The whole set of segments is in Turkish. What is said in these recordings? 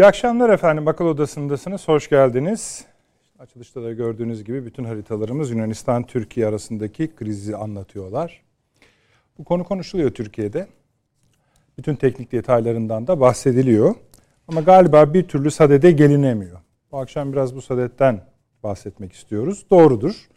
İyi akşamlar efendim. Akıl Odası'ndasınız. Hoş geldiniz. Açılışta da gördüğünüz gibi bütün haritalarımız Yunanistan-Türkiye arasındaki krizi anlatıyorlar. Bu konu konuşuluyor Türkiye'de. Bütün teknik detaylarından da bahsediliyor. Ama galiba bir türlü sadede gelinemiyor. Bu akşam biraz bu sadetten bahsetmek istiyoruz. Doğrudur.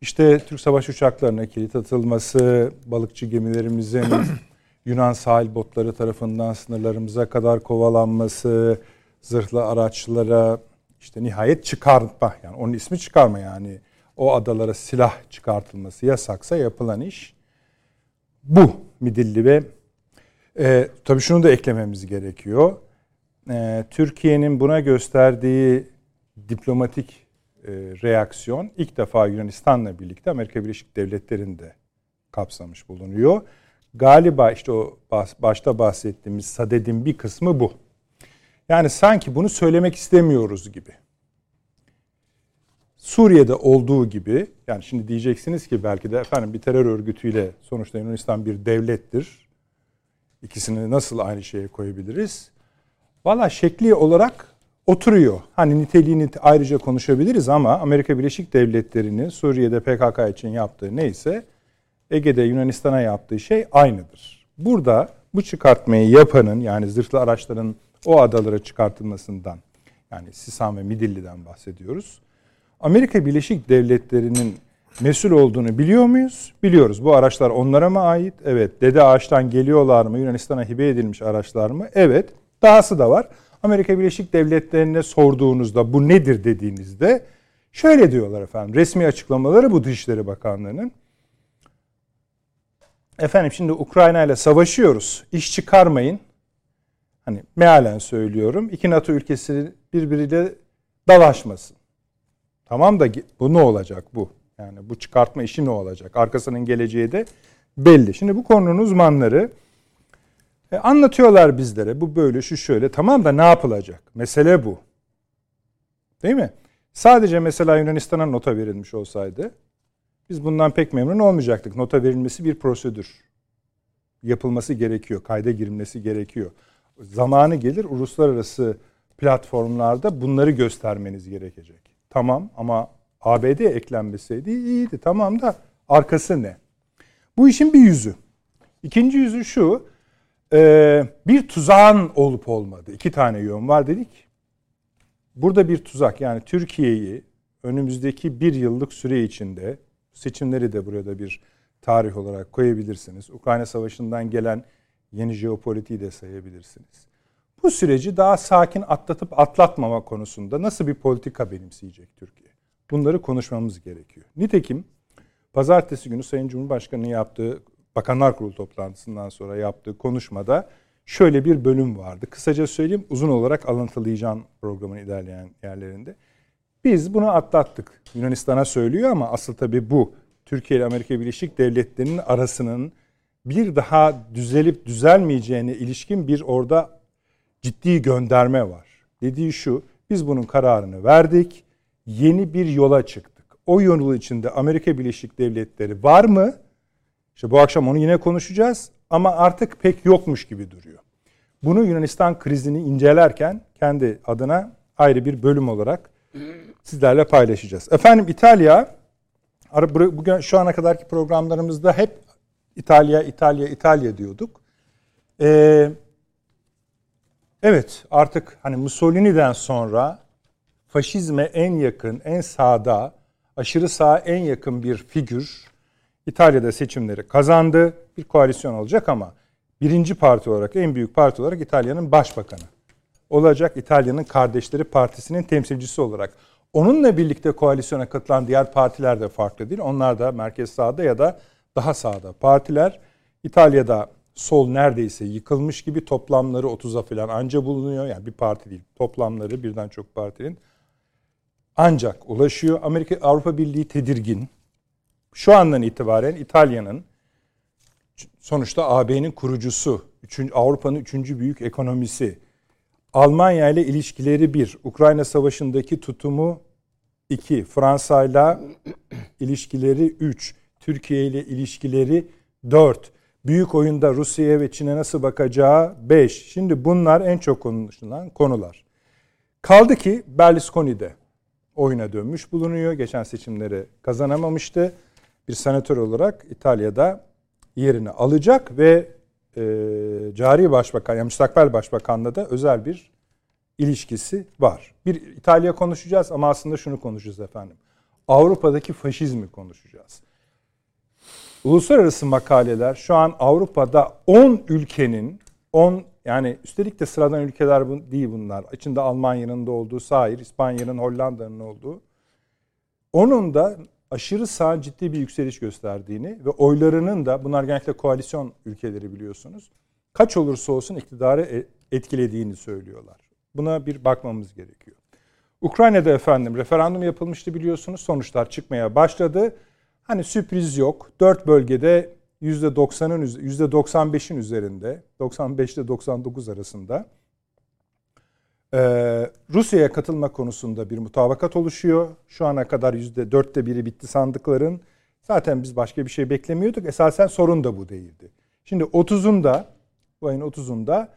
İşte Türk savaş uçaklarına kilit atılması, balıkçı gemilerimizin Yunan sahil botları tarafından sınırlarımıza kadar kovalanması, zırhlı araçlara işte nihayet çıkartma yani onun ismi çıkarma yani o adalara silah çıkartılması yasaksa yapılan iş bu Midilli ve e, tabii şunu da eklememiz gerekiyor. E, Türkiye'nin buna gösterdiği diplomatik e, reaksiyon ilk defa Yunanistan'la birlikte Amerika Birleşik Devletleri'nde kapsamış bulunuyor. Galiba işte o başta bahsettiğimiz sadedin bir kısmı bu. Yani sanki bunu söylemek istemiyoruz gibi. Suriye'de olduğu gibi yani şimdi diyeceksiniz ki belki de efendim bir terör örgütüyle sonuçta Yunanistan bir devlettir. İkisini nasıl aynı şeye koyabiliriz? Valla şekli olarak oturuyor. Hani niteliğini ayrıca konuşabiliriz ama Amerika Birleşik Devletleri'nin Suriye'de PKK için yaptığı neyse Ege'de Yunanistan'a yaptığı şey aynıdır. Burada bu çıkartmayı yapanın yani zırhlı araçların o adalara çıkartılmasından yani Sisam ve Midilli'den bahsediyoruz. Amerika Birleşik Devletleri'nin mesul olduğunu biliyor muyuz? Biliyoruz. Bu araçlar onlara mı ait? Evet. Dede ağaçtan geliyorlar mı? Yunanistan'a hibe edilmiş araçlar mı? Evet. Dahası da var. Amerika Birleşik Devletleri'ne sorduğunuzda bu nedir dediğinizde şöyle diyorlar efendim. Resmi açıklamaları bu Dışişleri Bakanlığı'nın. Efendim şimdi Ukrayna ile savaşıyoruz. İş çıkarmayın. Hani mealen söylüyorum. İki NATO ülkesi birbiriyle dalaşmasın. Tamam da bu ne olacak bu? Yani bu çıkartma işi ne olacak? Arkasının geleceği de belli. Şimdi bu konunun uzmanları e, anlatıyorlar bizlere. Bu böyle, şu şöyle. Tamam da ne yapılacak? Mesele bu. Değil mi? Sadece mesela Yunanistan'a nota verilmiş olsaydı biz bundan pek memnun olmayacaktık. Nota verilmesi bir prosedür. Yapılması gerekiyor, kayda girilmesi gerekiyor. Zamanı gelir uluslararası platformlarda bunları göstermeniz gerekecek. Tamam ama ABD eklenmeseydi iyiydi. Tamam da arkası ne? Bu işin bir yüzü. İkinci yüzü şu, e, bir tuzağın olup olmadı. İki tane yön var dedik. Burada bir tuzak yani Türkiye'yi önümüzdeki bir yıllık süre içinde seçimleri de burada bir tarih olarak koyabilirsiniz. Ukrayna Savaşı'ndan gelen yeni jeopolitiği de sayabilirsiniz. Bu süreci daha sakin atlatıp atlatmama konusunda nasıl bir politika benimseyecek Türkiye? Bunları konuşmamız gerekiyor. Nitekim pazartesi günü Sayın Cumhurbaşkanı'nın yaptığı Bakanlar Kurulu toplantısından sonra yaptığı konuşmada şöyle bir bölüm vardı. Kısaca söyleyeyim uzun olarak alıntılayacağım programın ilerleyen yerlerinde. Biz bunu atlattık. Yunanistan'a söylüyor ama asıl tabii bu. Türkiye ile Amerika Birleşik Devletleri'nin arasının bir daha düzelip düzelmeyeceğine ilişkin bir orada ciddi gönderme var. Dediği şu, biz bunun kararını verdik, yeni bir yola çıktık. O yol içinde Amerika Birleşik Devletleri var mı? İşte bu akşam onu yine konuşacağız ama artık pek yokmuş gibi duruyor. Bunu Yunanistan krizini incelerken kendi adına ayrı bir bölüm olarak sizlerle paylaşacağız. Efendim İtalya bugün şu ana kadarki programlarımızda hep İtalya, İtalya, İtalya diyorduk. Ee, evet artık hani Mussolini'den sonra faşizme en yakın, en sağda, aşırı sağa en yakın bir figür İtalya'da seçimleri kazandı. Bir koalisyon olacak ama birinci parti olarak, en büyük parti olarak İtalya'nın başbakanı olacak. İtalya'nın Kardeşleri Partisi'nin temsilcisi olarak. Onunla birlikte koalisyona katılan diğer partiler de farklı değil. Onlar da merkez sağda ya da daha sağda partiler. İtalya'da sol neredeyse yıkılmış gibi toplamları 30'a falan anca bulunuyor. Yani bir parti değil toplamları birden çok partinin ancak ulaşıyor. Amerika Avrupa Birliği tedirgin. Şu andan itibaren İtalya'nın sonuçta AB'nin kurucusu, Avrupa'nın üçüncü büyük ekonomisi, Almanya ile ilişkileri bir, Ukrayna Savaşı'ndaki tutumu iki, Fransa ile ilişkileri üç, Türkiye ile ilişkileri dört, büyük oyunda Rusya'ya ve Çin'e nasıl bakacağı beş. Şimdi bunlar en çok konuşulan konular. Kaldı ki Berlusconi'de oyuna dönmüş bulunuyor. Geçen seçimleri kazanamamıştı. Bir senatör olarak İtalya'da yerini alacak ve e, cari başbakan, yani müstakbel başbakanla da özel bir ilişkisi var. Bir İtalya konuşacağız ama aslında şunu konuşacağız efendim. Avrupa'daki faşizmi konuşacağız. Uluslararası makaleler şu an Avrupa'da 10 ülkenin 10 yani üstelik de sıradan ülkeler bu, değil bunlar. İçinde Almanya'nın da olduğu, sahir, İspanya'nın, Hollanda'nın olduğu. Onun da aşırı sağ ciddi bir yükseliş gösterdiğini ve oylarının da bunlar genellikle koalisyon ülkeleri biliyorsunuz. Kaç olursa olsun iktidarı e, etkilediğini söylüyorlar. Buna bir bakmamız gerekiyor. Ukrayna'da efendim referandum yapılmıştı biliyorsunuz. Sonuçlar çıkmaya başladı. Hani sürpriz yok. Dört bölgede %90'ın %95'in üzerinde 95 ile 99 arasında ee, Rusya'ya katılma konusunda bir mutabakat oluşuyor. Şu ana kadar %4'te biri bitti sandıkların. Zaten biz başka bir şey beklemiyorduk. Esasen sorun da bu değildi. Şimdi 30'unda bu ayın 30'unda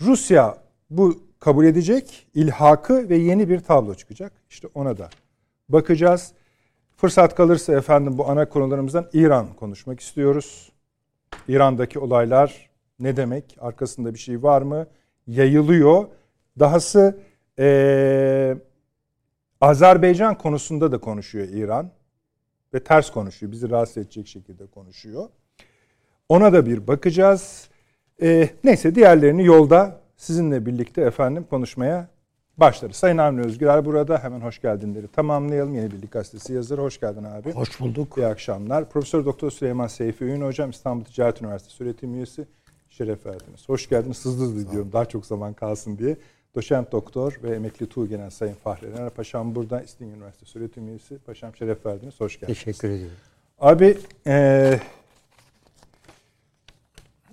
Rusya bu kabul edecek ilhakı ve yeni bir tablo çıkacak. İşte ona da bakacağız. Fırsat kalırsa efendim bu ana konularımızdan İran konuşmak istiyoruz. İran'daki olaylar ne demek? Arkasında bir şey var mı? Yayılıyor. Dahası ee, Azerbaycan konusunda da konuşuyor İran. Ve ters konuşuyor. Bizi rahatsız edecek şekilde konuşuyor. Ona da bir bakacağız. E, neyse diğerlerini yolda sizinle birlikte efendim konuşmaya başlarız. Sayın Avni Özgürer burada. Hemen hoş geldinleri tamamlayalım. Yeni Birlik Gazetesi yazarı. Hoş geldin abi. Hoş bulduk. İyi akşamlar. Profesör Doktor Süleyman Seyfi Öğün Hocam İstanbul Ticaret Üniversitesi öğretim üyesi. Şeref verdiniz. Hoş geldiniz. Hızlı hızlı diyorum. Daha çok zaman kalsın diye. Doçent Doktor ve Emekli Tuğ Genel Sayın Fahri Ener Paşam burada. İstinye Üniversitesi öğretim üyesi. Paşam şeref verdiniz. Hoş geldiniz. Teşekkür ediyorum. Abi ee,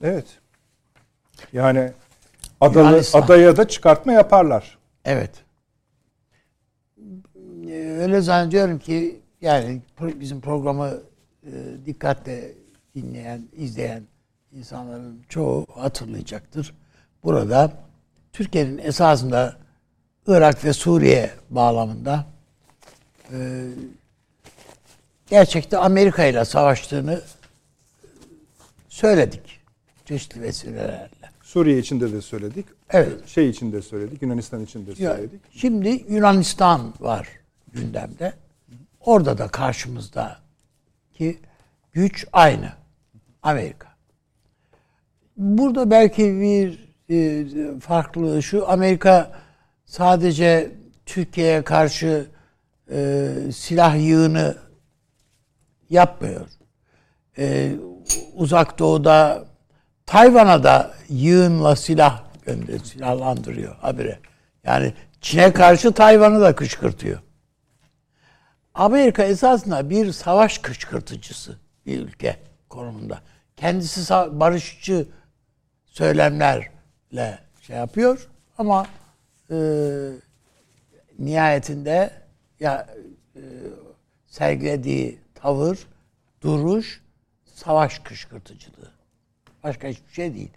evet yani adalı, adaya da çıkartma yaparlar. Evet. Öyle zannediyorum ki yani bizim programı e, dikkatle dinleyen, izleyen insanların çoğu hatırlayacaktır. Burada Türkiye'nin esasında Irak ve Suriye bağlamında e, gerçekte Amerika ile savaştığını söyledik çeşitli vesilelerle. Suriye içinde de söyledik. Evet. Şey için de söyledik. Yunanistan için de söyledik. Ya, şimdi Yunanistan var gündemde. Orada da karşımızda ki güç aynı. Amerika. Burada belki bir e, farklılığı şu. Amerika sadece Türkiye'ye karşı e, silah yığını yapmıyor. E, uzak doğuda Tayvan'a da yığınla silah gönder, silahlandırıyor habire. Yani Çin'e karşı Tayvan'ı da kışkırtıyor. Amerika esasında bir savaş kışkırtıcısı bir ülke konumunda. Kendisi barışçı söylemlerle şey yapıyor ama e, nihayetinde ya e, sergilediği tavır, duruş savaş kışkırtıcılığı. Başka hiçbir şey değil.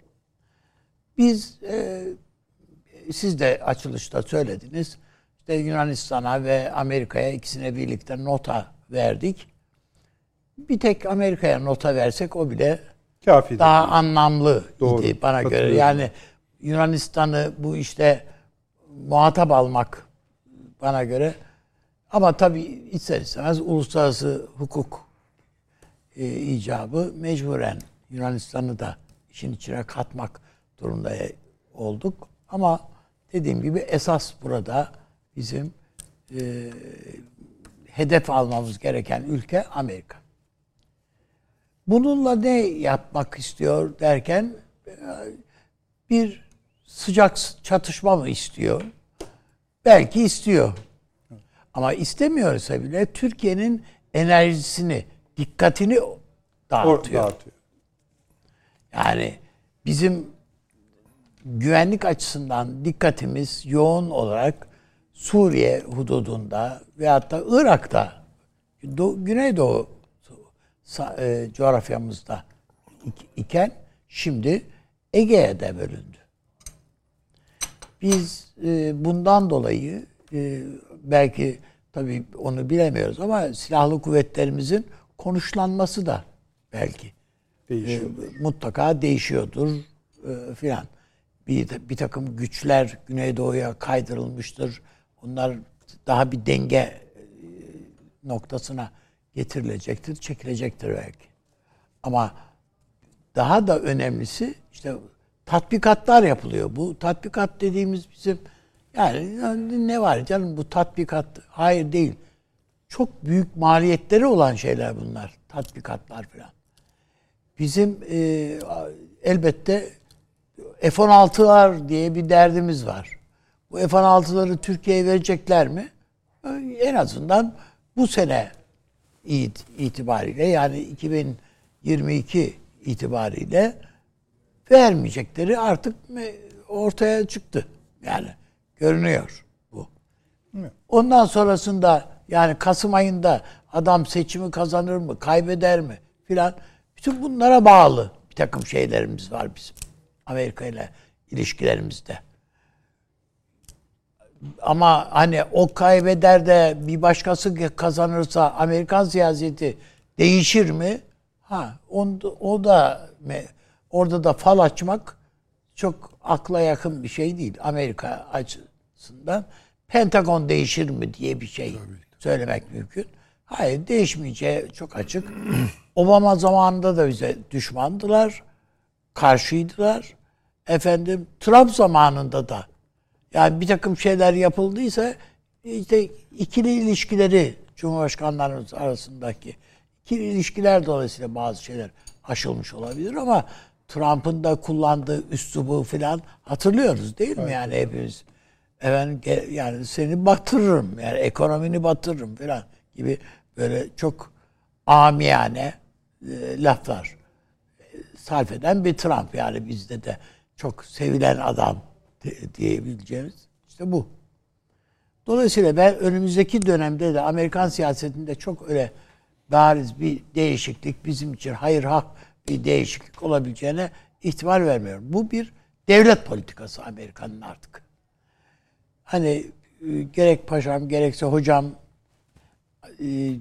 Biz e, siz de açılışta söylediniz. İşte Yunanistan'a ve Amerika'ya ikisine birlikte nota verdik. Bir tek Amerika'ya nota versek o bile Kafi daha anlamlı Doğru. idi bana göre. Yani Yunanistan'ı bu işte muhatap almak bana göre ama tabii ister istemez uluslararası hukuk e, icabı mecburen Yunanistan'ı da işin içine katmak durumda olduk. Ama dediğim gibi esas burada bizim e, hedef almamız gereken ülke Amerika. Bununla ne yapmak istiyor derken bir sıcak çatışma mı istiyor? Belki istiyor. Ama istemiyorsa bile Türkiye'nin enerjisini, dikkatini dağıtıyor. dağıtıyor. Yani bizim güvenlik açısından dikkatimiz yoğun olarak Suriye hududunda veyahut da Irak'ta, Do Güneydoğu e, coğrafyamızda iken şimdi Ege'ye de bölündü. Biz e, bundan dolayı e, belki tabii onu bilemiyoruz ama silahlı kuvvetlerimizin konuşlanması da belki e, mutlaka değişiyordur e, filan. Bir, bir takım güçler Güneydoğu'ya kaydırılmıştır. Onlar daha bir denge e, noktasına getirilecektir, çekilecektir belki. Ama daha da önemlisi işte tatbikatlar yapılıyor. Bu tatbikat dediğimiz bizim yani ne var canım bu tatbikat hayır değil. Çok büyük maliyetleri olan şeyler bunlar. Tatbikatlar falan. Bizim e, elbette F-16'lar diye bir derdimiz var. Bu F-16'ları Türkiye'ye verecekler mi? En azından bu sene itibariyle yani 2022 itibariyle vermeyecekleri artık ortaya çıktı. Yani görünüyor bu. Ondan sonrasında yani Kasım ayında adam seçimi kazanır mı, kaybeder mi filan bütün bunlara bağlı bir takım şeylerimiz var bizim Amerika ile ilişkilerimizde. Ama hani o kaybeder de bir başkası kazanırsa Amerikan siyaseti değişir mi? Ha, on, o da orada da fal açmak çok akla yakın bir şey değil Amerika açısından. Pentagon değişir mi diye bir şey söylemek mümkün. Hayır değişmeyeceği çok açık. Obama zamanında da bize düşmandılar. Karşıydılar. Efendim Trump zamanında da yani bir takım şeyler yapıldıysa işte ikili ilişkileri Cumhurbaşkanlarımız arasındaki ikili ilişkiler dolayısıyla bazı şeyler aşılmış olabilir ama Trump'ın da kullandığı üslubu falan hatırlıyoruz değil mi evet. yani hepimiz? Efendim yani seni batırırım yani ekonomini batırırım falan gibi böyle çok amiyane e, laflar sarf eden bir Trump yani bizde de çok sevilen adam diyebileceğimiz işte bu. Dolayısıyla ben önümüzdeki dönemde de Amerikan siyasetinde çok öyle bariz bir değişiklik bizim için hayır hak bir değişiklik olabileceğine ihtimal vermiyorum. Bu bir devlet politikası Amerika'nın artık. Hani e, gerek paşam gerekse hocam e,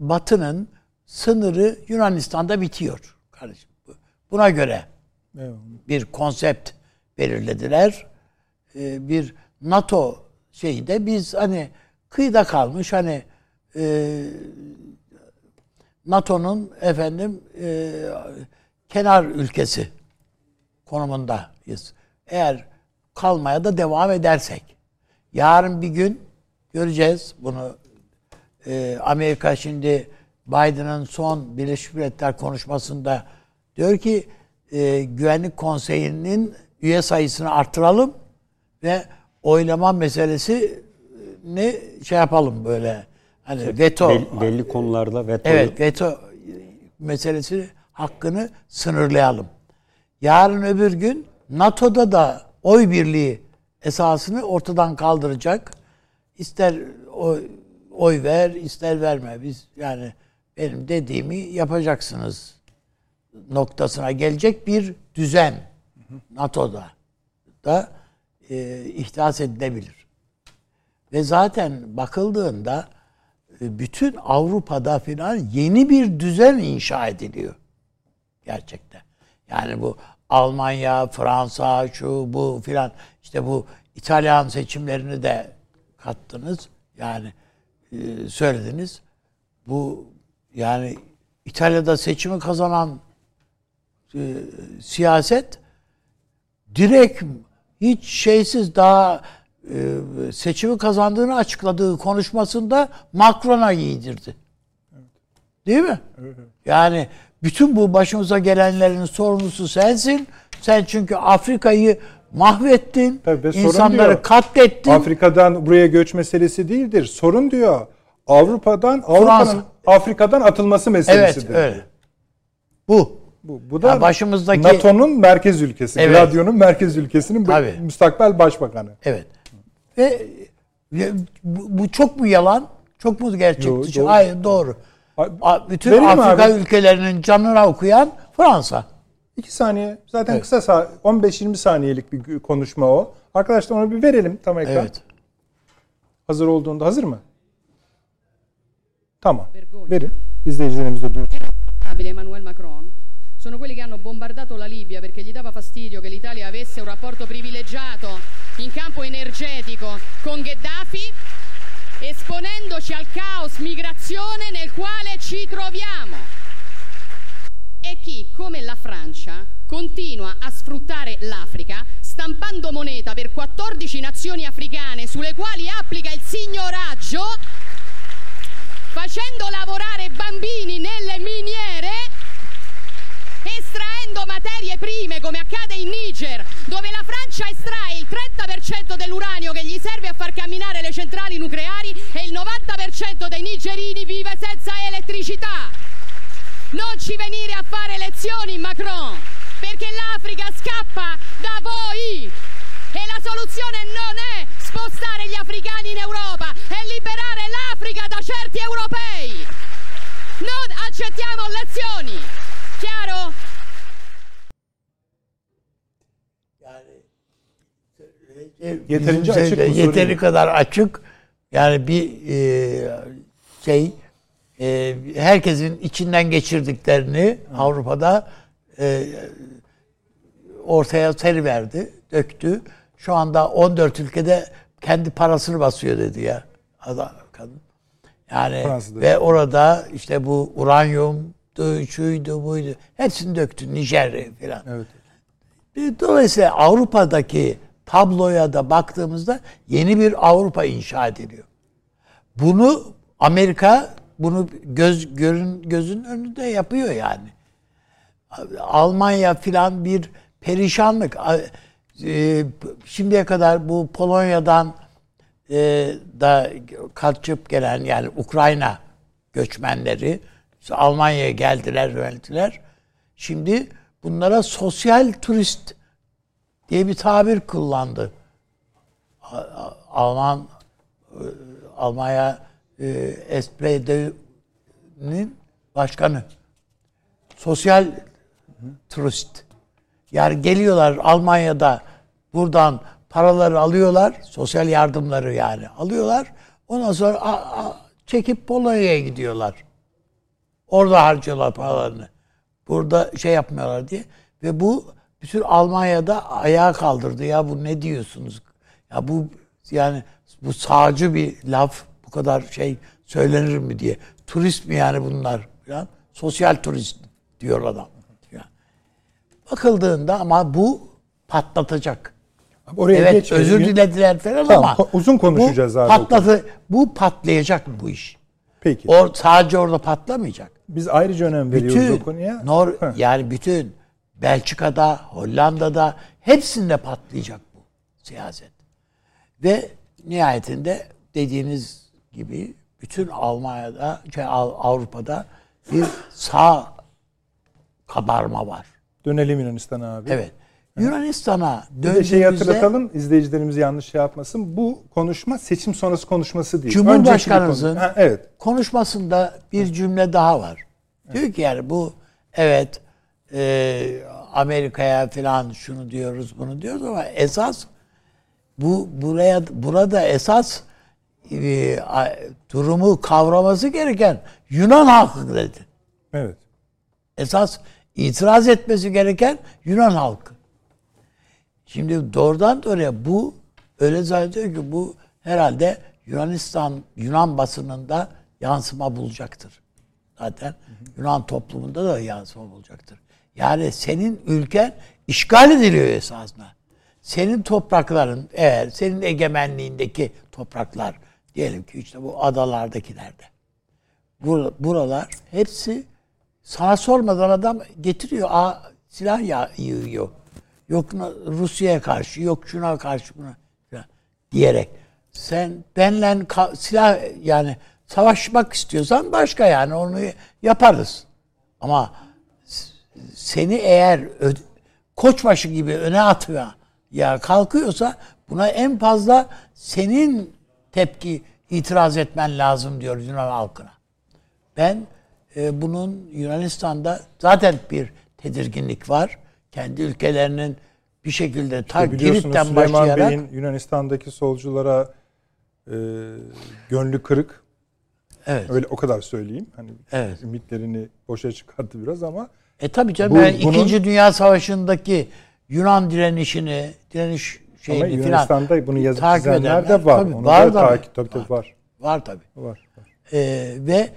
Batı'nın sınırı Yunanistan'da bitiyor kardeşim. Buna göre bir konsept belirlediler. E, bir NATO şeyinde biz hani kıyıda kalmış hani NATO'nun efendim e, kenar ülkesi konumundayız. Eğer kalmaya da devam edersek. Yarın bir gün göreceğiz bunu. E, Amerika şimdi Biden'ın son Birleşmiş Milletler konuşmasında diyor ki e, Güvenlik Konseyi'nin üye sayısını artıralım ve oylama meselesi ne şey yapalım böyle Hani işte veto belli, belli konularda veto Evet, veto meselesi hakkını sınırlayalım. Yarın öbür gün NATO'da da oy birliği esasını ortadan kaldıracak. İster oy, oy ver, ister verme. Biz yani benim dediğimi yapacaksınız noktasına gelecek bir düzen NATO'da da e, ihdas edilebilir. Ve zaten bakıldığında bütün Avrupa'da filan yeni bir düzen inşa ediliyor. Gerçekten. Yani bu Almanya, Fransa, şu bu filan işte bu İtalyan seçimlerini de kattınız. Yani e, söylediniz. Bu yani İtalya'da seçimi kazanan e, siyaset direkt hiç şeysiz daha e, seçimi kazandığını açıkladığı konuşmasında Macron'a giydirdi. Değil mi? Yani bütün bu başımıza gelenlerin sorumlusu sensin. Sen çünkü Afrika'yı mahvettin. Tabii, insanları diyor. katlettin. Afrika'dan buraya göç meselesi değildir. Sorun diyor. Avrupa'dan Avrupa'nın Afrika'dan atılması evet meselesidir. öyle. Bu. Bu, bu da Ya başımızdaki- NATO'nun merkez ülkesi. Evet. Gladio'nun merkez ülkesinin Tabii. müstakbel başbakanı. Evet. Ve e, bu, bu çok mu yalan? Çok mu gerçek Yo, dışı? doğru. Hayır doğru. A- Bütün Verelim Afrika abi. ülkelerinin canına okuyan Fransa. İki saniye. Zaten Evet. kısa sa- 15-20 saniyelik bir konuşma o. Arkadaşlar onu bir verelim tam ekran. Evet. Hazır olduğunda hazır mı? Tamam. Verin. İzleyicilerimiz de duysun. Emmanuel Macron sono quelli che hanno bombardato la Libia perché gli dava fastidio che l'Italia avesse un rapporto privilegiato in campo energetico con Gheddafi, esponendoci al caos migrazione nel quale ci troviamo. E chi, come la Francia, continua a sfruttare l'Africa stampando moneta per 14 nazioni africane sulle quali applica il signoraggio facendo lavorare bambini nelle miniere, estraendo materie prime come accade in Niger, dove la Francia estrae il 30% dell'uranio che gli serve a far camminare le centrali nucleari e il 90% dei nigerini vive senza elettricità. Non ci venire a fare lezioni, Macron, perché l'Africa scappa da voi. E la soluzione non è spostare gli africani in Europa, è liberare l'Africa da certi europei. Non accettiamo lezioni. Chiaro? Yeterince Bizim açık bu Yeteri kadar açık. Yani bir e, şey e, herkesin içinden geçirdiklerini Avrupa'da e, ortaya seriverdi, döktü. Şu anda 14 ülkede kendi parasını basıyor dedi ya adam kadın. Yani Fransa'da. ve orada işte bu uranyum şuydu buydu hepsini döktü Nijerya falan. Evet. Dolayısıyla Avrupa'daki tabloya da baktığımızda yeni bir Avrupa inşa ediliyor. Bunu Amerika bunu göz görün gözün önünde yapıyor yani. Almanya filan bir perişanlık. A- e, Şimdiye kadar bu Polonya'dan e, da kaçıp gelen yani Ukrayna göçmenleri Almanya'ya geldiler, yöneldiler. Şimdi bunlara sosyal turist diye bir tabir kullandı. Alman e, Almanya e, SPD'nin başkanı. Sosyal turist. Yani geliyorlar Almanya'da buradan paraları alıyorlar. Sosyal yardımları yani alıyorlar. Ondan sonra a- a- çekip Polonya'ya gidiyorlar. Orada harcıyorlar paralarını. Burada şey yapmıyorlar diye. Ve bu bütün Almanya'da ayağa kaldırdı. Ya bu ne diyorsunuz? Ya bu yani bu sağcı bir laf bu kadar şey söylenir mi diye. Turist mi yani bunlar? Falan. Sosyal turist diyor adam. Yani. Bakıldığında ama bu patlatacak. Abi Oraya evet geçmeyelim. özür dilediler falan Tamam, ama uzun konuşacağız bu abi. Patladı, bu patlayacak bu iş. Peki. Or, sadece orada patlamayacak. Biz ayrıca önem veriyoruz Bütün o konuya. Nor Heh. yani bütün Belçika'da, Hollanda'da hepsinde patlayacak bu siyaset. Ve nihayetinde dediğiniz gibi bütün Almanya'da, şey, Av- Avrupa'da bir sağ kabarma var. Dönelim Yunanistan'a abi. Evet. Yunanistan'a Bir de şeyi döndüğümüzde hatırlatalım izleyicilerimiz yanlış şey yapmasın. Bu konuşma seçim sonrası konuşması değil. Cumhurbaşkanımızın bir konu- Ha, evet. konuşmasında bir cümle daha var. Diyor ki yani bu evet e, Amerika'ya falan şunu diyoruz bunu diyoruz ama esas bu buraya burada esas e, durumu kavraması gereken Yunan halkı dedi. Evet. Esas itiraz etmesi gereken Yunan halkı. Şimdi doğrudan doğruya bu öyle zannediyor ki bu herhalde Yunanistan, Yunan basınında yansıma bulacaktır. Zaten Yunan toplumunda da yansıma bulacaktır. Yani senin ülken işgal ediliyor esasında. Senin toprakların eğer senin egemenliğindeki topraklar diyelim ki işte bu adalardakilerde bur- buralar hepsi sana sormadan adam getiriyor. Aa, silah yığıyor. Yok Rusya'ya karşı, yok şuna karşı buna diyerek. Sen benle silah yani savaşmak istiyorsan başka yani onu yaparız. Ama seni eğer koçbaşı gibi öne atıyor ya kalkıyorsa buna en fazla senin tepki itiraz etmen lazım diyor Yunan halkına. Ben e, bunun Yunanistan'da zaten bir tedirginlik var. Kendi ülkelerinin bir şekilde ta Biliyorsunuz Girit'ten Süleyman başlayarak Bey'in Yunanistan'daki solculara e, gönlü kırık. evet. Öyle o kadar söyleyeyim. Hani Evet. ümitlerini boşa çıkarttı biraz ama E tabii canım Bu- ben bunun- İkinci Dünya Savaşı'ndaki Yunan direnişini, direniş ama şeyini filan Yunanistan'da bunu yazıp takip çizenler de var. Tabii, Onu var da takip tabii, tabii var. var tabii. Var. var. Ee, ve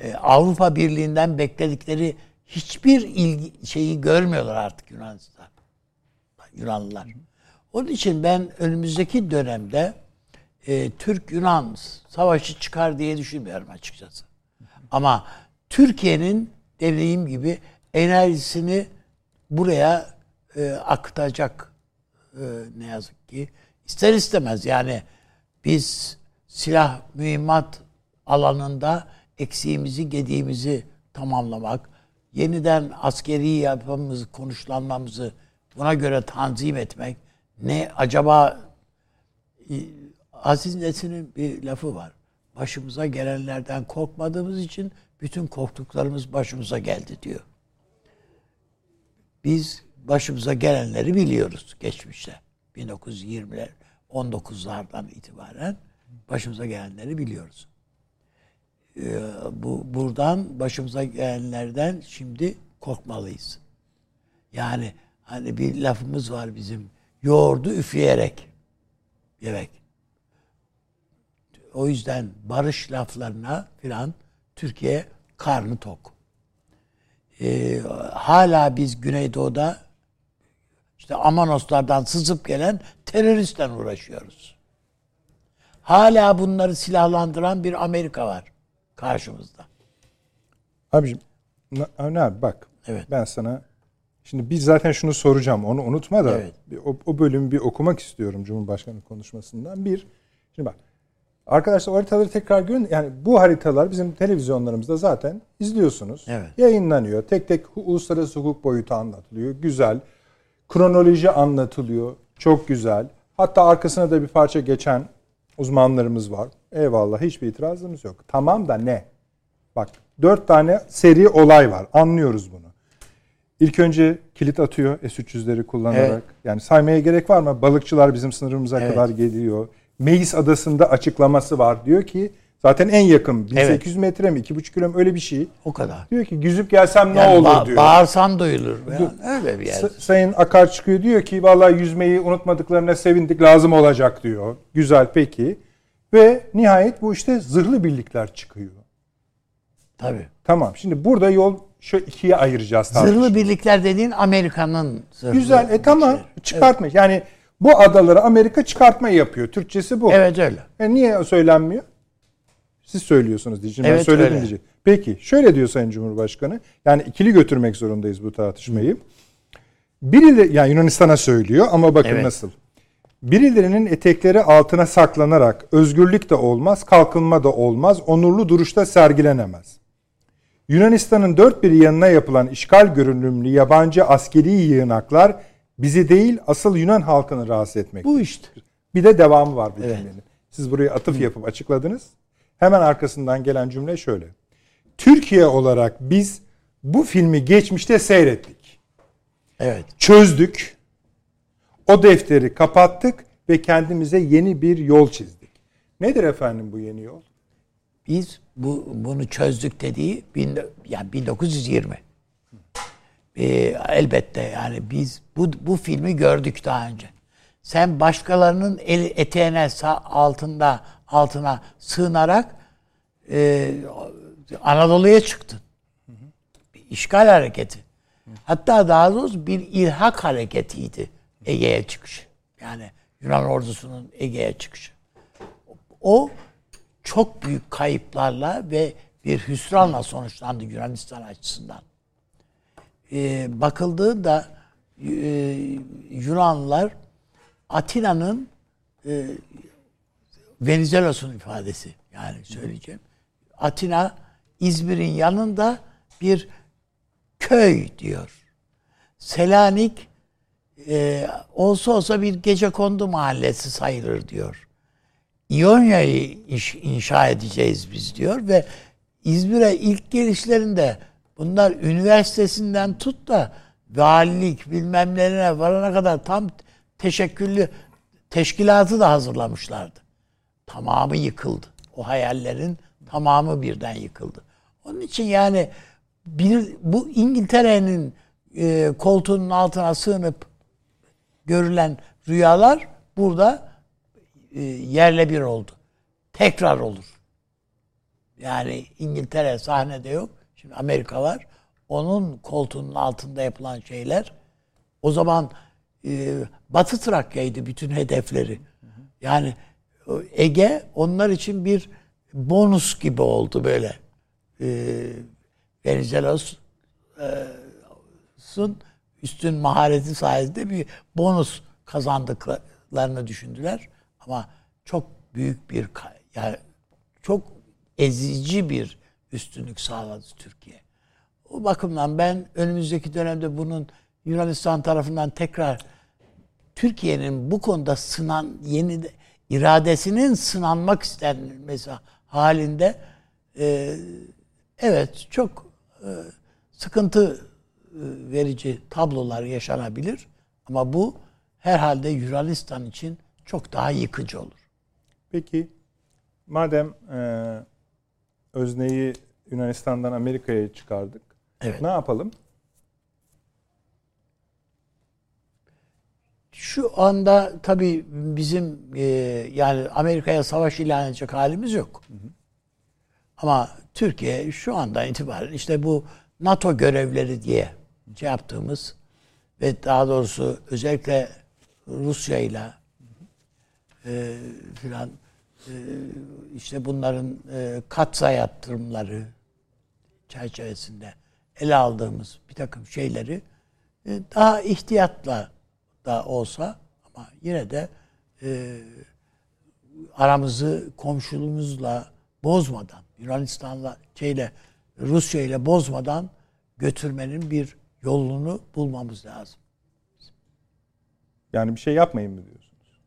e, Avrupa Birliği'nden bekledikleri hiçbir ilgi şeyi görmüyorlar artık Yunanistan. Yunanlılar. Onun için ben önümüzdeki dönemde e, Türk-Yunan savaşı çıkar diye düşünmüyorum açıkçası. Ama Türkiye'nin dediğim gibi enerjisini buraya e, akıtacak e, ne yazık ki. İster istemez yani biz silah mühimmat alanında eksiğimizi, gediğimizi tamamlamak, yeniden askeri yapımızı, konuşlanmamızı buna göre tanzim etmek ne acaba e, Aziz Nesin'in bir lafı var. Başımıza gelenlerden korkmadığımız için bütün korktuklarımız başımıza geldi diyor. Biz başımıza gelenleri biliyoruz geçmişte. 1920'ler, 19'lardan itibaren başımıza gelenleri biliyoruz. Ee, bu buradan başımıza gelenlerden şimdi korkmalıyız. Yani hani bir lafımız var bizim. Yoğurdu üfleyerek yemek. O yüzden barış laflarına filan Türkiye karnı tok. Ee, hala biz Güneydoğu'da işte Amanoslardan sızıp gelen teröristle uğraşıyoruz. Hala bunları silahlandıran bir Amerika var karşımızda. Abiciğim na- ne abi bak. Evet. Ben sana şimdi biz zaten şunu soracağım. Onu unutma da Evet. bir, o, o bölümü bir okumak istiyorum Cumhurbaşkanı konuşmasından. Bir. Şimdi bak. Arkadaşlar haritaları tekrar görün. Yani bu haritalar bizim televizyonlarımızda zaten izliyorsunuz. Evet. Yayınlanıyor. Tek tek uluslararası hukuk boyutu anlatılıyor. Güzel. Kronoloji anlatılıyor. Çok güzel. Hatta arkasına da bir parça geçen uzmanlarımız var. Eyvallah hiçbir itirazımız yok. Tamam da ne? Bak dört tane seri olay var. Anlıyoruz bunu. İlk önce kilit atıyor S-300'leri kullanarak. Evet. Yani saymaya gerek var mı? Balıkçılar bizim sınırımıza Evet. kadar geliyor. Meis Adası'nda açıklaması var. Diyor ki zaten en yakın 1800 metre mi 2,5 kilometre öyle bir şey. O kadar. Diyor ki yüzüp gelsem ne Yani olur ba- diyor. Bağırsan duyulur. Yani öyle bir yer. Sa- Sayın Akar çıkıyor diyor ki vallahi yüzmeyi unutmadıklarına sevindik lazım olacak diyor. Güzel peki. Ve nihayet bu işte zırhlı birlikler çıkıyor. Tabii. Tamam şimdi burada yol şu ikiye ayıracağız. Zırhlı birlikler dediğin Amerika'nın zırhlı Güzel e tamam çıkartma. Yani bu adaları Amerika çıkartma yapıyor. Türkçesi bu. Evet öyle. E niye söylenmiyor? Siz söylüyorsunuz diyeceğim. ben Evet, söyledim öyle. diyeceğim. Peki şöyle diyor Sayın Cumhurbaşkanı. Yani ikili götürmek zorundayız bu tartışmayı. Birileri yani Yunanistan'a söylüyor ama bakın Evet. nasıl. Birilerinin etekleri altına saklanarak özgürlük de olmaz, kalkınma da olmaz, onurlu duruşta sergilenemez. Yunanistan'ın dört bir yanına yapılan işgal görünümlü yabancı askeri yığınaklar bizi değil asıl Yunan halkını rahatsız etmek. Bu işte. Bir de devamı var bu Evet. cümlenin. Siz buraya atıf yapıp açıkladınız. Hemen arkasından gelen cümle şöyle. Türkiye olarak biz bu filmi geçmişte seyrettik. Evet. Çözdük. O defteri kapattık ve kendimize yeni bir yol çizdik. Nedir efendim bu yeni yol? Biz bu bunu çözdük dediği bin, yani 1920. Ee, elbette yani biz bu bu filmi gördük daha önce. Sen başkalarının el, eteğine sağ, altında altına sığınarak e, Anadolu'ya çıktın. Bir işgal hareketi. Hatta daha doğrusu bir ilhak hareketiydi Ege'ye çıkış. Yani Yunan ordusunun Ege'ye çıkışı. O çok büyük kayıplarla ve bir hüsranla sonuçlandı Yunanistan açısından. Ee, bakıldığında e, Yunanlılar Atina'nın e, Venizelos'un ifadesi yani söyleyeceğim. Atina İzmir'in yanında bir köy diyor. Selanik e, olsa olsa bir gece kondu mahallesi sayılır diyor. İonya'yı inşa edeceğiz biz diyor ve İzmir'e ilk gelişlerinde bunlar üniversitesinden tut da valilik bilmem nelerine varana kadar tam teşekküllü teşkilatı da hazırlamışlardı. Tamamı yıkıldı. O hayallerin tamamı birden yıkıldı. Onun için yani bir bu İngiltere'nin e, koltuğunun altına sığınıp görülen rüyalar burada e, yerle bir oldu. Tekrar olur. Yani İngiltere sahnede yok. Şimdi Amerika var. Onun koltuğunun altında yapılan şeyler o zaman e, Batı Trakya'ydı bütün hedefleri. Yani Ege onlar için bir bonus gibi oldu böyle. E, Venizelos'un üstün mahareti sayesinde bir bonus kazandıklarını düşündüler. Ama çok büyük bir yani çok ezici bir üstünlük sağladı Türkiye. O bakımdan ben önümüzdeki dönemde bunun Yunanistan tarafından tekrar Türkiye'nin bu konuda sınan yeni iradesinin sınanmak istenmesi halinde e, evet çok e, sıkıntı e, verici tablolar yaşanabilir ama bu herhalde Yunanistan için çok daha yıkıcı olur. Peki madem e, özneyi Yunanistan'dan Amerika'ya çıkardık. Evet. Ne yapalım? Şu anda tabii bizim e, yani Amerika'ya savaş ilan edecek halimiz yok. Ama Türkiye şu anda itibaren işte bu NATO görevleri diye şey yaptığımız ve daha doğrusu özellikle Rusya ile e, filan e, işte bunların e, katsay yatırımları çerçevesinde ele aldığımız bir takım şeyleri e, daha ihtiyatla da olsa ama yine de e, aramızı komşuluğumuzla bozmadan Yunanistan'la şeyle Rusya ile bozmadan götürmenin bir yolunu bulmamız lazım. Yani bir şey yapmayın mı diyorsunuz?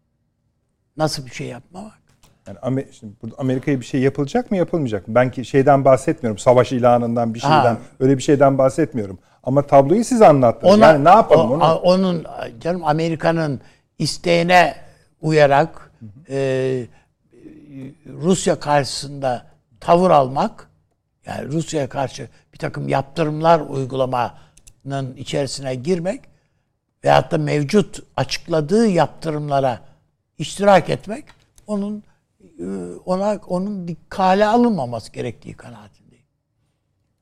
Nasıl bir şey yapmamak? Yani şimdi burada Amerika'ya bir şey yapılacak mı yapılmayacak mı? Ben ki şeyden bahsetmiyorum. Savaş ilanından bir şeyden. Ha. Öyle bir şeyden bahsetmiyorum. Ama tabloyu siz anlattınız. Ona, yani ne yapalım o, onu? Onun canım Amerika'nın isteğine uyarak e, Rusya karşısında tavır almak yani Rusya'ya karşı bir takım yaptırımlar uygulamanın içerisine girmek veyahut da mevcut açıkladığı yaptırımlara iştirak etmek onun ona onun kale alınmaması gerektiği kanaatindeyim.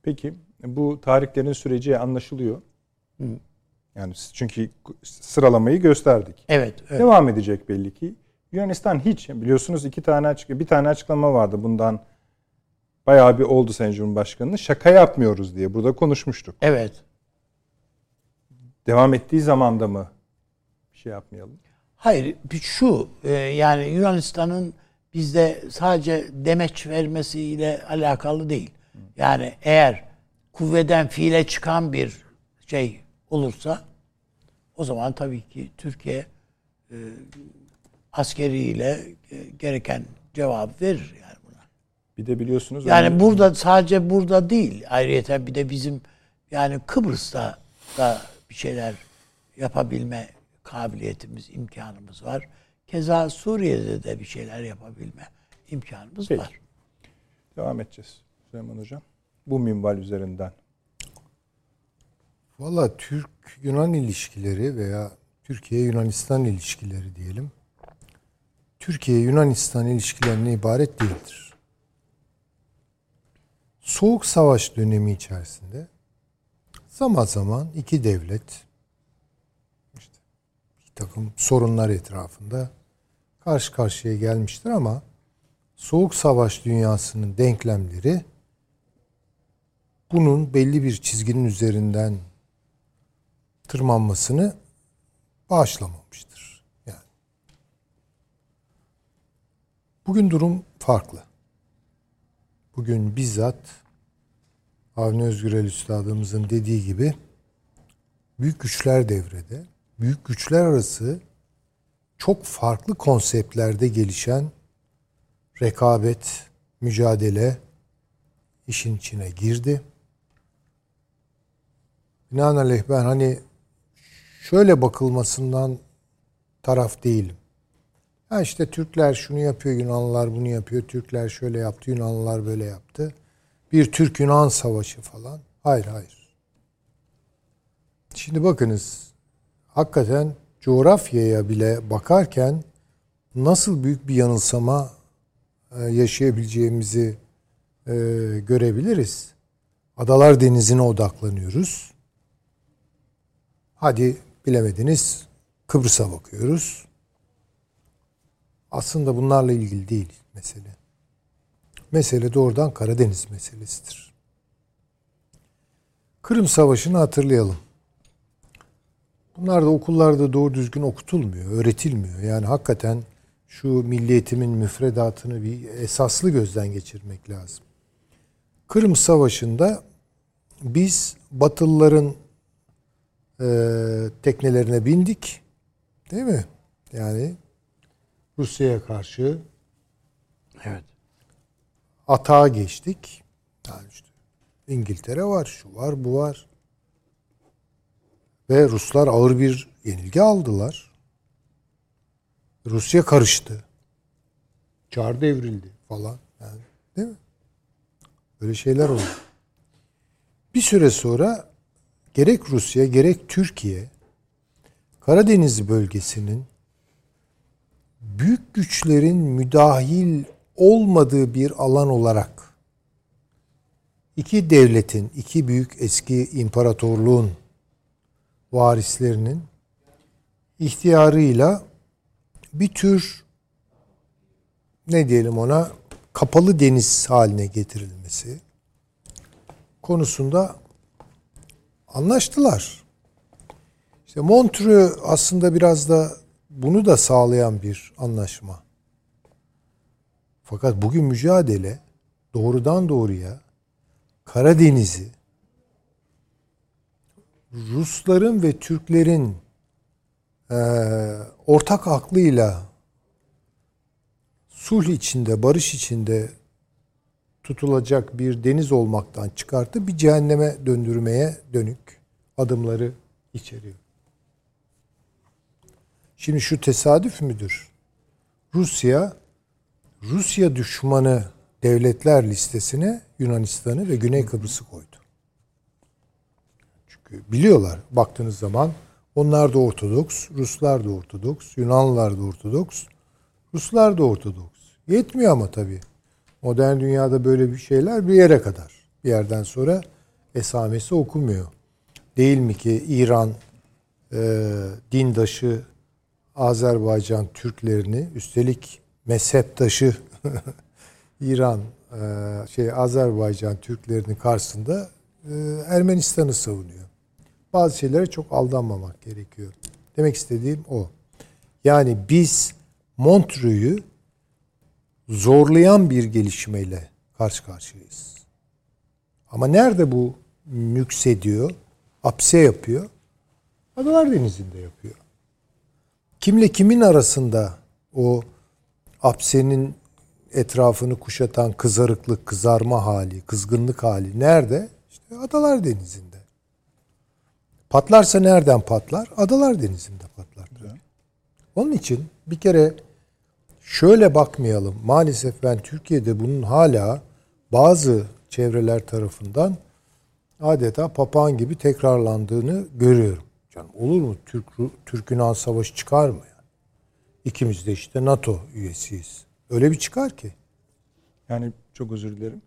Peki bu tarihlerin süreci anlaşılıyor. Hı. Yani çünkü sıralamayı gösterdik. Evet, evet. Devam edecek belli ki. Yunanistan hiç biliyorsunuz iki tane açık bir tane açıklama vardı bundan bayağı bir oldu Sayın Cumhurbaşkanı'nın şaka yapmıyoruz diye burada konuşmuştuk. Evet. Devam ettiği zamanda mı bir şey yapmayalım? Hayır şu e, yani Yunanistan'ın bizde sadece demeç vermesiyle alakalı değil. Yani eğer kuvveden fiile çıkan bir şey olursa o zaman tabii ki Türkiye e, askeriyle e, gereken cevap verir yani buna. Bir de biliyorsunuz yani hani... burada sadece burada değil ayrıca bir de bizim yani Kıbrıs'ta da bir şeyler yapabilme kabiliyetimiz, imkanımız var. Keza Suriye'de de bir şeyler yapabilme imkanımız Peki. var. Devam edeceğiz Süleyman Hocam. Bu minval üzerinden. Valla Türk-Yunan ilişkileri veya Türkiye-Yunanistan ilişkileri diyelim. Türkiye-Yunanistan ilişkilerine ibaret değildir. Soğuk Savaş dönemi içerisinde zaman zaman iki devlet işte bir takım sorunlar etrafında karşı karşıya gelmiştir ama Soğuk Savaş dünyasının denklemleri bunun belli bir çizginin üzerinden tırmanmasını bağışlamamıştır. Yani. Bugün durum farklı. Bugün bizzat Avni Özgürel Üstadımızın dediği gibi büyük güçler devrede. Büyük güçler arası çok farklı konseptlerde gelişen rekabet, mücadele işin içine girdi. Binaenaleyh ben hani şöyle bakılmasından taraf değilim. Ha işte Türkler şunu yapıyor, Yunanlılar bunu yapıyor, Türkler şöyle yaptı, Yunanlılar böyle yaptı. Bir Türk-Yunan savaşı falan. Hayır, hayır. Şimdi bakınız, hakikaten coğrafyaya bile bakarken nasıl büyük bir yanılsama e, yaşayabileceğimizi e, görebiliriz. Adalar Denizi'ne odaklanıyoruz. Hadi bilemediniz Kıbrıs'a bakıyoruz. Aslında bunlarla ilgili değil mesele. Mesele doğrudan Karadeniz meselesidir. Kırım Savaşı'nı hatırlayalım. Bunlar da okullarda doğru düzgün okutulmuyor, öğretilmiyor. Yani hakikaten şu milli eğitimin müfredatını bir esaslı gözden geçirmek lazım. Kırım Savaşı'nda biz Batılıların e, teknelerine bindik. Değil mi? Yani Rusya'ya karşı Evet. atağa geçtik. Yani işte İngiltere var, şu var, bu var. Ve Ruslar ağır bir yenilgi aldılar. Rusya karıştı. Çar devrildi falan. Yani, değil mi? Böyle şeyler oldu. Bir süre sonra gerek Rusya gerek Türkiye Karadeniz bölgesinin büyük güçlerin müdahil olmadığı bir alan olarak iki devletin, iki büyük eski imparatorluğun varislerinin ihtiyarıyla bir tür ne diyelim ona kapalı deniz haline getirilmesi konusunda anlaştılar. İşte Montreux aslında biraz da bunu da sağlayan bir anlaşma. Fakat bugün mücadele doğrudan doğruya Karadeniz'i Rusların ve Türklerin e, ortak aklıyla sulh içinde, barış içinde tutulacak bir deniz olmaktan çıkarttı bir cehenneme döndürmeye dönük adımları içeriyor. Şimdi şu tesadüf müdür? Rusya Rusya düşmanı devletler listesine Yunanistan'ı ve Güney Kıbrıs'ı koydu. Biliyorlar baktığınız zaman onlar da Ortodoks, Ruslar da Ortodoks, Yunanlılar da Ortodoks, Ruslar da Ortodoks. Yetmiyor ama tabii. Modern dünyada böyle bir şeyler bir yere kadar. Bir yerden sonra esamesi okumuyor. Değil mi ki İran e, dindaşı Azerbaycan Türklerini üstelik mezheptaşı İran e, şey Azerbaycan Türklerinin karşısında e, Ermenistan'ı savunuyor. Bazı şeylere çok aldanmamak gerekiyor. Demek istediğim o. Yani biz Montreux'u zorlayan bir gelişmeyle karşı karşıyayız. Ama nerede bu nüksediyor, apse yapıyor? Adalar Denizi'nde yapıyor. Kimle kimin arasında o apsenin etrafını kuşatan kızarıklık, kızarma hali, kızgınlık hali nerede? İşte Adalar Denizi'nde. Patlarsa nereden patlar? Adalar Denizi'nde patlar. Onun için bir kere şöyle bakmayalım. Maalesef ben Türkiye'de bunun hala bazı çevreler tarafından adeta papağan gibi tekrarlandığını görüyorum. Canım olur mu Türk Türk Yunan savaşı çıkar mı yani? İkimiz de işte NATO üyesiyiz. Öyle bir çıkar ki. Yani çok özür dilerim.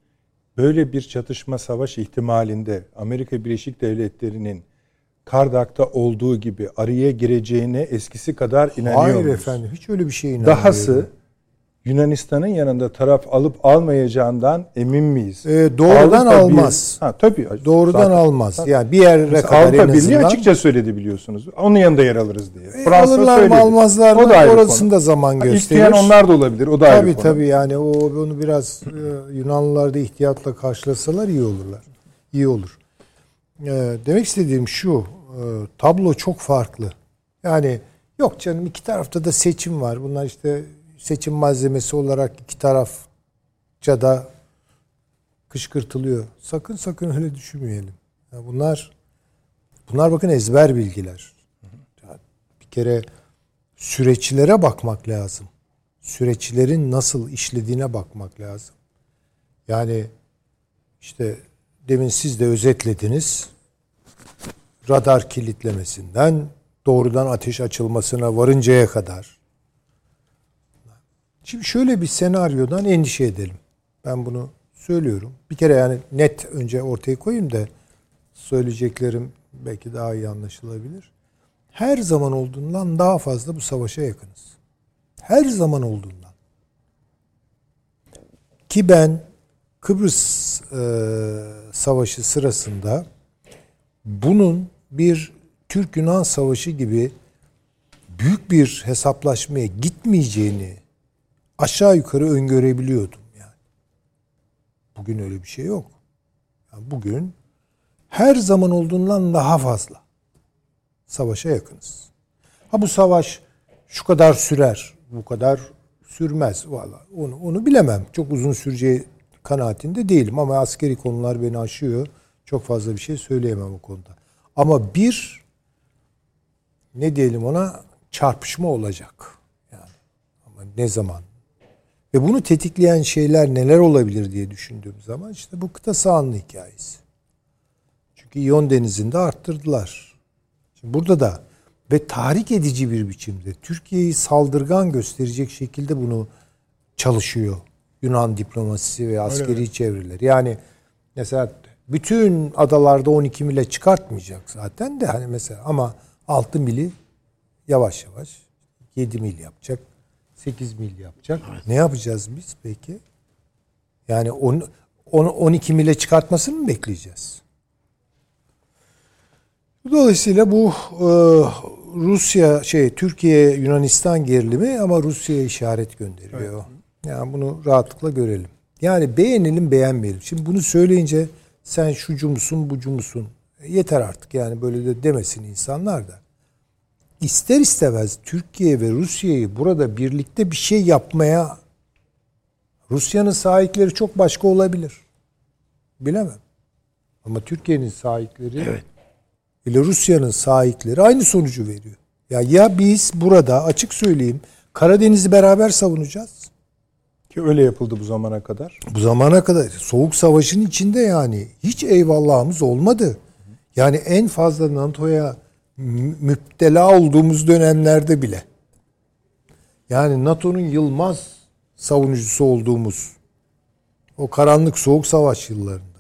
Böyle bir çatışma savaş ihtimalinde Amerika Birleşik Devletleri'nin Kardak'ta olduğu gibi araya gireceğine eskisi kadar inanıyor Hayır efendim hiç öyle bir şey inanmıyorum. Dahası Yunanistan'ın yanında taraf alıp almayacağından emin miyiz? Ee, doğrudan Avrupa almaz. Bir, ha, tabii. Doğrudan Zaten- almaz. zaten- Yani bir yere Mesela kadar Avrupa Birliği açıkça söyledi biliyorsunuz. Onun yanında yer alırız diye. E, Fransa alırlar mı almazlar mı O da ayrı orasını da zaman Ha, gösterir. İsteyen onlar da olabilir. O da ayrı Tabii konu. tabii yani o onu biraz e, Yunanlılar da ihtiyatla karşılasalar iyi olurlar. İyi olur. E, demek istediğim şu. E, tablo çok farklı. Yani yok canım iki tarafta da seçim var. Bunlar işte seçim malzemesi olarak iki tarafça da kışkırtılıyor. Sakın sakın öyle düşünmeyelim. Ya bunlar bunlar bakın ezber bilgiler. Ya Bir kere süreçlere bakmak lazım. Süreçlerin nasıl işlediğine bakmak lazım. Yani işte demin siz de özetlediniz. Radar kilitlemesinden doğrudan ateş açılmasına varıncaya kadar. Şimdi şöyle bir senaryodan endişe edelim. Ben bunu söylüyorum. Bir kere yani net önce ortaya koyayım da söyleyeceklerim belki daha iyi anlaşılabilir. Her zaman olduğundan daha fazla bu savaşa yakınız. Her zaman olduğundan. Ki ben Kıbrıs e, Savaşı sırasında bunun bir Türk-Yunan Savaşı gibi büyük bir hesaplaşmaya gitmeyeceğini aşağı yukarı öngörebiliyordum yani. Bugün öyle bir şey yok. Yani bugün her zaman olduğundan daha fazla savaşa yakınız. Ha bu savaş şu kadar sürer, bu kadar sürmez valla. Onu onu bilemem. Çok uzun süreceği kanaatinde değilim ama askeri konular beni aşıyor. Çok fazla bir şey söyleyemem o konuda. Ama bir ne diyelim ona çarpışma olacak. Yani ama ne zaman? Ve bunu tetikleyen şeyler neler olabilir diye düşündüğüm zaman işte bu kıta sahanlı hikayesi. Çünkü İyon Denizi'nde arttırdılar. Şimdi burada da ve tahrik edici bir biçimde Türkiye'yi saldırgan gösterecek şekilde bunu çalışıyor Yunan diplomasisi ve askeri çevreler. Yani mesela bütün adalarda 12 mile çıkartmayacak zaten de hani mesela ama 6 mili yavaş yavaş 7 mil yapacak. 8 mil yapacak. Ne yapacağız biz peki? Yani onu, onu 12 mile çıkartmasını mı bekleyeceğiz? Dolayısıyla bu e, Rusya şey Türkiye Yunanistan gerilimi ama Rusya'ya işaret gönderiyor. Yani bunu rahatlıkla görelim. Yani beğenelim beğenmeyelim. Şimdi bunu söyleyince sen şucu musun bucu musun? Yeter artık yani böyle de demesin insanlar da. İster istemez Türkiye ve Rusya'yı burada birlikte bir şey yapmaya Rusya'nın sahipleri çok başka olabilir. Bilemem. Ama Türkiye'nin sahipleri Evet. ile Rusya'nın sahipleri aynı sonucu veriyor. Ya ya biz burada açık söyleyeyim Karadeniz'i beraber savunacağız. Ki öyle yapıldı bu zamana kadar. Bu zamana kadar soğuk savaşın içinde yani hiç eyvallahımız olmadı. Yani en fazla NATO'ya mü- müptela olduğumuz dönemlerde bile. Yani NATO'nun yılmaz savunucusu olduğumuz o karanlık soğuk savaş yıllarında.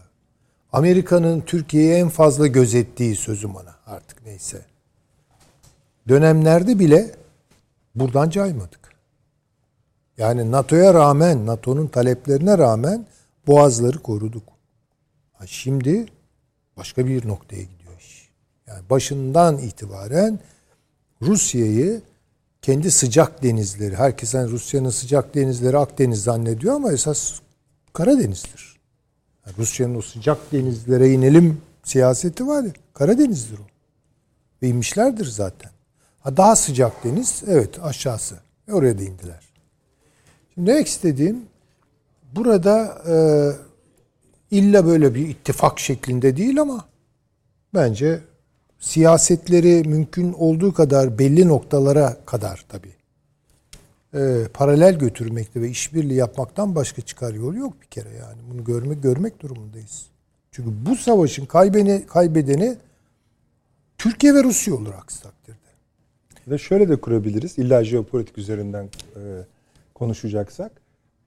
Amerika'nın Türkiye'yi en fazla gözettiği sözüm ona artık neyse. Dönemlerde bile buradan caymadık. Yani NATO'ya rağmen, NATO'nun taleplerine rağmen boğazları koruduk. Ha şimdi başka bir noktaya gidiyor iş. Yani başından itibaren Rusya'yı kendi sıcak denizleri, herkes hani Rusya'nın sıcak denizleri Akdeniz zannediyor ama esas Karadeniz'dir. Yani Rusya'nın o sıcak denizlere inelim siyaseti var ya, Karadeniz'dir o. Ve inmişlerdir zaten. Ha daha sıcak deniz, evet aşağısı. E oraya da indiler. Şimdi demek istediğim burada e, illa böyle bir ittifak şeklinde değil ama bence siyasetleri mümkün olduğu kadar belli noktalara kadar tabii e, paralel götürmekte ve işbirliği yapmaktan başka çıkar yol yok bir kere yani. Bunu görmek görmek durumundayız. Çünkü bu savaşın kaybeni, kaybedeni Türkiye ve Rusya olur aksi takdirde. Ve şöyle de kurabiliriz. İlla jeopolitik üzerinden e, konuşacaksak.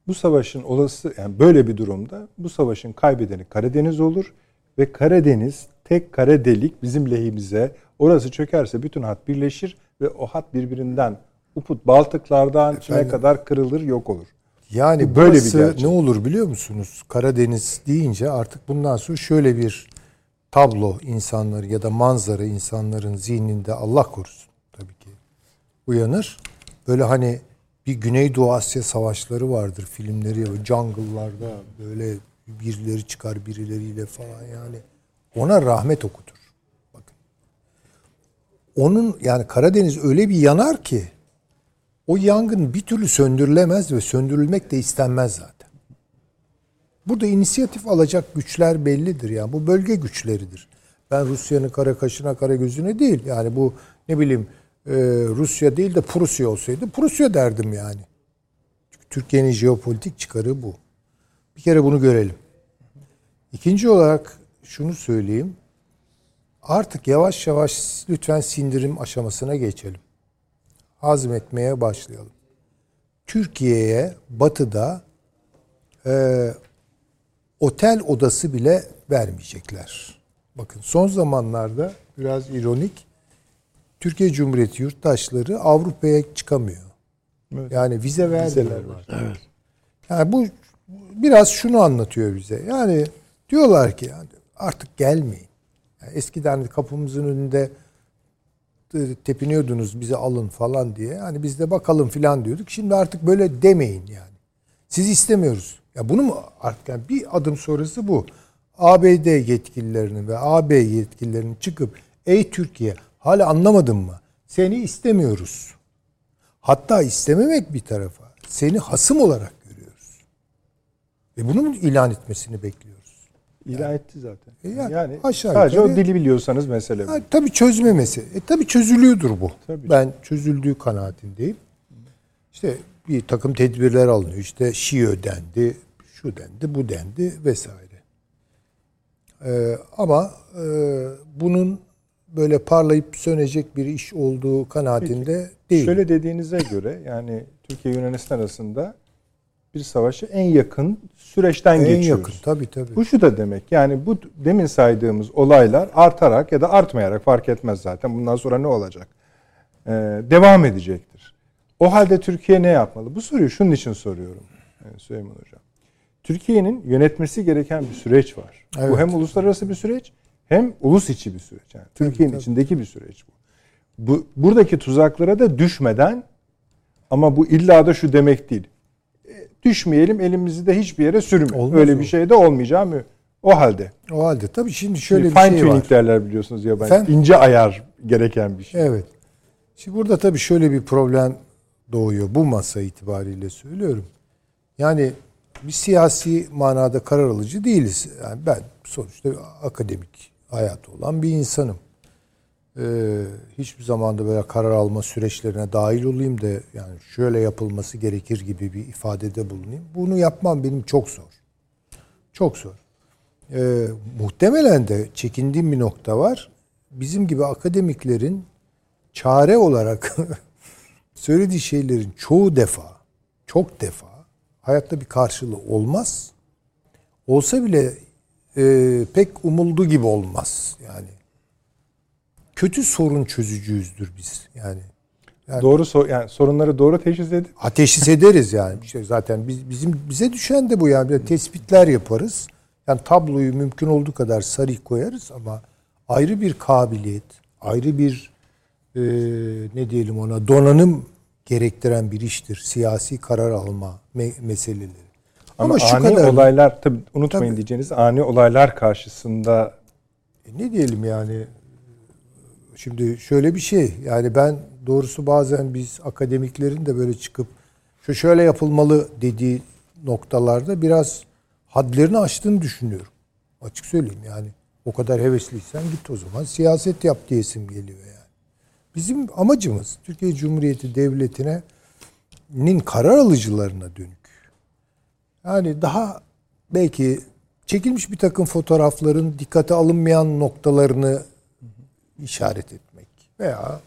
Bu savaşın olası yani böyle bir durumda bu savaşın kaybedeni Karadeniz olur ve Karadeniz tek kara delik bizim lehimize. Orası çökerse bütün hat birleşir ve o hat birbirinden uput Baltıklardan Çin'e kadar kırılır yok olur. Yani Bu böyle bir gerçek. ne olur biliyor musunuz? Karadeniz deyince artık bundan sonra şöyle bir tablo insanları ya da manzara insanların zihninde Allah korusun tabii ki uyanır. Böyle hani bir Güneydoğu Asya savaşları vardır filmleri ya jungle'larda böyle birileri çıkar birileriyle falan yani ona rahmet okutur. Bakın. Onun yani Karadeniz öyle bir yanar ki o yangın bir türlü söndürülemez ve söndürülmek de istenmez zaten. Burada inisiyatif alacak güçler bellidir yani. Bu bölge güçleridir. Ben Rusya'nın kara kaşına kara gözüne değil. Yani bu ne bileyim e, Rusya değil de Prusya olsaydı Prusya derdim yani. Çünkü Türkiye'nin jeopolitik çıkarı bu. Bir kere bunu görelim. İkinci olarak şunu söyleyeyim. Artık yavaş yavaş lütfen sindirim aşamasına geçelim hazmetmeye başlayalım. Türkiye'ye batıda e, otel odası bile vermeyecekler. Bakın son zamanlarda biraz ironik Türkiye Cumhuriyeti yurttaşları Avrupa'ya çıkamıyor. Evet. Yani vize. Vizeler var. Evet. Yani bu biraz şunu anlatıyor bize. Yani diyorlar ki yani artık gelmeyin. Yani eskiden kapımızın önünde tepiniyordunuz bize alın falan diye. Hani biz de bakalım falan diyorduk. Şimdi artık böyle demeyin yani. Siz istemiyoruz. Ya bunu mu artık yani bir adım sonrası bu. ABD yetkililerinin ve AB yetkililerinin çıkıp ey Türkiye hala anlamadın mı? Seni istemiyoruz. Hatta istememek bir tarafa. Seni hasım olarak görüyoruz. Ve bunu mu ilan etmesini bekliyoruz? İlan etti zaten. E yani yani aşağı sadece yukarı- o dili biliyorsanız mesele bu. Tabii çözme mesele. E, tabii çözülüyordur bu. Tabii. Ben çözüldüğü kanaatindeyim. İşte bir takım tedbirler alınıyor. İşte şi dendi, şu dendi, bu dendi vesaire. Ee, ama e, bunun böyle parlayıp sönecek bir iş olduğu kanaatinde değil. Şöyle dediğinize göre yani Türkiye Yunanistan arasında bir savaşı en yakın süreçten en geçiyoruz. yakın tabii tabii. Bu şu da demek yani bu demin saydığımız olaylar artarak ya da artmayarak fark etmez zaten. Bundan sonra ne olacak? Ee, devam edecektir. O halde Türkiye ne yapmalı? Bu soruyu şunun için soruyorum e, Süleyman Hocam. Türkiye'nin yönetmesi gereken bir süreç var. Evet. Bu hem uluslararası bir süreç hem ulus içi bir süreç. Yani Türkiye'nin içindeki bir süreç bu. bu. Buradaki tuzaklara da düşmeden ama bu illa da şu demek değil. E, Düşmeyelim elimizi de hiçbir yere sürmeyelim. Olmaz Öyle o. bir şey de olmayacağı mı? O halde. O halde tabii şimdi şöyle Şimdi bir fine şey var. tuning derler biliyorsunuz ya ben. Efendim? ince ayar gereken bir şey. Evet. Şimdi burada tabii şöyle bir problem doğuyor. Bu masa itibariyle söylüyorum. Yani bir siyasi manada karar alıcı değiliz. Yani ben sonuçta akademik hayatı olan bir insanım. Ee, hiçbir zamanda böyle karar alma süreçlerine dahil olayım da yani şöyle yapılması gerekir gibi bir ifadede bulunayım. Bunu yapmam benim çok zor. Çok zor. Ee, muhtemelen de çekindiğim bir nokta var. Bizim gibi akademiklerin çare olarak söylediği şeylerin çoğu defa, çok defa hayatta bir karşılığı olmaz. Olsa bile e, pek umulduğu gibi olmaz yani. Kötü sorun çözücüyüzdür biz yani. Yani- Doğru so- yani sorunları doğru teşhis edip Ateşis ederiz yani. İşte zaten biz, bizim bize düşen de bu yani. Bir de tespitler yaparız. Yani tabloyu mümkün olduğu kadar sarı koyarız ama ayrı bir kabiliyet, ayrı bir e, ne diyelim ona donanım gerektiren bir iştir. Siyasi karar alma me- meseleleri. Ama, Ama, şu ani kadar olaylar tabii unutmayın Tabii. diyeceğiniz ani olaylar karşısında E, ne diyelim yani şimdi şöyle bir şey yani ben doğrusu bazen biz akademiklerin de böyle çıkıp şu şöyle yapılmalı dediği noktalarda biraz hadlerini aştığını düşünüyorum. Açık söyleyeyim yani o kadar hevesliysen git o zaman siyaset yap diyesim geliyor yani. Bizim amacımız Türkiye Cumhuriyeti Devleti'ne nin karar alıcılarına dönük. Yani daha belki çekilmiş bir takım fotoğrafların dikkate alınmayan noktalarını işaret etmek veya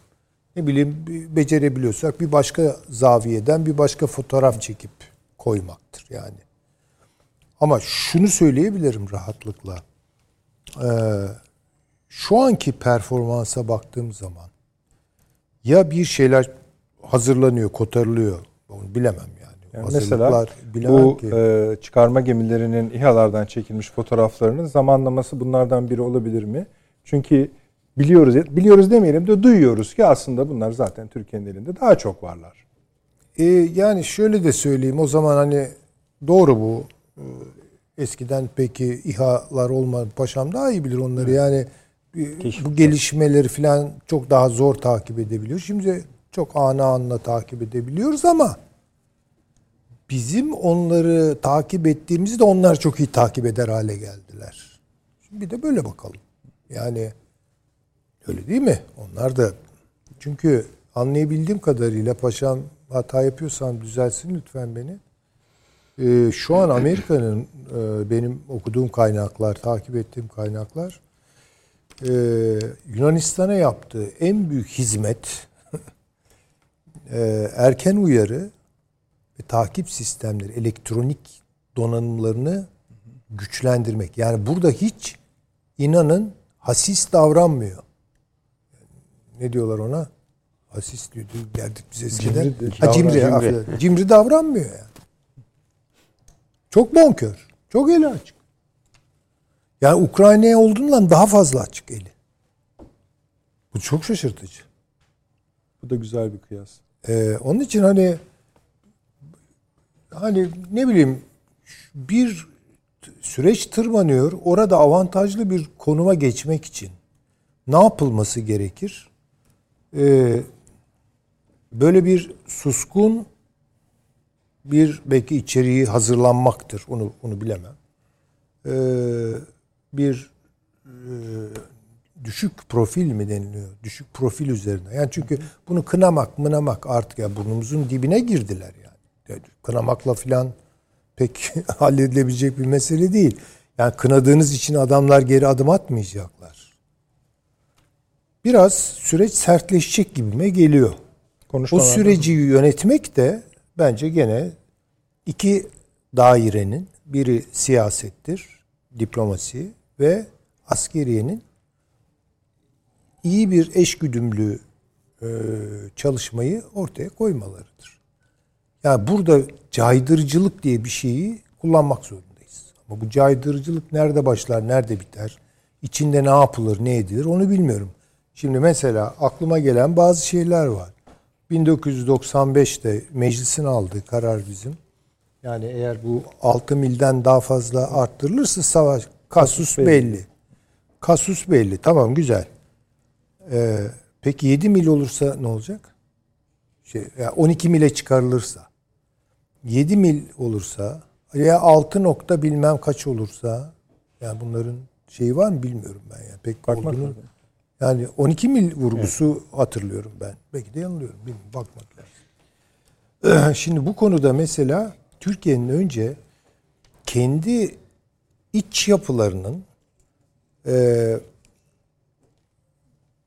ne bileyim becerebiliyorsak bir başka zaviyeden bir başka fotoğraf çekip koymaktır yani. Ama şunu söyleyebilirim rahatlıkla. Ee, şu anki performansa baktığım zaman ya bir şeyler hazırlanıyor, kotarılıyor. Onu bilemem yani. Mesela bu ki. e, çıkarma gemilerinin İHA'lardan çekilmiş fotoğraflarının zamanlaması bunlardan biri olabilir mi? Çünkü biliyoruz biliyoruz demeyelim de duyuyoruz ki aslında bunlar zaten Türkiye'nin elinde daha çok varlar. E, yani şöyle de söyleyeyim o zaman hani doğru bu. E, Eskiden peki İHA'lar olmadı. Paşam daha iyi bilir onları. Yani e, bu gelişmeleri falan çok daha zor takip edebiliyor. Şimdi çok ana anla takip edebiliyoruz ama bizim onları takip ettiğimizde de onlar çok iyi takip eder hale geldiler. Şimdi bir de böyle bakalım. Yani öyle değil mi? Onlar da çünkü anlayabildiğim kadarıyla paşam hata yapıyorsam düzelsin lütfen beni. Ee, şu an Amerika'nın e, benim okuduğum kaynaklar, takip ettiğim kaynaklar e, Yunanistan'a yaptığı en büyük hizmet e, erken uyarı ve takip sistemleri, elektronik donanımlarını güçlendirmek. Yani burada hiç inanın hasis davranmıyor. Ne diyorlar ona? Hasis diyordu derdik biz eskiden. Cimri- ha, cimri, affedersin. cimri davranmıyor yani. Çok bonkör. Çok eli açık. Yani Ukrayna'ya olduğundan daha fazla açık eli. Bu çok şaşırtıcı. Bu da güzel bir kıyas. Ee, onun için hani hani ne bileyim bir süreç tırmanıyor. Orada avantajlı bir konuma geçmek için ne yapılması gerekir? Ee, böyle bir suskun bir belki içeriği hazırlanmaktır. Onu onu bilemem. Ee, bir e, düşük profil mi deniliyor? Düşük profil üzerine. Yani çünkü bunu kınamak, mınamak artık ya burnumuzun dibine girdiler yani. Kınamakla filan pek halledilebilecek bir mesele değil. Yani kınadığınız için adamlar geri adım atmayacaklar. Biraz süreç sertleşecek gibime geliyor. O süreci yönetmek de bence gene iki dairenin biri siyasettir, diplomasi ve askeriyenin iyi bir eşgüdümlü e, çalışmayı ortaya koymalarıdır. Yani burada caydırıcılık diye bir şeyi kullanmak zorundayız. Ama bu caydırıcılık nerede başlar, nerede biter? İçinde ne yapılır, ne edilir onu bilmiyorum. Şimdi mesela aklıma gelen bazı şeyler var. 1995'te meclisin aldığı karar bizim. Yani eğer bu 6 milden daha fazla arttırılırsa savaş kasus belli. belli. Kasus belli. Tamam güzel. Ee, peki 7 mil olursa ne olacak? Şey, yani 12 mile çıkarılırsa 7 mil olursa ya 6 nokta bilmem kaç olursa yani bunların şeyi var mı bilmiyorum ben yani pek Bakmak olduğunu. Yani 12 mil vurgusu hatırlıyorum ben. Belki de yanılıyorum. Bilmiyorum. Bakmak lazım. Şimdi bu konuda mesela Türkiye'nin önce kendi iç yapılarının e,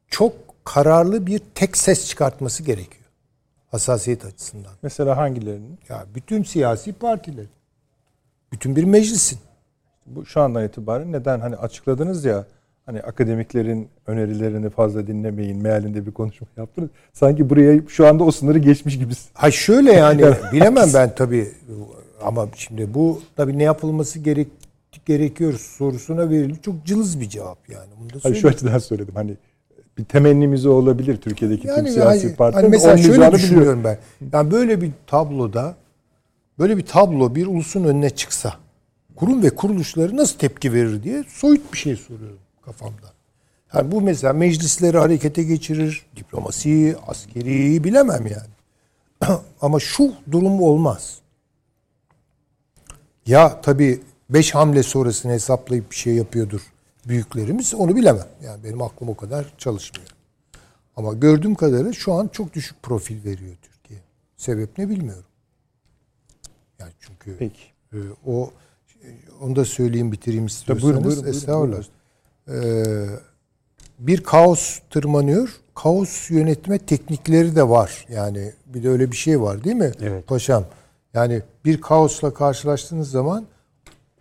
çok kararlı bir tek ses çıkartması gerekiyor. Hassasiyet açısından. Mesela hangilerinin? Ya bütün siyasi partilerin, bütün bir meclisin. Bu şu andan itibaren neden hani açıkladınız ya hani akademiklerin önerilerini fazla dinlemeyin mealinde bir konuşma yaptınız. Sanki buraya şu anda o sınırı geçmiş gibisin. Ha şöyle yani bilemem ben tabii ama şimdi bu tabii ne yapılması gerek gerekiyor sorusuna verilmiş çok cılız bir cevap yani. Bunu da Hani şu açıdan söyledim hani bir temennimiz o olabilir Türkiye'deki tüm Yani siyasi hani, partilerin. hani mesela şöyle düşünüyorum ben. Yani böyle bir tabloda böyle bir tablo bir ulusun önüne çıksa kurum ve kuruluşları nasıl tepki verir diye soyut bir şey soruyorum kafamda. Yani bu mesela meclisleri harekete geçirir, diplomasiyi, askeriyi bilemem yani. Ama şu durum olmaz. Ya tabii beş hamle sonrasını hesaplayıp bir şey yapıyordur büyüklerimiz onu bilemem. Yani benim aklım o kadar çalışmıyor. Ama gördüğüm kadarıyla şu an çok düşük profil veriyor Türkiye. Sebep ne bilmiyorum. Yani çünkü Peki. e, o onu da söyleyeyim bitireyim istiyorsanız. buyurun, buyurun, buyurun, Estağfurullah. buyurun. Ee, bir kaos tırmanıyor. Kaos yönetme teknikleri de var. Yani bir de öyle bir şey var değil mi Evet. paşam? Yani bir kaosla karşılaştığınız zaman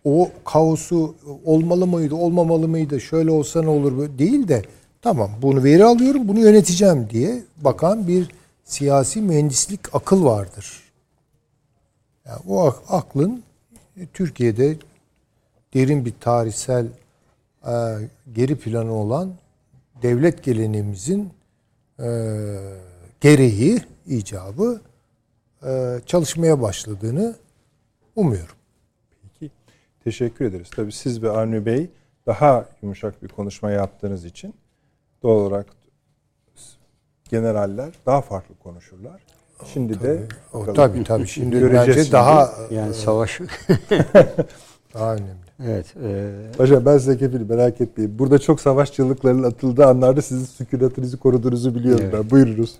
o kaosu olmalı mıydı, olmamalı mıydı, şöyle olsa ne olur değil de tamam bunu veri alıyorum, bunu yöneteceğim diye bakan bir siyasi mühendislik akıl vardır. Yani o aklın Türkiye'de derin bir tarihsel e, geri planı olan devlet geleneğimizin e, gereği, icabı e, çalışmaya başladığını umuyorum. Teşekkür ederiz. Tabii siz ve Avni Bey daha yumuşak bir konuşma yaptığınız için doğal olarak generaller daha farklı konuşurlar. Şimdi de O, tabii tabii. Şimdi Göreceğiz bence şimdi. daha Yani savaş daha önemli. evet e, Paşa ben size kefilim merak etmeyin. Burada çok savaş çığlıklarının atıldığı anlarda sizin sükunetinizi koruduğunuzu biliyorum Evet. ben. Buyurunuz.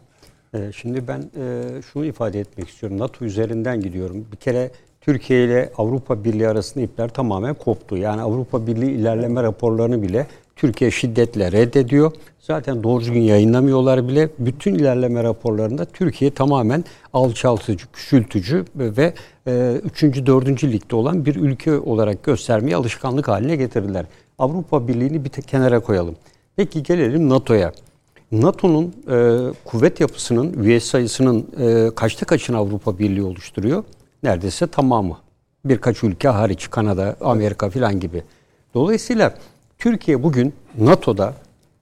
e, şimdi ben e, şunu ifade etmek istiyorum. NATO üzerinden gidiyorum. Bir kere Türkiye ile Avrupa Birliği arasında ipler tamamen koptu. Yani Avrupa Birliği ilerleme raporlarını bile Türkiye şiddetle reddediyor. Zaten doğru düzgün yayınlamıyorlar bile. Bütün ilerleme raporlarında Türkiye tamamen alçaltıcı, küçültücü ve 3. 4. ligde olan bir ülke olarak göstermeyi alışkanlık haline getirdiler. Avrupa Birliği'ni bir kenara koyalım. Peki gelelim NATO'ya. NATO'nun e, kuvvet yapısının, üye sayısının e, kaçta kaçını Avrupa Birliği oluşturuyor? Neredeyse tamamı. Birkaç ülke hariç, Kanada, Amerika filan gibi. Dolayısıyla Türkiye bugün NATO'da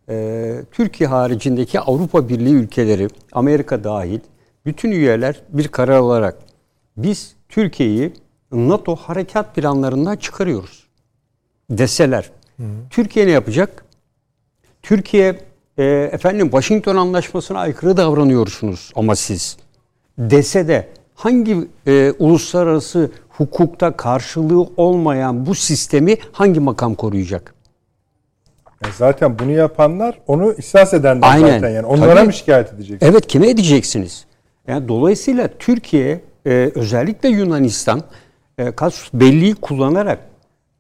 e, Türkiye haricindeki Avrupa Birliği ülkeleri, Amerika dahil, bütün üyeler bir karar olarak biz Türkiye'yi NATO harekat planlarından çıkarıyoruz deseler. Türkiye ne yapacak? Türkiye e, efendim Washington Anlaşması'na aykırı davranıyorsunuz ama siz dese de hangi e, uluslararası hukukta karşılığı olmayan bu sistemi hangi makam koruyacak? Yani zaten bunu yapanlar onu ihsas edenler Aynen. zaten yani. Onlara Tabii. mı şikayet edecek? Evet kime edeceksiniz? Yani dolayısıyla Türkiye e, özellikle Yunanistan e, kasus belliği kullanarak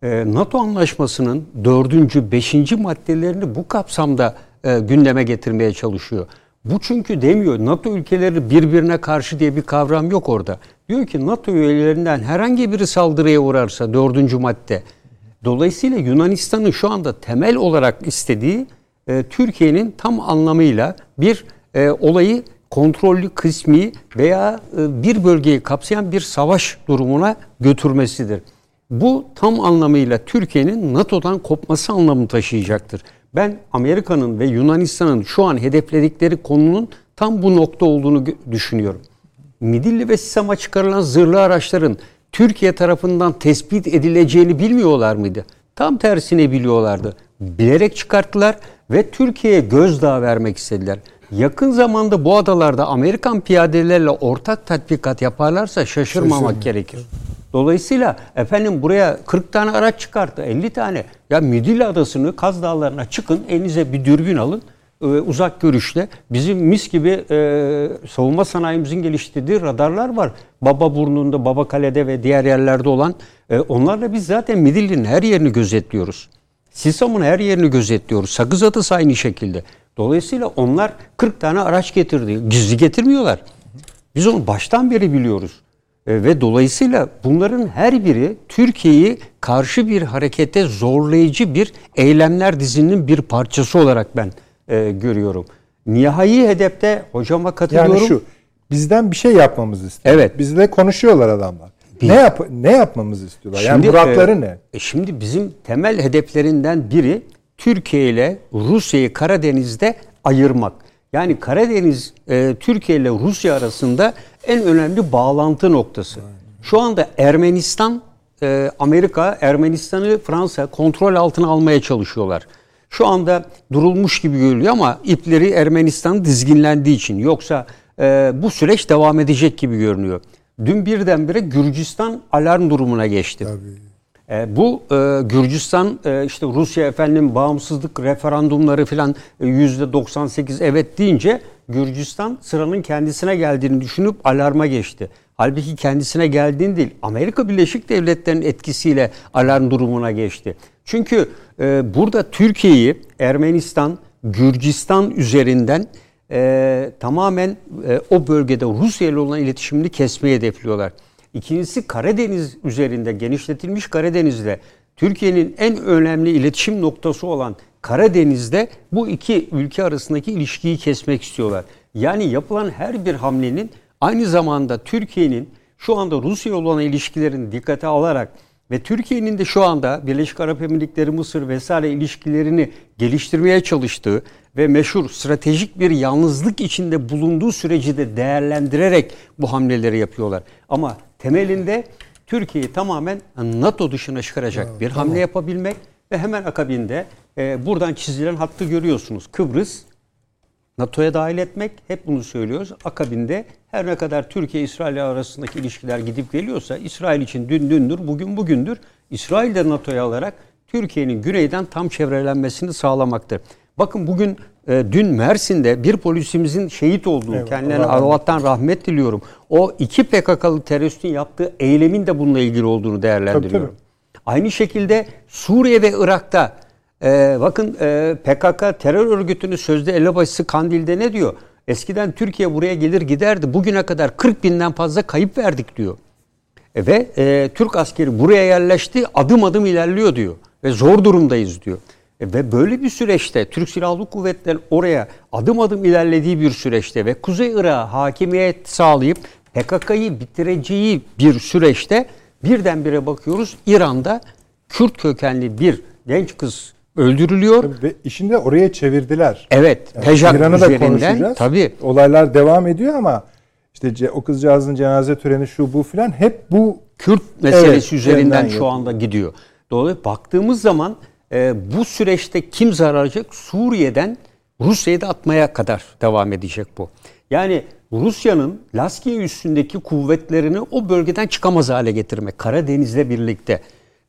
e, NATO anlaşmasının dördüncü, beşinci maddelerini bu kapsamda e, gündeme getirmeye çalışıyor. Bu çünkü demiyor NATO ülkeleri birbirine karşı diye bir kavram yok orada. Diyor ki NATO üyelerinden herhangi biri saldırıya uğrarsa dördüncü madde. Dolayısıyla Yunanistan'ın şu anda temel olarak istediği e, Türkiye'nin tam anlamıyla bir e, olayı kontrollü kısmi veya e, bir bölgeyi kapsayan bir savaş durumuna götürmesidir. Bu tam anlamıyla Türkiye'nin NATO'dan kopması anlamını taşıyacaktır. Ben Amerika'nın ve Yunanistan'ın şu an hedefledikleri konunun tam bu nokta olduğunu düşünüyorum. Midilli ve Sisam'a çıkarılan zırhlı araçların Türkiye tarafından tespit edileceğini bilmiyorlar mıydı? Tam tersine biliyorlardı. Bilerek çıkarttılar ve Türkiye'ye gözdağı vermek istediler. Yakın zamanda bu adalarda Amerikan piyadelerle ortak tatbikat yaparlarsa şaşırmamak gerekir. Dolayısıyla efendim buraya 40 tane araç çıkarttı, 50 tane. Ya Midilli Adası'nı, Kaz Dağları'na çıkın, elinize bir dürbün alın e, uzak görüşle bizim mis gibi e, savunma sanayimizin geliştirdiği radarlar var. Baba Burnu'nda, Baba Kale'de ve diğer yerlerde olan e, onlarla biz zaten Midilli'nin her yerini gözetliyoruz. Sisam'ın her yerini gözetliyoruz. Sakız Adası aynı şekilde. Dolayısıyla onlar 40 tane araç getirdi. Gizli getirmiyorlar. Biz onu baştan beri biliyoruz. E, ve dolayısıyla bunların her biri Türkiye'yi karşı bir harekete zorlayıcı bir eylemler dizinin bir parçası olarak ben e, görüyorum. Nihai hedefte hocama katılıyorum. Yani şu bizden bir şey yapmamızı istiyor. Evet. Bizle konuşuyorlar adamlar. Bir- Ne yap ne yapmamızı istiyorlar? yani Şimdi, muratları e, ne? e, şimdi bizim temel hedeflerinden biri Türkiye ile Rusya'yı Karadeniz'de ayırmak. Yani Karadeniz e, Türkiye ile Rusya arasında en önemli bağlantı noktası. Şu anda Ermenistan, e, Amerika, Ermenistan'ı Fransa kontrol altına almaya çalışıyorlar. Şu anda durulmuş gibi görülüyor ama ipleri Ermenistan dizginlendiği için. Yoksa e, bu süreç devam edecek gibi görünüyor. Dün birdenbire Gürcistan alarm durumuna geçti. E, bu e, Gürcistan e, işte Rusya efendim bağımsızlık referandumları filan yüzde 98 evet deyince Gürcistan sıranın kendisine geldiğini düşünüp alarma geçti. Halbuki kendisine geldiğini değil Amerika Birleşik Devletleri'nin etkisiyle alarm durumuna geçti. Çünkü e, burada Türkiye'yi Ermenistan, Gürcistan üzerinden e, tamamen e, o bölgede Rusya ile olan iletişimini kesmeyi hedefliyorlar. İkincisi Karadeniz üzerinde genişletilmiş Karadeniz'de Türkiye'nin en önemli iletişim noktası olan Karadeniz'de bu iki ülke arasındaki ilişkiyi kesmek istiyorlar. Yani yapılan her bir hamlenin aynı zamanda Türkiye'nin şu anda Rusya olan ilişkilerini dikkate alarak ve Türkiye'nin de şu anda Birleşik Arap Emirlikleri, Mısır vesaire ilişkilerini geliştirmeye çalıştığı ve meşhur stratejik bir yalnızlık içinde bulunduğu süreci de değerlendirerek bu hamleleri yapıyorlar. Ama temelinde Türkiye'yi tamamen NATO dışına çıkaracak evet, bir hamle tamam. yapabilmek ve hemen akabinde e, buradan çizilen hattı görüyorsunuz. Kıbrıs NATO'ya dahil etmek hep bunu söylüyoruz. Akabinde her ne kadar Türkiye İsrail arasındaki ilişkiler gidip geliyorsa İsrail için dün dündür, bugün bugündür. İsrail de NATO'ya alarak Türkiye'nin güneyden tam çevrelenmesini sağlamaktır. Bakın bugün e, dün Mersin'de bir polisimizin şehit olduğu, evet, kendilerine Allah'tan rahmet diliyorum. O iki PKK'lı teröristin yaptığı eylemin de bununla ilgili olduğunu değerlendiriyorum. Tabii, tabii. Aynı şekilde Suriye ve Irak'ta e, bakın e, PKK terör örgütünün sözde elebaşısı Kandil'de ne diyor? Eskiden Türkiye buraya gelir giderdi. Bugüne kadar 40 binden fazla kayıp verdik diyor. E, ve e, Türk askeri buraya yerleşti adım adım ilerliyor diyor. Ve zor durumdayız diyor. E, ve böyle bir süreçte Türk Silahlı Kuvvetleri oraya adım adım ilerlediği bir süreçte ve Kuzey Irak'a hakimiyet sağlayıp PKK'yı bitireceği bir süreçte birdenbire bakıyoruz İran'da Kürt kökenli bir genç kız öldürülüyor. Ve işini de oraya çevirdiler. Evet. Yani Pejak İran'ı da konuşacağız. Tabii. Olaylar devam ediyor ama işte o kızcağızın cenaze töreni şu bu filan hep bu Kürt meselesi evet, üzerinden şu anda gidiyor. Dolayısıyla baktığımız zaman e, bu süreçte kim zarar alacak? Suriye'den Rusya'yı da atmaya kadar devam edecek bu. Yani Rusya'nın Laskiye üstündeki kuvvetlerini o bölgeden çıkamaz hale getirmek Karadeniz'le birlikte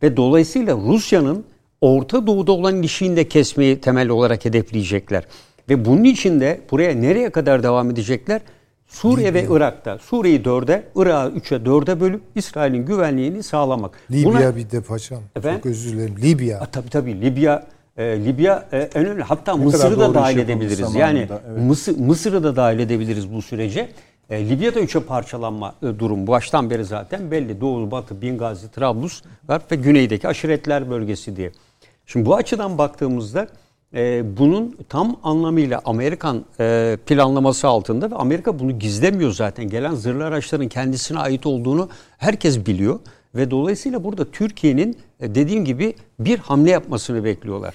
ve dolayısıyla Rusya'nın Orta Doğu'da olan ilişiğini de kesmeyi temel olarak hedefleyecekler. Ve bunun için de buraya nereye kadar devam edecekler? Suriye Libya. ve Irak'ta. Suriye'yi dörde, Irak'ı üçe dörde bölüp İsrail'in güvenliğini sağlamak. Libya Buna, bir de paşam. Efendim? Çok özür dilerim. Libya. A, tabii tabii Libya e, Libya e, en önemli. Hatta ne Mısır'ı da dahil edebiliriz. Yani evet. Mısır, Mısır'ı da dahil edebiliriz bu sürece. E, Libya'da üçe parçalanma e, durum baştan beri zaten belli. Doğu, Batı, Bingazi, Trablus var ve güneydeki aşiretler bölgesi diye. Şimdi bu açıdan baktığımızda e, bunun tam anlamıyla Amerikan e, planlaması altında ve Amerika bunu gizlemiyor zaten. Gelen zırhlı araçların kendisine ait olduğunu herkes biliyor. Ve dolayısıyla burada Türkiye'nin e, dediğim gibi bir hamle yapmasını bekliyorlar.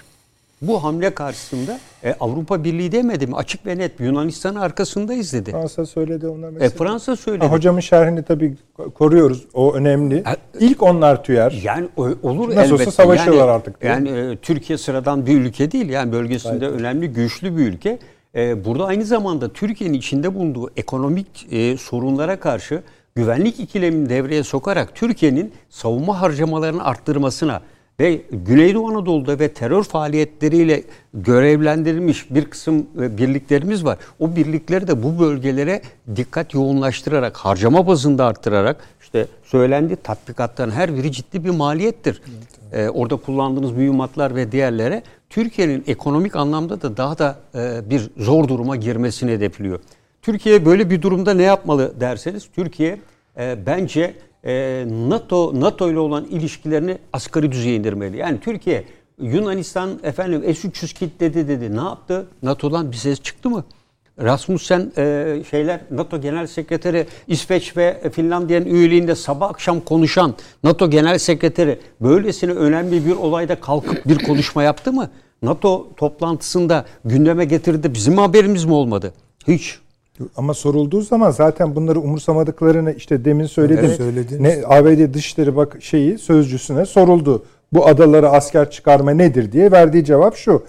Bu hamle karşısında e, Avrupa Birliği demedi mi? Açık ve net Yunanistan'ın arkasındayız dedi. Fransa söyledi onlar mesela. E, Fransa söyledi. Ha, hocamın şerhini tabii koruyoruz. O önemli. Ha, İlk onlar tüyer. Yani olur Nasıl elbette. olsa savaşıyorlar yani, artık. Yani e, Türkiye sıradan bir ülke değil. Yani bölgesinde Gayet önemli, güçlü bir ülke. E, burada aynı zamanda Türkiye'nin içinde bulunduğu ekonomik e, sorunlara karşı güvenlik ikilemini devreye sokarak Türkiye'nin savunma harcamalarını arttırmasına ve Güneydoğu Anadolu'da ve terör faaliyetleriyle görevlendirilmiş bir kısım e, birliklerimiz var. O birlikleri de bu bölgelere dikkat yoğunlaştırarak, harcama bazında arttırarak işte söylendi tatbikatların her biri ciddi bir maliyettir. Evet. Ee, orada kullandığınız mühimmatlar ve diğerlere Türkiye'nin ekonomik anlamda da daha da e, bir zor duruma girmesini hedefliyor. Türkiye böyle bir durumda ne yapmalı derseniz Türkiye e, bence e, NATO NATO ile olan ilişkilerini asgari düzeye indirmeli. Yani Türkiye Yunanistan efendim S-300 kilitledi dedi. Ne yaptı? NATO'dan bir ses çıktı mı? Rasmussen e, şeyler NATO Genel Sekreteri İsveç ve Finlandiya'nın üyeliğinde sabah akşam konuşan NATO Genel Sekreteri böylesine önemli bir olayda kalkıp bir konuşma yaptı mı? NATO toplantısında gündeme getirdi. Bizim haberimiz mi olmadı? Hiç. Ama sorulduğu zaman zaten bunları umursamadıklarını işte demin söyledim. Evet, ne ABD Dışişleri bak şeyi sözcüsüne soruldu. Bu adaları asker çıkarma nedir diye verdiği cevap şu.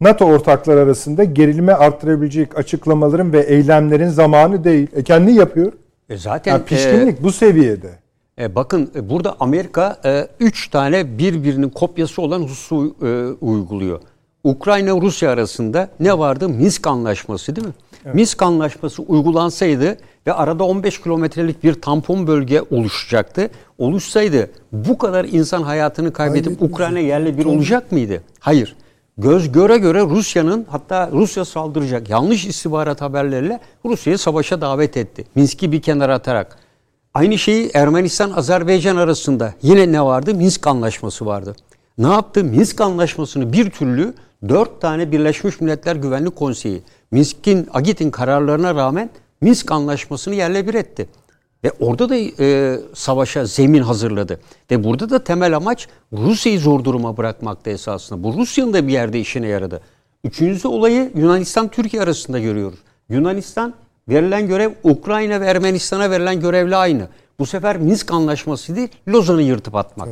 NATO ortaklar arasında gerilime arttırabilecek açıklamaların ve eylemlerin zamanı değil. E kendi yapıyor. E zaten yani pişkinlik e, bu seviyede. E bakın e, burada Amerika e, üç tane birbirinin kopyası olan hususu e, uyguluyor. Ukrayna Rusya arasında ne vardı? Minsk Anlaşması değil mi? Evet. Minsk Anlaşması uygulansaydı ve arada 15 kilometrelik bir tampon bölge oluşacaktı. Oluşsaydı bu kadar insan hayatını kaybedip Ukrayna yerle bir olacak mıydı? Hayır. Göz göre göre Rusya'nın hatta Rusya saldıracak yanlış istihbarat haberleriyle Rusya'yı savaşa davet etti. Minsk'i bir kenara atarak. Aynı şeyi Ermenistan-Azerbaycan arasında yine ne vardı? Minsk Anlaşması vardı. Ne yaptı? Minsk Anlaşması'nı bir türlü dört tane Birleşmiş Milletler Güvenlik Konseyi Minsk'in, Agit'in kararlarına rağmen Minsk Anlaşması'nı yerle bir etti. Ve orada da e, savaşa zemin hazırladı. Ve burada da temel amaç Rusya'yı zor duruma bırakmakta esasında. Bu Rusya'nın da bir yerde işine yaradı. Üçüncü olayı Yunanistan-Türkiye arasında görüyoruz. Yunanistan verilen görev Ukrayna ve Ermenistan'a verilen görevle aynı. Bu sefer Minsk anlaşması değil, Lozan'ı yırtıp atmak.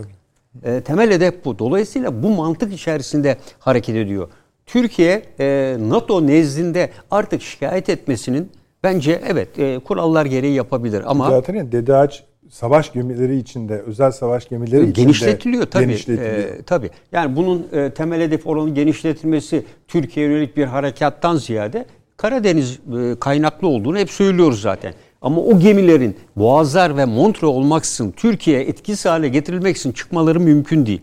E, temel hedef bu. Dolayısıyla bu mantık içerisinde hareket ediyor. Türkiye e, NATO nezdinde artık şikayet etmesinin bence evet e, kurallar gereği yapabilir ama Zaten Dede Ağaç savaş gemileri içinde, özel savaş gemileri içinde genişletiliyor tabii. genişletiliyor. Ee, tabii. Yani bunun e, temel hedef oranı genişletilmesi Türkiye'ye yönelik bir harekattan ziyade Karadeniz e, kaynaklı olduğunu hep söylüyoruz zaten. Ama o gemilerin Boğazlar ve Montre olmaksızın Türkiye'ye etkisiz hale getirilmek için çıkmaları mümkün değil.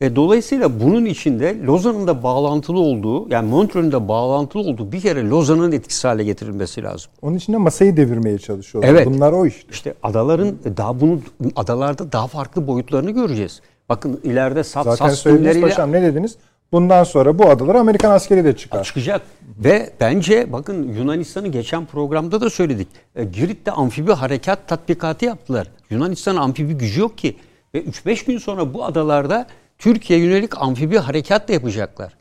E, dolayısıyla bunun içinde Lozan'ın da bağlantılı olduğu, yani Montreux'un da bağlantılı olduğu bir kere Lozan'ın etkisiz hale getirilmesi lazım. Onun için de masayı devirmeye çalışıyorlar. Evet. Bunlar o işte. İşte adaların daha bunu adalarda daha farklı boyutlarını göreceğiz. Bakın ileride Sat, Zaten Sas söylediniz günleriyle paşam ne dediniz? Bundan sonra bu adalara Amerikan askeri de çıkar. çıkacak. Ve bence bakın Yunanistan'ı geçen programda da söyledik. E, Girit'te amfibi harekat tatbikatı yaptılar. Yunanistan'ın amfibi gücü yok ki. Ve 3-5 gün sonra bu adalarda Türkiye yönelik amfibi harekat da yapacaklar.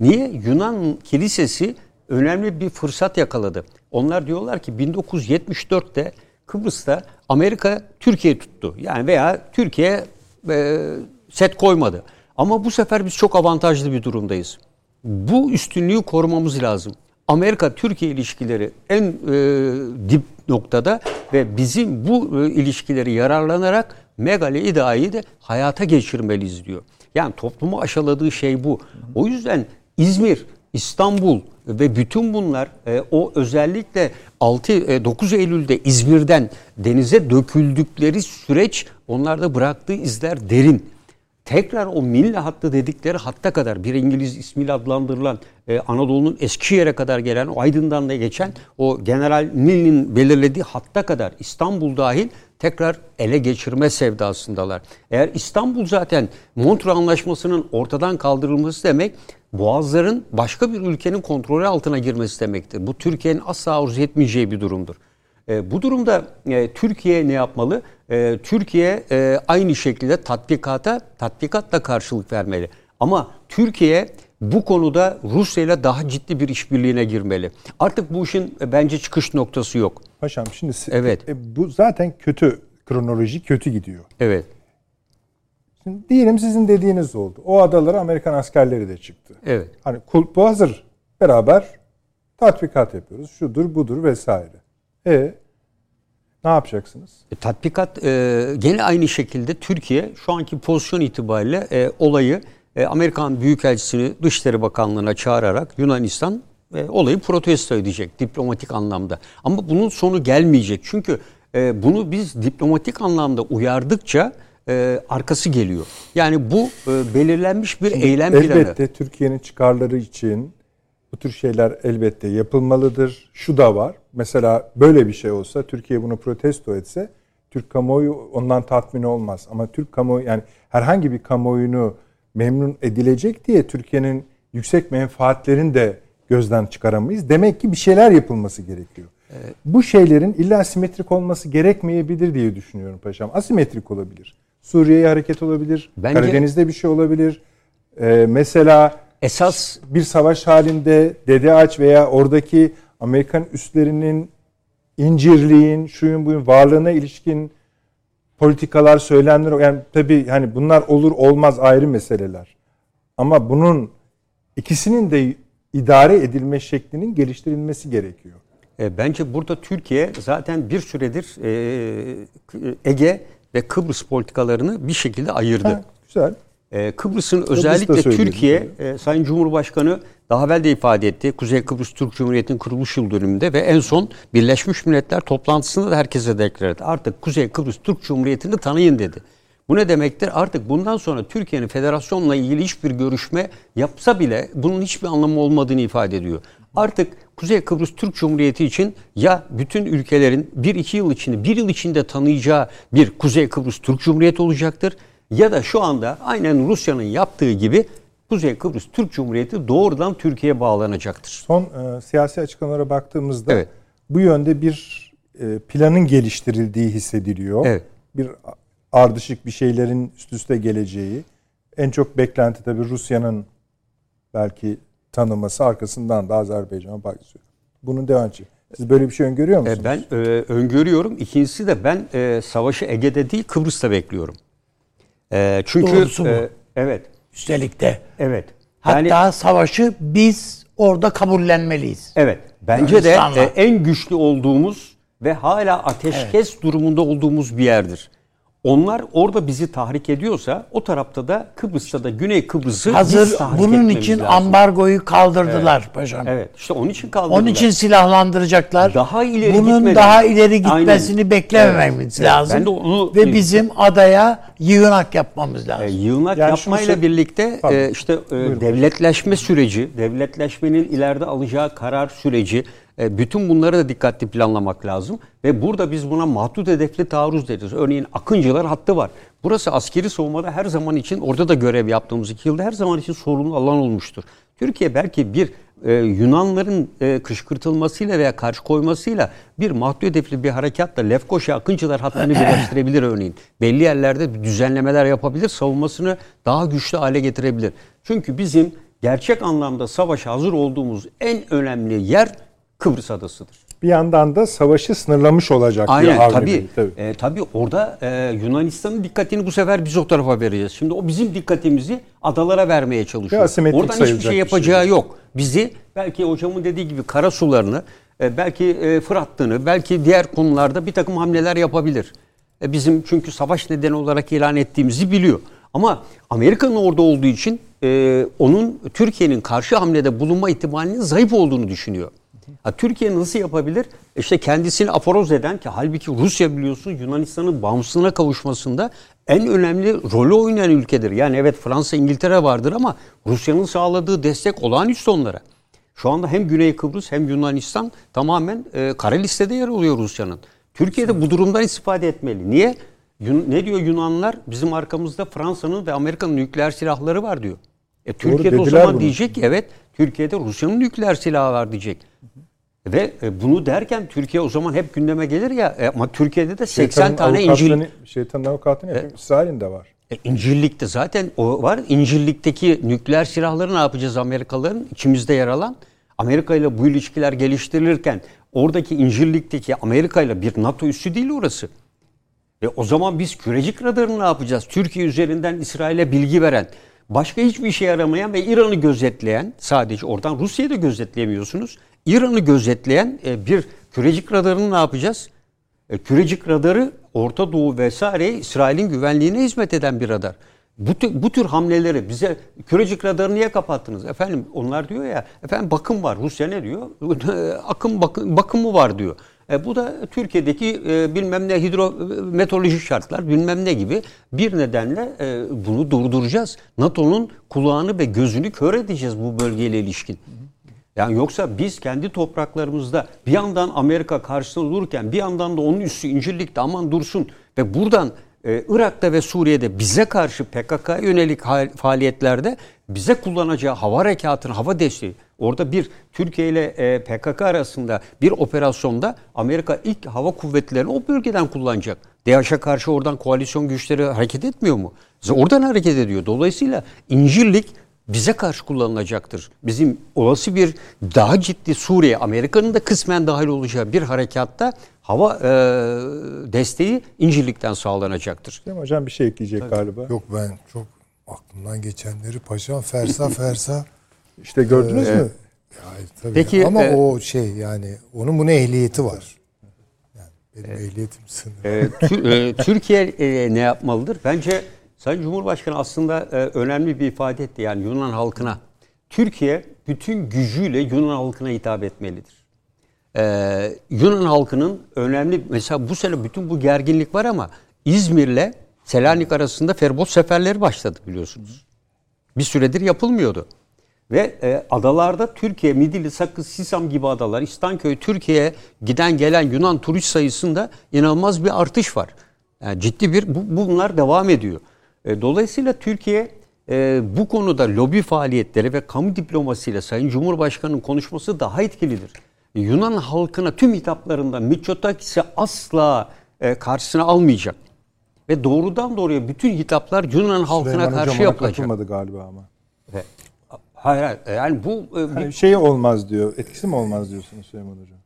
Niye? Yunan kilisesi önemli bir fırsat yakaladı. Onlar diyorlar ki 1974'te Kıbrıs'ta Amerika Türkiye tuttu. Yani veya Türkiye e, set koymadı. Ama bu sefer biz çok avantajlı bir durumdayız. Bu üstünlüğü korumamız lazım. Amerika-Türkiye ilişkileri en e, dip noktada ve bizim bu e, ilişkileri yararlanarak Megali İda'yı da hayata geçirmeliyiz diyor. Yani toplumu aşıladığı şey bu. O yüzden İzmir, İstanbul ve bütün bunlar e, o özellikle 6 e, 9 Eylül'de İzmir'den denize döküldükleri süreç onlarda bıraktığı izler derin tekrar o milli hattı dedikleri hatta kadar bir İngiliz ismiyle adlandırılan e, Anadolu'nun Eskişehir'e kadar gelen o Aydın'dan da geçen o General Milne'in belirlediği hatta kadar İstanbul dahil tekrar ele geçirme sevdasındalar. Eğer İstanbul zaten Montreux Anlaşması'nın ortadan kaldırılması demek boğazların başka bir ülkenin kontrolü altına girmesi demektir. Bu Türkiye'nin asla arzu etmeyeceği bir durumdur. E, bu durumda e, Türkiye ne yapmalı? E, Türkiye e, aynı şekilde tatbikata tatbikatla karşılık vermeli. Ama Türkiye bu konuda Rusya ile daha ciddi bir işbirliğine girmeli. Artık bu işin e, bence çıkış noktası yok. Paşam şimdi Evet. e, bu zaten kötü kronoloji kötü gidiyor. Evet. Şimdi diyelim sizin dediğiniz oldu. O adalara Amerikan askerleri de çıktı. Evet. Hani bu hazır. Beraber tatbikat yapıyoruz. Şudur budur vesaire. E ne yapacaksınız? E, tatbikat e, gene aynı şekilde Türkiye şu anki pozisyon itibariyle e, olayı e, Amerikan Büyükelçisini Dışişleri Bakanlığı'na çağırarak Yunanistan e, olayı protesto edecek diplomatik anlamda. Ama bunun sonu gelmeyecek. Çünkü e, bunu biz diplomatik anlamda uyardıkça e, arkası geliyor. Yani bu e, belirlenmiş bir eylem planı. Elbette Türkiye'nin çıkarları için bu tür şeyler elbette yapılmalıdır. Şu da var. Mesela böyle bir şey olsa Türkiye bunu protesto etse Türk kamuoyu ondan tatmin olmaz. Ama Türk kamuoyu yani herhangi bir kamuoyunu memnun edilecek diye Türkiye'nin yüksek menfaatlerini de gözden çıkaramayız. Demek ki bir şeyler yapılması gerekiyor. Bu şeylerin illa simetrik olması gerekmeyebilir diye düşünüyorum paşam. Asimetrik olabilir. Suriye'ye hareket olabilir. Bence- Karadeniz'de bir şey olabilir. Ee, mesela Esas bir savaş halinde Dede Ağaç veya oradaki Amerikan üslerinin incirliğin, şuyun buyun varlığına ilişkin politikalar, söylemler yani tabii hani bunlar olur olmaz ayrı meseleler. Ama bunun ikisinin de idare edilme şeklinin geliştirilmesi gerekiyor. E, Bence burada Türkiye zaten bir süredir e, Ege ve Kıbrıs politikalarını bir şekilde ayırdı. Ha, güzel. E, Kıbrıs'ın özellikle Türkiye, e, Sayın Cumhurbaşkanı daha evvel de ifade etti. Kuzey Kıbrıs Türk Cumhuriyeti'nin kuruluş yıl dönümünde ve en son Birleşmiş Milletler toplantısında da herkese deklar etti. Artık Kuzey Kıbrıs Türk Cumhuriyeti'ni tanıyın dedi. Bu ne demektir? Artık bundan sonra Türkiye'nin federasyonla ilgili hiçbir görüşme yapsa bile bunun hiçbir anlamı olmadığını ifade ediyor. Artık Kuzey Kıbrıs Türk Cumhuriyeti için ya bütün ülkelerin bir iki yıl içinde, bir yıl içinde tanıyacağı bir Kuzey Kıbrıs Türk Cumhuriyeti olacaktır. Ya da şu anda aynen Rusya'nın yaptığı gibi Kuzey Kıbrıs Türk Cumhuriyeti doğrudan Türkiye'ye bağlanacaktır. Son e, siyasi açıklamalara baktığımızda Evet. bu yönde bir e, planın geliştirildiği hissediliyor. Evet. Bir ardışık bir şeylerin üst üste geleceği. En çok beklenti tabii Rusya'nın belki tanıması arkasından da Azerbaycan bakıyor. Bunun devamı. Siz böyle bir şey öngörüyor musunuz? E, ben e, öngörüyorum. İkincisi de ben e, savaşı Ege'de değil Kıbrıs'ta bekliyorum. E, çünkü Doğrusu bu. e, evet. Üstelik de. Evet. Hatta Yani savaşı biz orada kabullenmeliyiz. evet. Bence de e, en güçlü olduğumuz ve hala ateşkes durumunda olduğumuz bir yerdir. Onlar orada bizi tahrik ediyorsa o tarafta da Kıbrıs'ta da Güney Kıbrıs'ı biz Hazır tahrik bunun için lazım. ambargoyu kaldırdılar paşam. Evet. işte onun için kaldırdılar. Onun için silahlandıracaklar. Daha ileri Bunun gitmeden- daha ileri gitmesini Aynen. beklemememiz Evet. lazım. Ben de onu- Ve bizim adaya yığınak yapmamız lazım. E, yığınak Yani yapmayla sor- birlikte e, işte e, devletleşme süreci, devletleşmenin ileride alacağı karar süreci, e, bütün bunları da dikkatli planlamak lazım. Ve burada biz buna mahdut hedefli taarruz deriz. Örneğin Akıncılar hattı var. Burası askeri savunmada her zaman için, orada da görev yaptığımız iki yılda her zaman için sorunlu alan olmuştur. Türkiye belki bir e, Yunanların e, kışkırtılmasıyla veya karşı koymasıyla bir mahdut hedefli bir harekatla Lefkoşa Akıncılar hattını birleştirebilir örneğin. Belli yerlerde düzenlemeler yapabilir, savunmasını daha güçlü hale getirebilir. Çünkü bizim gerçek anlamda savaşa hazır olduğumuz en önemli yer Kıbrıs Adası'dır. Bir yandan da savaşı sınırlamış olacak Aynen diyor tabii. Bey, tabii. E, tabii orada e, Yunanistan'ın dikkatini bu sefer biz o tarafa vereceğiz. Şimdi o bizim dikkatimizi adalara vermeye çalışıyor. Oradan hiçbir şey bir yapacağı şey. yok. Bizi belki hocamın dediği gibi kara sularını, e, belki e, Fırat Hattı'nı, belki diğer konularda bir takım hamleler yapabilir. E, bizim çünkü savaş nedeni olarak ilan ettiğimizi biliyor. Ama Amerika'nın orada olduğu için e, onun Türkiye'nin karşı hamlede bulunma ihtimalinin zayıf olduğunu düşünüyor. Ha, Türkiye nasıl yapabilir? İşte kendisini aforoz eden ki halbuki Rusya biliyorsun Yunanistan'ın bağımsızlığına kavuşmasında en önemli rolü oynayan ülkedir. Yani evet Fransa, İngiltere vardır ama Rusya'nın sağladığı destek olağanüstü onlara. Şu anda hem Güney Kıbrıs hem Yunanistan tamamen e, kara listede yer alıyor Rusya'nın. Türkiye de bu durumdan istifade etmeli. Niye? Yun- ne diyor Yunanlar? Bizim arkamızda Fransa'nın ve Amerika'nın nükleer silahları var diyor. E, Türkiye de o zaman bunu. diyecek ki evet Türkiye'de Rusya'nın nükleer silahı var diyecek. Ve e, bunu derken Türkiye o zaman hep gündeme gelir ya e, ama Türkiye'de de 80 Şeytanın tane İncil Şeytanın avukatını yapayım. İsrail'in de var. e, İncirlik'te zaten o var. İncirlik'teki nükleer silahları ne yapacağız Amerikalıların? içimizde yer alan. Amerika ile bu ilişkiler geliştirilirken oradaki İncirlik'teki Amerika ile bir NATO üssü değil orası. E o zaman biz kürecik radarını ne yapacağız? Türkiye üzerinden İsrail'e bilgi veren, başka hiçbir işe yaramayan ve İran'ı gözetleyen, sadece oradan Rusya'yı da gözetleyemiyorsunuz. İran'ı gözetleyen e, bir kürecik radarını ne yapacağız? E, kürecik radarı Orta Doğu vesaire İsrail'in güvenliğine hizmet eden bir radar. Bu bu tür hamleleri bize kürecik radarı niye kapattınız? Efendim onlar diyor ya efendim bakım var. Rusya ne diyor? Akım bakım, bakımı var diyor. E, bu da Türkiye'deki e, bilmem ne hidrometeorolojik şartlar bilmem ne gibi bir nedenle e, bunu durduracağız. NATO'nun kulağını ve gözünü kör edeceğiz bu bölgeyle ilişkin. Yani yoksa biz kendi topraklarımızda bir yandan Amerika karşısında dururken bir yandan da onun üssü İncirlik'te aman dursun ve buradan e, Irak'ta ve Suriye'de bize karşı PKK'ya yönelik faaliyetlerde bize kullanacağı hava harekatının hava desteği orada bir Türkiye ile e, PKK arasında bir operasyonda Amerika ilk hava kuvvetlerini o bölgeden kullanacak. DAEŞ'e karşı oradan koalisyon güçleri hareket etmiyor mu? Oradan hareket ediyor. Dolayısıyla İncirlik bize karşı kullanılacaktır. Bizim olası bir daha ciddi Suriye, Amerika'nın da kısmen dahil olacağı bir harekatta hava e, desteği İncirlik'ten sağlanacaktır. Değil mi hocam bir şey ekleyecek galiba. Yok ben çok aklımdan geçenleri paşam fersa fersa İşte gördünüz mü? Yani tabii Peki, ama e, o şey yani onun bunun ehliyeti var. Yani benim ehliyetim sınırlı. E, Tür- e, Türkiye e, ne yapmalıdır? Bence Sayın Cumhurbaşkanı aslında e, önemli bir ifade etti yani Yunan halkına. Türkiye bütün gücüyle Yunan halkına hitap etmelidir. Ee, Yunan halkının önemli mesela bu sene bütün bu gerginlik var ama İzmir'le Selanik arasında feribot seferleri başladı biliyorsunuz. Bir süredir yapılmıyordu. Ve e, adalarda Türkiye, Midilli, Sakız, Sisam gibi adalar, İstanköy, Türkiye'ye giden gelen Yunan turist sayısında inanılmaz bir artış var. Yani ciddi bir, bu, bunlar devam ediyor. E, dolayısıyla Türkiye e, bu konuda lobi faaliyetleri ve kamu diplomasiyle Sayın Cumhurbaşkanı'nın konuşması daha etkilidir. Yunan halkına tüm hitaplarında Mitsotakis'i asla e, karşısına almayacak. Ve doğrudan doğruya bütün hitaplar Yunan halkına Süleyman karşı Hocam yapılacak. katılmadı galiba ama. Ve- hayır, hayır yani bu e, bir- Yani şeyi olmaz diyor. Etkisi mi olmaz diyorsunuz Süleyman Hocam?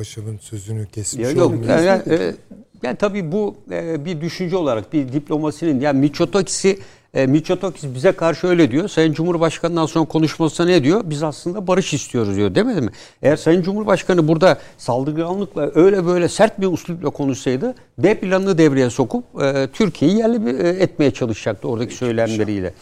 Paşamın sözünü kesmiş Ya yok olmayayım. yani, e, yani tabii bu e, bir düşünce olarak bir diplomasinin yani Mitsotakis'i e, Mitsotakis bize karşı öyle diyor. Sayın Cumhurbaşkanı'ndan sonra konuşmasında ne diyor? Biz aslında barış istiyoruz diyor demedi mi? Eğer Sayın Cumhurbaşkanı burada saldırganlıkla öyle böyle sert bir uslupla konuşsaydı B planını devreye sokup e, Türkiye'yi yerli bir, e, etmeye çalışacaktı oradaki söylemleriyle.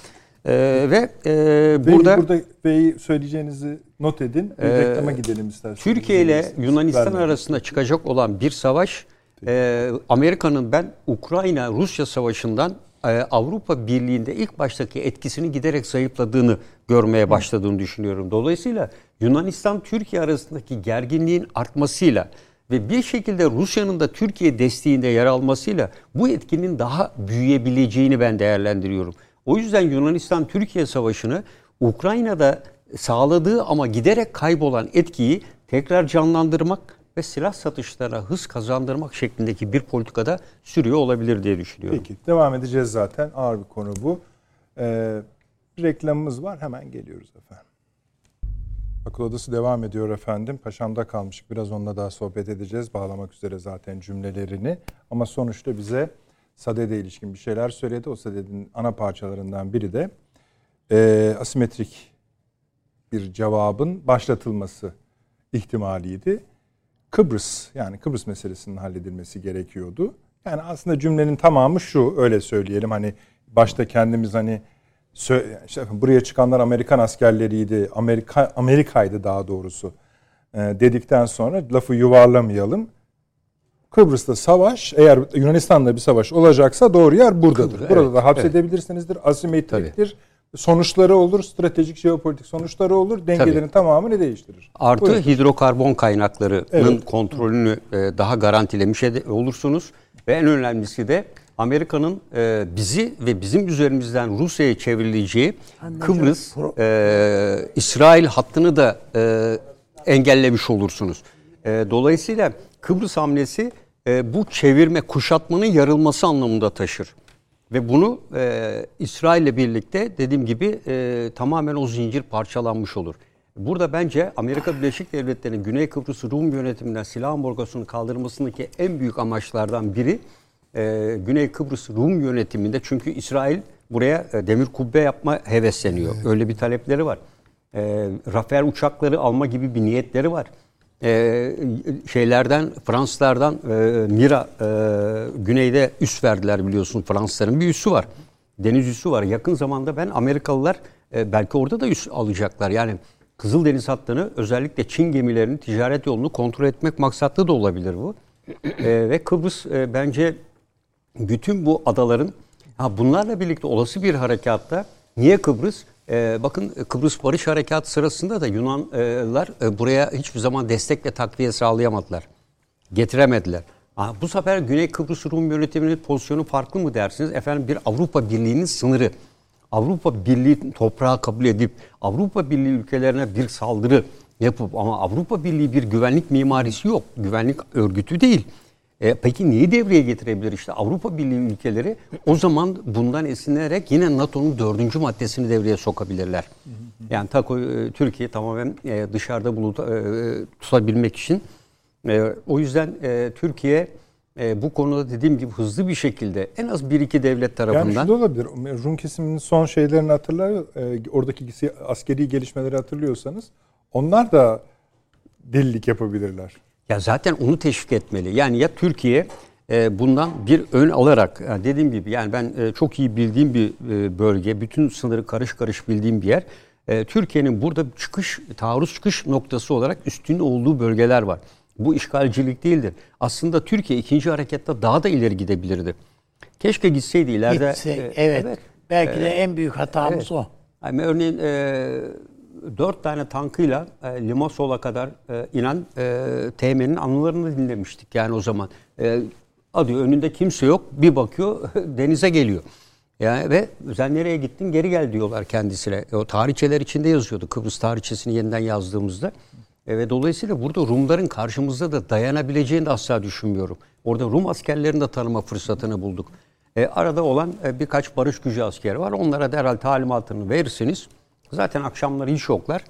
E, ve e, Burada, burada burada Bey söyleyeceğinizi not edin. Bir reklama gidelim isterseniz. Türkiye ile. Yunanistan Vermeyin. arasında çıkacak olan bir savaş e, Amerika'nın ben Ukrayna-Rusya savaşından e, Avrupa Birliği'nde ilk baştaki etkisini giderek zayıfladığını görmeye başladığını düşünüyorum. Dolayısıyla Yunanistan-Türkiye arasındaki gerginliğin artmasıyla ve bir şekilde Rusya'nın da Türkiye desteğinde yer almasıyla bu etkinin daha büyüyebileceğini ben değerlendiriyorum. O yüzden Yunanistan-Türkiye savaşını Ukrayna'da sağladığı ama giderek kaybolan etkiyi tekrar canlandırmak ve silah satışlarına hız kazandırmak şeklindeki bir politikada sürüyor olabilir diye düşünüyorum. Peki devam edeceğiz zaten. Ağır bir konu bu. Ee, reklamımız var. Hemen geliyoruz efendim. Akıl Odası devam ediyor efendim. Paşam'da kalmışık. Biraz onunla daha sohbet edeceğiz. Bağlamak üzere zaten cümlelerini. Ama sonuçta bize Sadede ilişkin bir şeyler söyledi. O Sadede'nin ana parçalarından biri de e, asimetrik bir cevabın başlatılması ihtimaliydi. Kıbrıs yani Kıbrıs meselesinin halledilmesi gerekiyordu. Yani aslında cümlenin tamamı şu öyle söyleyelim hani başta kendimiz hani işte buraya çıkanlar Amerikan askerleriydi. Amerika Amerika'ydı daha doğrusu. e, dedikten sonra lafı yuvarlamayalım. Kıbrıs'ta savaş eğer Yunanistan'da bir savaş olacaksa doğru yer buradadır. Kıbrıs, Burada evet, da hapsedebilirsinizdir. Asimetriktir. Sonuçları olur, stratejik jeopolitik sonuçları olur. Dengelerin tamamını değiştirir. Artı Buyurun. hidrokarbon kaynaklarının Evet. kontrolünü e, daha garantilemiş olursunuz. Ve en önemlisi de Amerika'nın e, bizi ve bizim üzerimizden Rusya'ya çevrileceği Kıbrıs, e, İsrail hattını da e, engellemiş olursunuz. E, dolayısıyla Kıbrıs hamlesi e, bu çevirme, kuşatmanın yarılması anlamında taşır. Ve bunu e, İsrail'le birlikte dediğim gibi e, tamamen o zincir parçalanmış olur. Burada bence Amerika Birleşik Devletleri'nin Güney Kıbrıs Rum yönetiminden silah ambargosunu kaldırmasındaki en büyük amaçlardan biri e, Güney Kıbrıs Rum yönetiminde çünkü İsrail buraya e, demir kubbe yapma hevesleniyor. Öyle bir talepleri var. E, Rafael uçakları alma gibi bir niyetleri var. E, şeylerden Fransızlardan e, Mira e, güneyde üs verdiler biliyorsun Fransızların bir üssü var. Deniz üssü var. Yakın zamanda ben Amerikalılar e, belki orada da üs alacaklar. Yani Kızıldeniz hattını özellikle Çin gemilerinin ticaret yolunu kontrol etmek maksatlı da olabilir bu. E, ve Kıbrıs e, bence bütün bu adaların ha bunlarla birlikte olası bir harekatta niye Kıbrıs? Ee, bakın Kıbrıs Barış Harekatı sırasında da Yunanlar e, buraya hiçbir zaman destek ve takviye sağlayamadılar. Getiremediler. Ha, bu sefer Güney Kıbrıs Rum yönetiminin pozisyonu farklı mı dersiniz? Efendim bir Avrupa Birliği'nin sınırı. Avrupa Birliği toprağı kabul edip Avrupa Birliği ülkelerine bir saldırı yapıp ama Avrupa Birliği bir güvenlik mimarisi yok. Güvenlik örgütü değil. E, peki neyi devreye getirebilir? İşte Avrupa Birliği ülkeleri o zaman bundan esinlenerek yine NATO'nun dördüncü maddesini devreye sokabilirler. Yani TAKO e, Türkiye tamamen e, dışarıda bulut, e, tutabilmek için. E, o yüzden e, Türkiye e, bu konuda dediğim gibi hızlı bir şekilde en az bir iki devlet Yani tarafından şu da olabilir. Rum kesiminin son şeylerini hatırlar, e, oradaki askeri gelişmeleri hatırlıyorsanız onlar da delilik yapabilirler. Ya zaten onu teşvik etmeli. Yani ya Türkiye e, bundan bir ön alarak yani dediğim gibi yani ben e, çok iyi bildiğim bir e, bölge, bütün sınırı karış karış bildiğim bir yer. E, Türkiye'nin burada çıkış, taarruz çıkış noktası olarak üstün olduğu bölgeler var. Bu işgalcilik değildir. Aslında Türkiye ikinci harekette daha da ileri gidebilirdi. Keşke gitseydi ileride. Gitse, e, evet. Belki de en büyük hatamız Evet. o. Yani örneğin e, dört tane tankıyla e, Limassol'a kadar e, inen e, Teğmen'in anılarını dinlemiştik yani o zaman. E, adı önünde kimse yok bir bakıyor denize geliyor. Yani ve sen nereye gittin geri gel diyorlar kendisine. E, o tarihçeler içinde yazıyordu Kıbrıs tarihçesini yeniden yazdığımızda. E, ve dolayısıyla burada Rumların karşımızda da dayanabileceğini de asla düşünmüyorum. Orada Rum askerlerini de tanıma fırsatını bulduk. E, arada olan e, birkaç barış gücü askeri var. Onlara derhal talimatını verirsiniz. Zaten akşamları iş yoklar.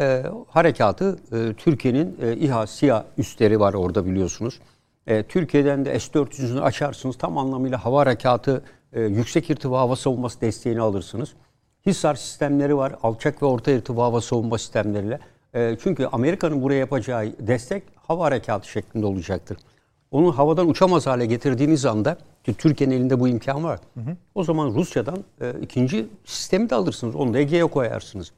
E, harekatı e, Türkiye'nin e, İHA, SİHA üstleri var orada biliyorsunuz. E, Türkiye'den de S-400'ünü açarsınız. Tam anlamıyla hava harekatı, e, yüksek irtifa hava savunması desteğini alırsınız. Hisar sistemleri var. Alçak ve orta irtifa hava savunma sistemleriyle. E, çünkü Amerika'nın buraya yapacağı destek hava harekatı şeklinde olacaktır. Onu havadan uçamaz hale getirdiğiniz anda Türkiye'nin elinde bu imkan var. Hı hı. O zaman Rusya'dan e, ikinci sistemi de alırsınız. Onu da Ege'ye koyarsınız.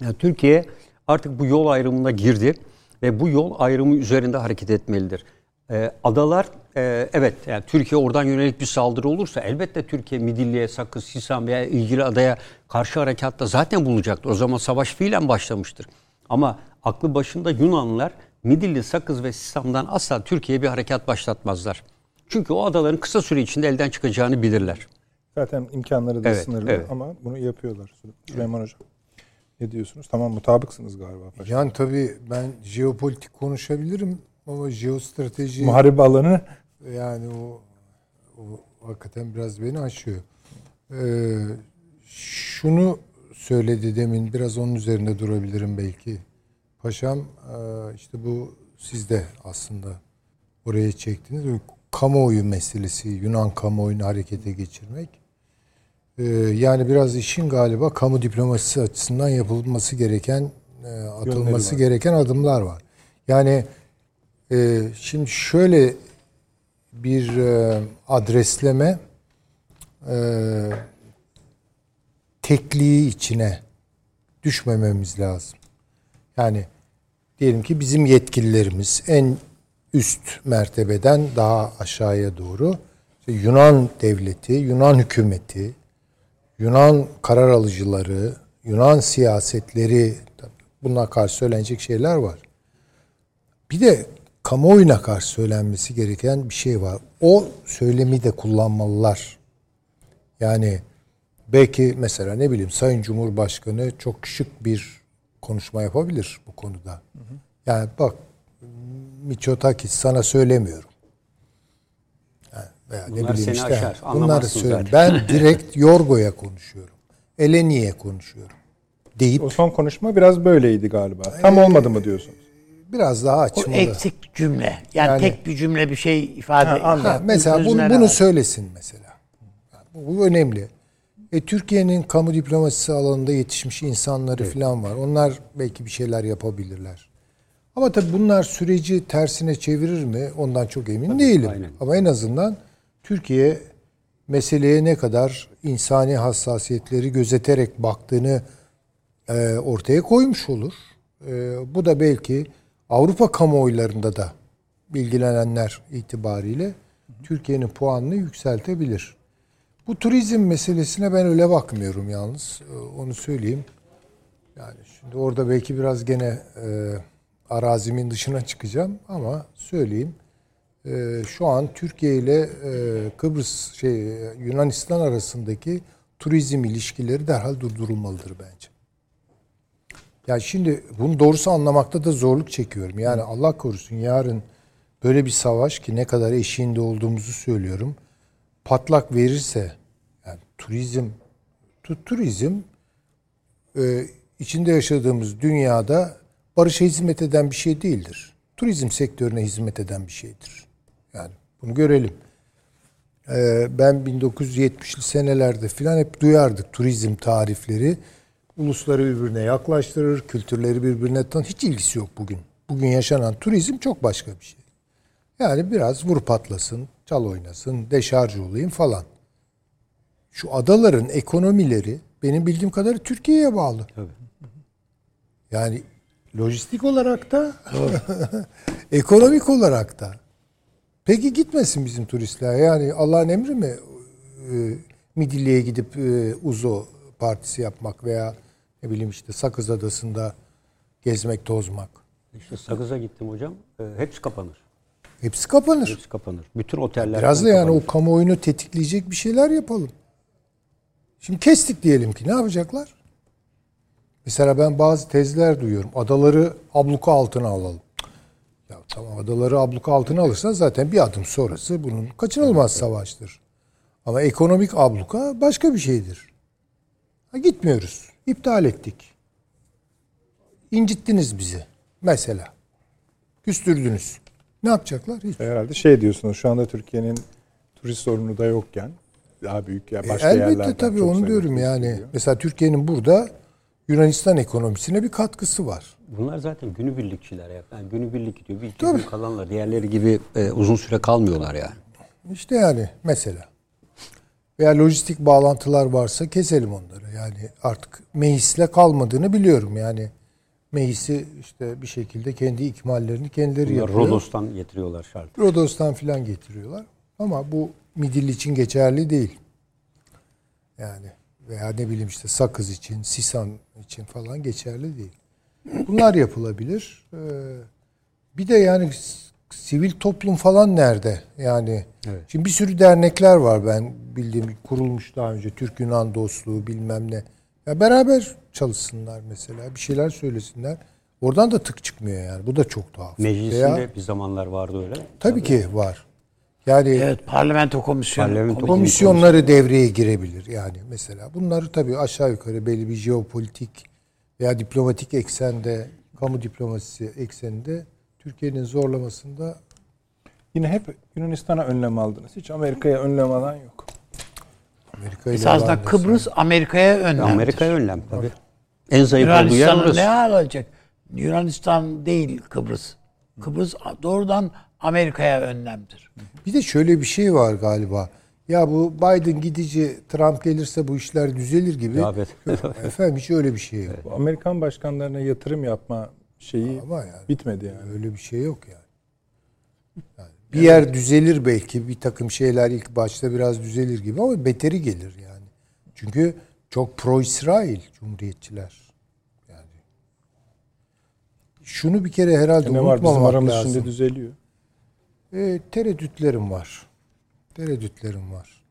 Yani Türkiye artık bu yol ayrımına girdi ve bu yol ayrımı üzerinde hareket etmelidir. E, adalar e, evet yani Türkiye oradan yönelik bir saldırı olursa elbette Türkiye Midilli'ye, Sakız, Sisam veya ilgili adaya karşı harekatta zaten bulunacaktır. O zaman savaş fiilen başlamıştır. Ama aklı başında Yunanlılar Midilli, Sakız ve Sisam'dan asla Türkiye'ye bir harekat başlatmazlar. Çünkü o adaların kısa süre içinde elden çıkacağını bilirler. Zaten imkanları da Evet, sınırlı evet. ama bunu yapıyorlar. Süleyman Hocam. Ne diyorsunuz? Tamam mutabıksınız galiba. Paşa. Yani tabii ben jeopolitik konuşabilirim ama jeostrateji Muharebe alanı yani o, o hakikaten biraz beni aşıyor. Ee, şunu söyledi demin biraz onun üzerinde durabilirim belki. Paşam e, işte bu siz de aslında oraya çektiniz. Kamuoyu meselesi, Yunan kamuoyunu harekete geçirmek. Ee, yani biraz işin galiba kamu diplomasisi açısından yapılması gereken, e, atılması gereken adımlar var. Yani e, şimdi şöyle bir e, adresleme e, tekliği içine düşmememiz lazım. Yani diyelim ki bizim yetkililerimiz en üst mertebeden daha aşağıya doğru işte Yunan devleti, Yunan hükümeti, Yunan karar alıcıları, Yunan siyasetleri buna karşı söylenecek şeyler var. Bir de kamuoyuna karşı söylenmesi gereken bir şey var. O söylemi de kullanmalılar. Yani belki mesela ne bileyim Sayın Cumhurbaşkanı çok şık bir konuşma yapabilir bu konuda. Yani bak Miçotakis sana söylemiyorum. Yani veya ne Bunlar bileyim seni işte. aşar, Bunları söylüyorum. Ben direkt Yorgo'ya konuşuyorum. Eleni'ye konuşuyorum. Deyip o son konuşma biraz böyleydi galiba. Tam olmadı mı diyorsunuz? biraz daha O açmalı. eksik cümle. Yani, Yani- tek bir cümle bir şey ifade Ha, mesela bunu, bunu söylesin mesela. Bu, bu önemli. E, Türkiye'nin kamu diplomasisi alanında yetişmiş insanları falan var. Onlar belki bir şeyler yapabilirler. Ama tabii bunlar süreci tersine çevirir mi? Ondan çok emin değilim. aynen. Ama en azından Türkiye meseleye ne kadar insani hassasiyetleri gözeterek baktığını e, ortaya koymuş olur. E, bu da belki Avrupa kamuoylarında da bilgilenenler itibariyle Türkiye'nin puanını yükseltebilir. Bu turizm meselesine ben öyle bakmıyorum yalnız. E, Onu söyleyeyim. Yani şimdi orada belki biraz gene e, arazimin dışına çıkacağım ama söyleyeyim. E, şu an Türkiye ile e, Kıbrıs şey Yunanistan arasındaki turizm ilişkileri derhal durdurulmalıdır bence. Ya şimdi bunu doğrusu anlamakta da zorluk çekiyorum. Yani Allah korusun yarın böyle bir savaş ki ne kadar eşiğinde olduğumuzu söylüyorum. Patlak verirse yani turizm tu- turizm e, içinde yaşadığımız dünyada barışa hizmet eden bir şey değildir. Turizm sektörüne hizmet eden bir şeydir. Yani bunu görelim. Ee, ben 1970'li senelerde filan hep duyardık turizm tarifleri. Ulusları birbirine yaklaştırır, kültürleri birbirine tanır. Hiç ilgisi yok bugün. Bugün yaşanan turizm çok başka bir şey. Yani biraz vur patlasın, çal oynasın, deşarj olayım falan. Şu adaların ekonomileri benim bildiğim kadarıyla Türkiye'ye bağlı. Yani lojistik olarak da ekonomik olarak da. Peki gitmesin bizim turistler. Yani Allah'ın emri mi e, Midilli'ye gidip e, Uzo partisi yapmak veya ne bileyim işte Sakız Adası'nda gezmek, tozmak. İşte Sakız'a gittim hocam. E, hepsi kapanır. Hepsi kapanır. Hepsi kapanır. Bütün oteller Biraz da yani kapanır. o kamuoyunu tetikleyecek bir şeyler yapalım. Şimdi kestik diyelim ki ne yapacaklar? Mesela ben bazı tezler duyuyorum. Adaları abluka altına alalım. Ya tamam adaları abluka altına alırsan zaten bir adım sonrası bunun kaçınılmaz savaştır. Ama ekonomik abluka başka bir şeydir. Ha, gitmiyoruz. İptal ettik. İncittiniz bizi. Mesela. Küstürdünüz. Ne yapacaklar? Hiç. Herhalde şey diyorsunuz şu anda Türkiye'nin turist sorunu da yokken daha büyük ya başka E, Elbette yerlerden tabii çok onu diyorum yani. Mesela Türkiye'nin burada Yunanistan ekonomisine bir katkısı var. Bunlar zaten günübirlikçiler ya. Yani günübirlik gidiyor. Bir iki gün kalanlar. Diğerleri gibi e, uzun süre kalmıyorlar yani. İşte yani mesela. Veya lojistik bağlantılar varsa keselim onları. Yani artık meclisle kalmadığını biliyorum. Yani meclisi işte bir şekilde kendi ikmallerini kendileri Bunlar yapıyor. Rodos'tan getiriyorlar şart. Rodos'tan filan getiriyorlar. Ama bu Midilli için geçerli değil. Yani veya ne bileyim işte Sakız için, Sisan için falan geçerli değil. Bunlar yapılabilir. Ee, bir de yani sivil toplum falan nerede? Yani Evet. şimdi bir sürü dernekler var ben bildiğim kurulmuş daha önce Türk Yunan dostluğu bilmem ne. Ya beraber çalışsınlar mesela bir şeyler söylesinler. Oradan da tık çıkmıyor yani. Bu da çok tuhaf. Meclisinde Veya- bir zamanlar vardı öyle. Tabii ki var. Yani Evet parlamento komisyonu. Parlamento komisyonları devreye girebilir yani mesela. Bunları tabii aşağı yukarı belli bir jeopolitik veya diplomatik eksende, kamu diplomasisi ekseninde Türkiye'nin zorlamasında Yine hep Yunanistan'a önlem aldınız. Hiç Amerika'ya önlem alan yok. Amerika ile Esasında Kıbrıs Amerika'ya önlemdir. Amerika'ya önlem tabii. En zayıf olduğu yer orası. ne alacak? Yunanistan değil Kıbrıs. Kıbrıs doğrudan Amerika'ya önlemdir. Bir de şöyle bir şey var galiba. Ya bu Biden gidici Trump gelirse bu işler düzelir gibi. Ya evet. Yok, Efendim hiç öyle bir şey yok. Bu Amerikan başkanlarına yatırım yapma şeyi Ama yani bitmedi yani. öyle bir şey yok yani. Yani bir yer düzelir belki bir takım şeyler ilk başta biraz düzelir gibi ama beteri gelir yani. Çünkü çok pro İsrail Cumhuriyetçiler. Yani şunu bir kere herhalde E ne var bizim unutmamak lazım. şimdi düzeliyor. E, tereddütlerim var. Tereddütlerim var.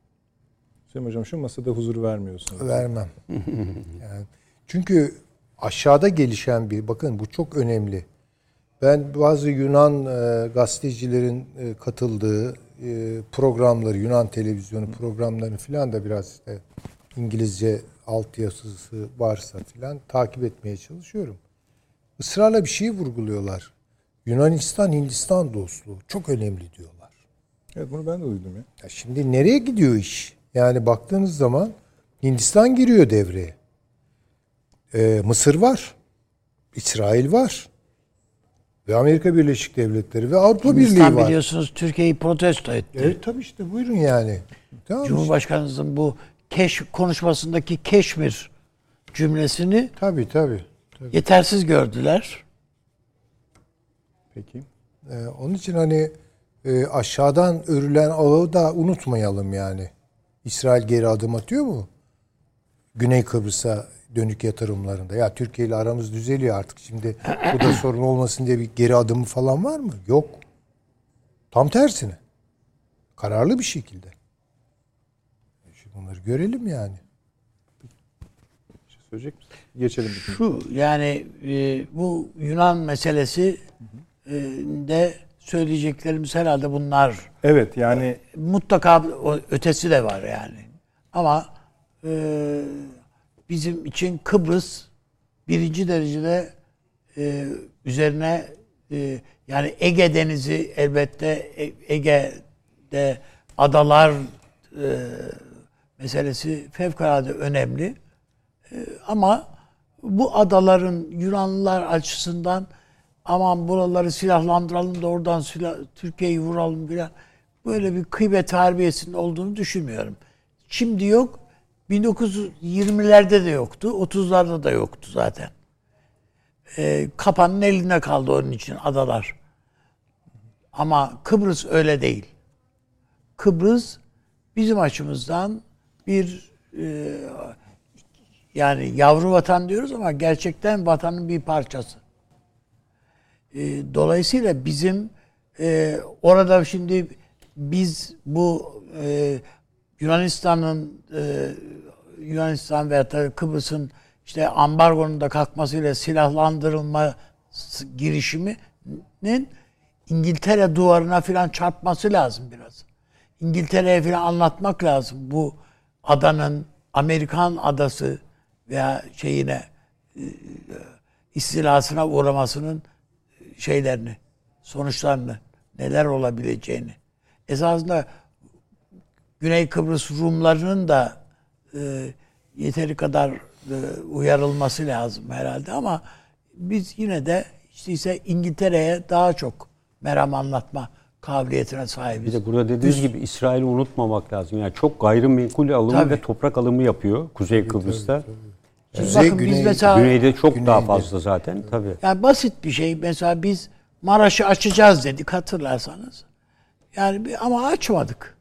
Hüseyin Hocam şu masada huzur vermiyorsunuz. Vermem. Yani çünkü aşağıda gelişen bir bakın bu çok önemli. Ben bazı Yunan e, gazetecilerin e, katıldığı e, programları, Yunan televizyonu programlarını filan da biraz işte İngilizce altyazısı varsa filan takip etmeye çalışıyorum. Israrla bir şey vurguluyorlar. Yunanistan Hindistan dostluğu çok önemli diyorlar. Evet bunu ben de duydum ya. Ya şimdi nereye gidiyor iş? Yani baktığınız zaman Hindistan giriyor devreye. Ee, Mısır var. İsrail var. Ve Amerika Birleşik Devletleri ve Avrupa Birliği Hindistan var. biliyorsunuz Türkiye'yi protesto etti. Evet tabii işte buyurun yani. Tamam işte. Cumhurbaşkanımızın bu keş konuşmasındaki Keşmir cümlesini Tabii tabii. tabii. yetersiz gördüler. Peki. Ee, onun için hani e, aşağıdan örülen ağı da unutmayalım yani. İsrail geri adım atıyor mu? Güney Kıbrıs'a dönük yatırımlarında. Ya Türkiye ile aramız düzeliyor artık. Şimdi bu da sorun olmasın diye bir geri adımı falan var mı? Yok. Tam tersine. Kararlı bir şekilde. Şimdi bunları görelim yani. Bir şey söyleyecek misin? Geçelim. Şu yani e, bu Yunan meselesi e, de söyleyeceklerimiz herhalde bunlar. Evet yani Mutlaka ötesi de var yani. Ama e, bizim için Kıbrıs birinci derecede e, üzerine e, yani Ege Denizi elbette E- Ege'de adalar e, meselesi fevkalade önemli. E, ama bu adaların Yunanlılar açısından aman buraları silahlandıralım da oradan silah, Türkiye'yi vuralım filan böyle bir kıymet harbiyesinin olduğunu düşünmüyorum. Şimdi yok. 1920'lerde de yoktu. 30'larda da yoktu zaten. Ee, kapanın elinde kaldı onun için adalar. Ama Kıbrıs öyle değil. Kıbrıs bizim açımızdan bir e, yani yavru vatan diyoruz ama gerçekten vatanın bir parçası. E, dolayısıyla bizim e, orada şimdi biz bu e, Yunanistan'ın e, Yunanistan veya da Kıbrıs'ın işte ambargonun da kalkmasıyla silahlandırılma girişiminin İngiltere duvarına falan çarpması lazım biraz. İngiltere'ye falan anlatmak lazım bu adanın Amerikan adası veya şeyine e, istilasına uğramasının şeylerini, sonuçlarını, neler olabileceğini. Esasında Güney Kıbrıs Rumlarının da e, yeteri kadar e, uyarılması lazım herhalde ama biz yine de işte ise İngiltere'ye daha çok meram anlatma kabiliyetine Bir sahibiz. de burada dediğiniz gibi İsrail'i unutmamak lazım. Yani çok gayrimenkul alımı Tabii. ve toprak alımı yapıyor Kuzey Kıbrıs'ta. Şimdi Kuzey, bakın biz güney- mesela Güneyde çok daha Güneyde. fazla zaten tabii. yani basit bir şey mesela biz Maraş'ı açacağız dedik hatırlarsanız. Yani bir- ama açmadık.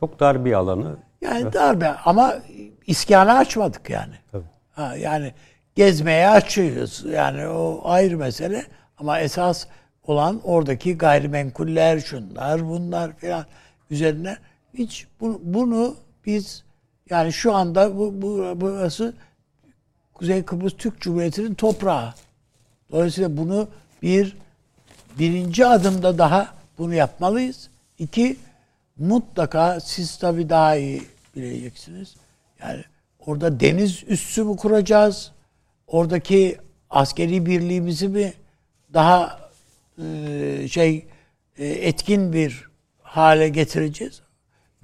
Çok dar bir alanı. Yani darbe ama iskanı açmadık yani. Tabii. Ha, yani gezmeye açıyoruz. Yani o ayrı mesele. Ama esas olan oradaki gayrimenkuller, şunlar, bunlar filan üzerine hiç bunu, bunu biz yani şu anda bu, bu burası Kuzey Kıbrıs Türk Cumhuriyeti'nin toprağı. Dolayısıyla bunu bir birinci adımda daha bunu yapmalıyız. İki, mutlaka siz tabii daha iyi bileceksiniz. Yani orada deniz üssü mü kuracağız? Oradaki askeri birliğimizi mi daha e, şey e, etkin bir hale getireceğiz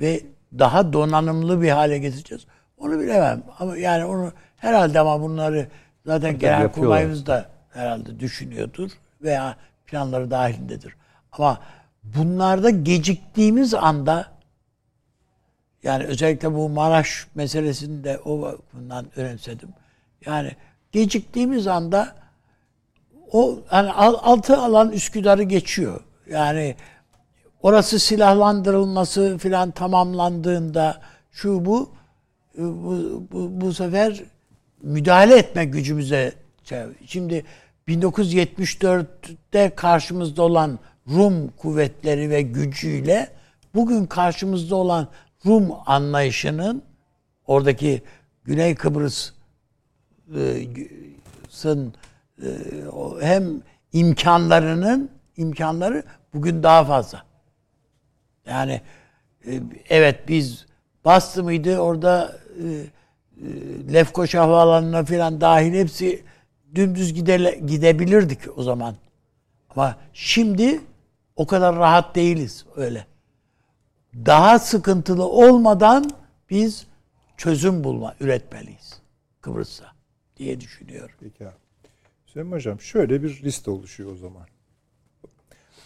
ve daha donanımlı bir hale getireceğiz. Onu bilemem. Ama yani onu herhalde ama bunları zaten genel kurmayımız da herhalde düşünüyordur veya planları dahilindedir. Ama bunlarda geciktiğimiz anda yani özellikle bu Maraş meselesini de o bakımdan önemsedim. Yani geciktiğimiz anda o hani al- altı alan Üsküdar'ı geçiyor. Yani orası silahlandırılması filan tamamlandığında şu bu e, bu, bu, bu sefer müdahale etme gücümüze şimdi 1974'te karşımızda olan Rum kuvvetleri ve gücüyle bugün karşımızda olan Rum anlayışının oradaki Güney Kıbrıs'ın e, o hem imkanlarının imkanları bugün daha fazla. Yani e, evet biz bastı mıydı orada e, e, Lefkoşa Havaalanı'na falan dahil hepsi dümdüz gidele, gidebilirdik o zaman. Ama şimdi o kadar rahat değiliz öyle. Daha sıkıntılı olmadan biz çözüm bulma, üretmeliyiz Kıbrıs'ta diye düşünüyorum. Peki abi. Süleyman Hocam şöyle bir liste oluşuyor o zaman.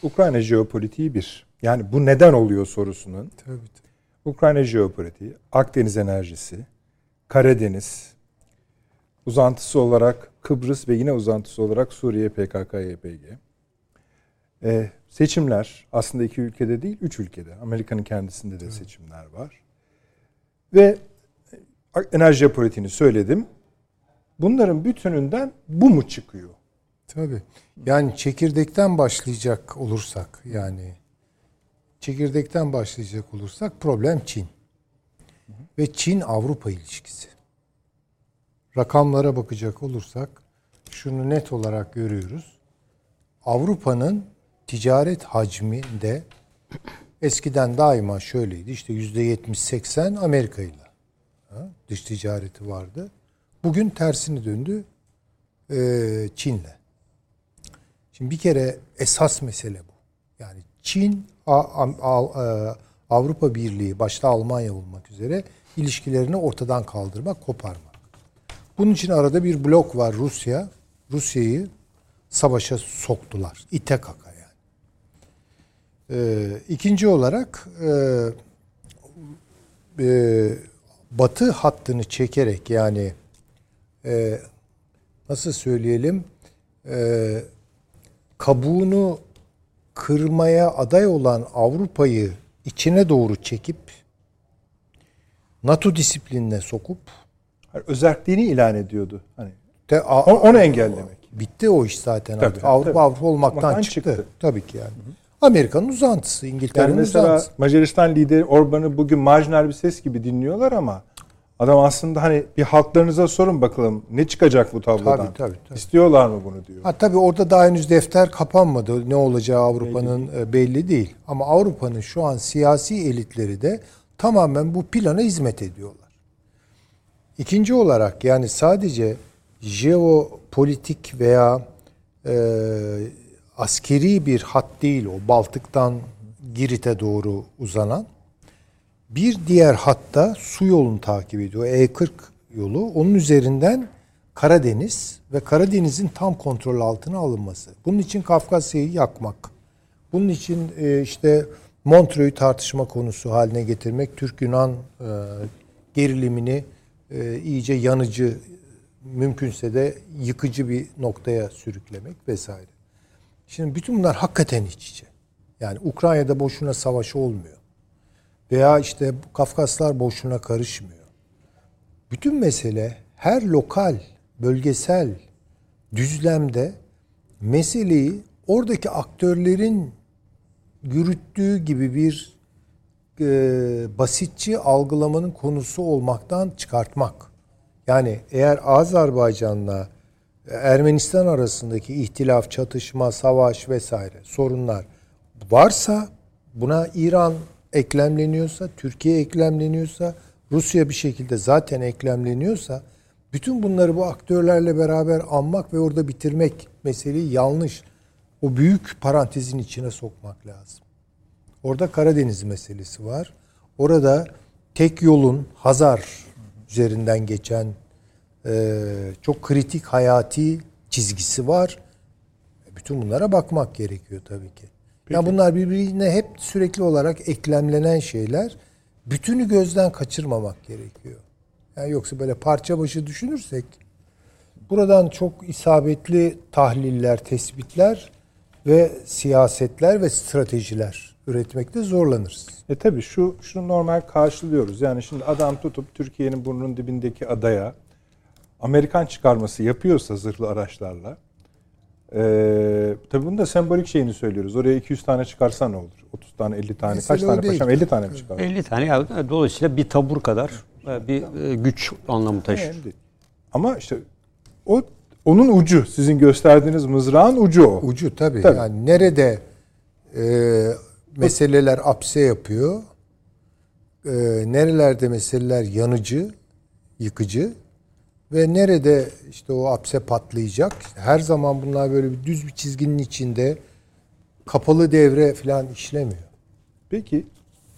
Ukrayna jeopolitiği bir. Yani bu neden oluyor sorusunun. Tabii, tabii. Ukrayna jeopolitiği, Akdeniz enerjisi, Karadeniz, uzantısı olarak Kıbrıs ve yine uzantısı olarak Suriye, PKK, YPG. Ee, seçimler aslında iki ülkede değil, üç ülkede. Amerika'nın kendisinde de seçimler var. Ve enerji jeopolitiğini söyledim. Bunların bütününden bu mu çıkıyor? Tabii. Yani çekirdekten başlayacak olursak yani çekirdekten başlayacak olursak problem Çin. Ve Çin Avrupa ilişkisi. Rakamlara bakacak olursak şunu net olarak görüyoruz. Avrupa'nın ticaret hacminde eskiden daima şöyleydi. İşte yüzde 70-80 Amerika ile dış ticareti vardı. Bugün tersini döndü eee, Çin'le. Şimdi bir kere esas mesele bu. Yani Çin, e, Avrupa Birliği, başta Almanya olmak üzere ilişkilerini ortadan kaldırmak, koparmak. Bunun için arada bir blok var Rusya. Rusya'yı savaşa soktular. İte kaka yani. Ee, ikinci olarak e, e, batı hattını çekerek yani e, nasıl söyleyelim e, kabuğunu kırmaya aday olan Avrupa'yı içine doğru çekip NATO disiplinine sokup Hani özerkliğini ilan ediyordu. Hani de, a- o- onu engellemek. bitti o iş zaten Tabii, artık. Avrupa tabii. Avrupa olmaktan Olmaktan çıktı. çıktı. Tabii ki yani. Amerika'nın uzantısı, İngiltere'nin Yani mesela uzantısı. Macaristan lideri Orban'ı bugün marjinal bir ses gibi dinliyorlar ama Adam aslında hani bir halklarınıza sorun bakalım ne çıkacak bu tablodan. Tabii, tabii, tabii. İstiyorlar mı bunu diyor. Ha tabii orada daha henüz defter kapanmadı. Ne olacağı Avrupa'nın belli, belli değil. Ama Avrupa'nın şu an siyasi elitleri de tamamen bu plana hizmet ediyorlar. İkinci olarak yani sadece jeopolitik veya e, askeri bir hat değil o Baltık'tan Girit'e doğru uzanan bir diğer hatta su yolunu takip ediyor. E40 yolu. Onun üzerinden Karadeniz ve Karadeniz'in tam kontrol altına alınması. Bunun için Kafkasya'yı yakmak. Bunun için e, işte Montreux'u tartışma konusu haline getirmek, Türk-Yunan e, gerilimini e, iyice yanıcı, mümkünse de yıkıcı bir noktaya sürüklemek vesaire. Şimdi bütün bunlar hakikaten iç içe. Yani Ukrayna'da boşuna savaş olmuyor. Veya işte Kafkaslar boşuna karışmıyor. Bütün mesele her lokal, bölgesel düzlemde meseleyi oradaki aktörlerin yürüttüğü gibi bir e, basitçi algılamanın konusu olmaktan çıkartmak. Yani eğer Azerbaycan'la Ermenistan arasındaki ihtilaf, çatışma, savaş vesaire sorunlar varsa buna İran eklemleniyorsa, Türkiye eklemleniyorsa, Rusya bir şekilde zaten eklemleniyorsa bütün bunları bu aktörlerle beraber anmak ve orada bitirmek meseleyi yanlış. O büyük parantezin içine sokmak lazım. Orada Karadeniz meselesi var. Orada tek yolun Hazar üzerinden geçen e, çok kritik hayati çizgisi var. Bütün bunlara bakmak gerekiyor tabii ki. Peki. Yani bunlar birbirine hep sürekli olarak eklemlenen şeyler. Bütünü gözden kaçırmamak gerekiyor. Yani yoksa böyle parça başı düşünürsek buradan çok isabetli tahliller, tespitler ve siyasetler ve stratejiler üretmekte zorlanırız. E tabi şu şunu normal karşılıyoruz. Yani şimdi adam tutup Türkiye'nin burnunun dibindeki adaya Amerikan çıkarması yapıyorsa zırhlı araçlarla ee, tabii bunun da sembolik şeyini söylüyoruz. Oraya 200 tane çıkarsa ne olur? 30 tane, 50 tane, Mesela kaç tane paşam? 50 tane mi çıkar? 50 tane. Ya, dolayısıyla bir tabur kadar e, bir e, güç anlamı taşıyor. Ama işte o onun ucu. Sizin gösterdiğiniz mızrağın ucu o. Ucu tabii. tabii. Yani nerede e, meseleler apse yapıyor, e, nerelerde meseleler yanıcı, yıkıcı, ve nerede işte o apse patlayacak? Her zaman bunlar böyle bir düz bir çizginin içinde kapalı devre falan işlemiyor. Peki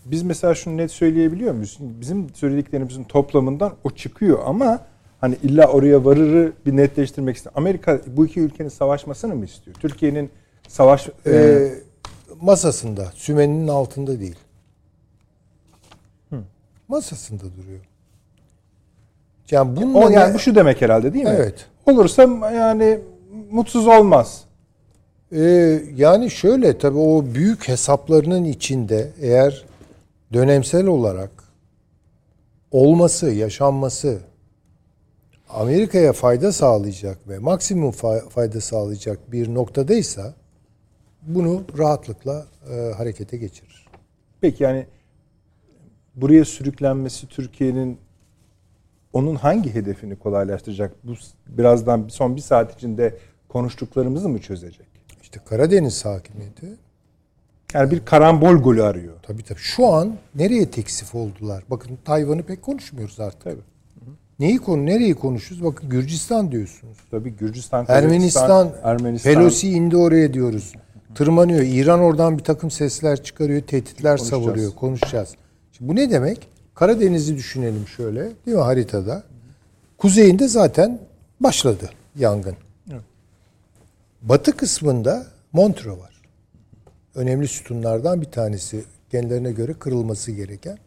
biz mesela şunu net söyleyebiliyor muyuz? Bizim söylediklerimizin toplamından o çıkıyor ama hani illa oraya varırı bir netleştirmek istiyor. Amerika bu iki ülkenin savaşmasını mı istiyor? Türkiye'nin savaş ee, e, masasında, sümeninin altında değil. Hı. Masasında duruyor. Yani bunun o, yani bu şu demek herhalde değil mi? Evet. Olursa yani mutsuz olmaz. Ee, yani şöyle tabii o büyük hesaplarının içinde eğer dönemsel olarak olması, yaşanması Amerika'ya fayda sağlayacak ve maksimum fayda sağlayacak bir noktadaysa bunu rahatlıkla e, harekete geçirir. Peki yani buraya sürüklenmesi Türkiye'nin onun hangi hedefini kolaylaştıracak? Bu birazdan son bir saat içinde konuştuklarımızı mı çözecek? İşte Karadeniz hakimiyeti. Yani bir karambol golü arıyor. Tabii tabii. Şu an nereye teksif oldular? Bakın Tayvan'ı pek konuşmuyoruz artık. Tabii. Neyi konu nereyi konuşuyoruz? Bakın Gürcistan diyorsunuz. Tabii Gürcistan, Ermenistan, Ermenistan, Pelosi indi oraya diyoruz. Tırmanıyor. İran oradan bir takım sesler çıkarıyor, tehditler savuruyor. Konuşacağız. Şimdi bu ne demek? Karadeniz'i düşünelim şöyle değil mi haritada? Kuzeyinde zaten başladı yangın. Batı kısmında Montreux var. Önemli sütunlardan bir tanesi. Kendilerine göre kırılması gereken.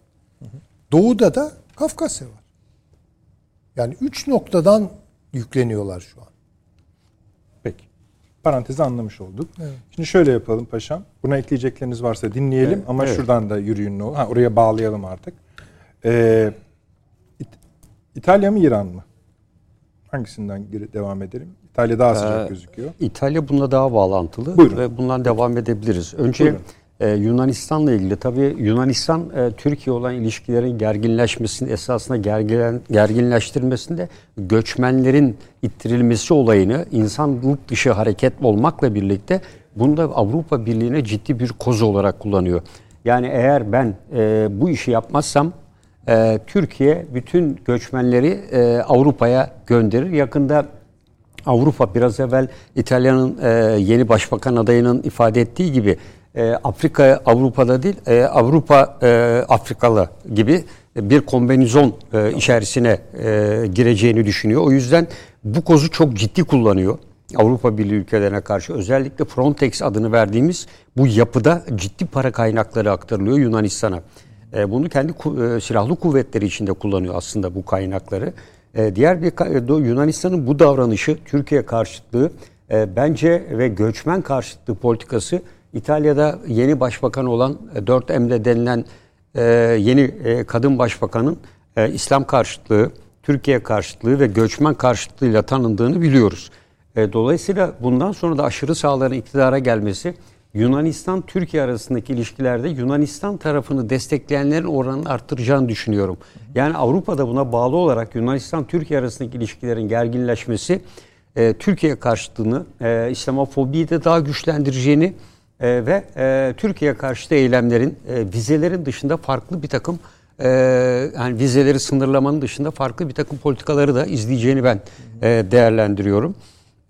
Doğuda da Kafkasya var. Yani üç noktadan yükleniyorlar şu an. Peki. Parantezi anlamış olduk. Evet. Şimdi şöyle yapalım paşam. Buna ekleyecekleriniz varsa dinleyelim evet. ama evet. şuradan da yürüyün. Ha, oraya bağlayalım artık. Ee, İtalya mı İran mı? Hangisinden devam edelim? İtalya daha sıcak ee, gözüküyor. İtalya bununla daha bağlantılı Buyurun. ve bundan devam edebiliriz. Önce Ee, Yunanistan'la ilgili tabii Yunanistan e, Türkiye olan ilişkilerin gerginleşmesinin esasında gergilen, gerginleştirmesinde göçmenlerin ittirilmesi olayını insanlık dışı hareket olmakla birlikte bunu da Avrupa Birliği'ne ciddi bir koz olarak kullanıyor. Yani eğer ben e, bu işi yapmazsam e, Türkiye bütün göçmenleri e, Avrupa'ya gönderir. Yakında Avrupa biraz evvel İtalya'nın e, yeni başbakan adayının ifade ettiği gibi e, Afrika Avrupa'da değil e, Avrupa e, Afrikalı gibi bir kombinizon içerisine gireceğini düşünüyor. O yüzden bu kozu çok ciddi kullanıyor. Avrupa Birliği ülkelerine karşı özellikle Frontex adını verdiğimiz bu yapıda ciddi para kaynakları aktarılıyor Yunanistan'a. Bunu kendi silahlı kuvvetleri içinde kullanıyor aslında bu kaynakları. Diğer bir Yunanistan'ın bu davranışı Türkiye karşıtlığı bence ve göçmen karşıtlığı politikası İtalya'da yeni başbakan olan e, 4M'de denilen e, yeni e, kadın başbakanın e, İslam karşıtlığı, Türkiye karşıtlığı ve göçmen karşıtlığıyla tanındığını biliyoruz. E, dolayısıyla bundan sonra da aşırı sağların iktidara gelmesi Yunanistan-Türkiye arasındaki ilişkilerde Yunanistan tarafını destekleyenlerin oranını arttıracağını düşünüyorum. Yani Avrupa'da buna bağlı olarak Yunanistan-Türkiye arasındaki ilişkilerin gerginleşmesi e, Türkiye karşıtlığını, e, İslamofobiyi de daha güçlendireceğini e, ve e, Türkiye karşıtı eylemlerin, e, vizelerin dışında farklı bir takım e, yani vizeleri sınırlamanın dışında farklı bir takım politikaları da izleyeceğini ben e, değerlendiriyorum.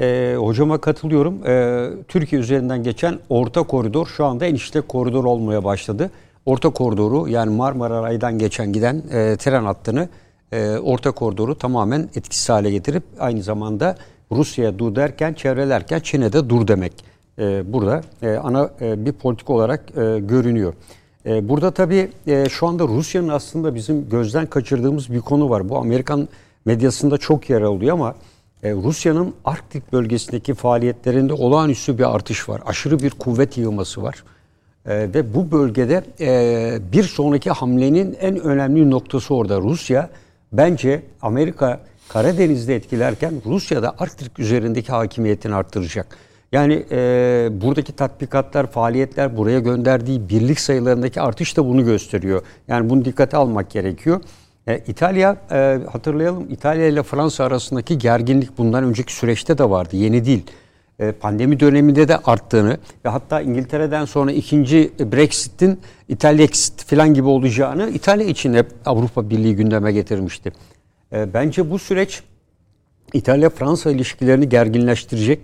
E, hocama katılıyorum. E, Türkiye üzerinden geçen orta koridor şu anda enişte koridor olmaya başladı. Orta koridoru yani Marmara Ray'dan geçen giden e, tren hattını e, orta koridoru tamamen etkisiz hale getirip aynı zamanda Rusya'ya dur derken çevrelerken Çin'e de dur demek. E, burada e, ana e, bir politik olarak görünüyor. Burada tabii şu anda Rusya'nın aslında bizim gözden kaçırdığımız bir konu var. Bu Amerikan medyasında çok yer alıyor ama Rusya'nın Arktik bölgesindeki faaliyetlerinde olağanüstü bir artış var. Aşırı bir kuvvet yığması var. Ve bu bölgede bir sonraki hamlenin en önemli noktası orada. Rusya bence Amerika Karadeniz'de etkilerken Rusya da Arktik üzerindeki hakimiyetini arttıracak. Yani e, buradaki tatbikatlar, faaliyetler, buraya gönderdiği birlik sayılarındaki artış da bunu gösteriyor. Yani bunu dikkate almak gerekiyor. E, İtalya e, hatırlayalım İtalya ile Fransa arasındaki gerginlik bundan önceki süreçte de vardı. Yeni değil. E, pandemi döneminde de arttığını ve hatta İngiltere'den sonra ikinci Brexit'in İtalya exit falan gibi olacağını İtalya için hep Avrupa Birliği gündeme getirmişti. E, bence bu süreç İtalya-Fransa ilişkilerini gerginleştirecek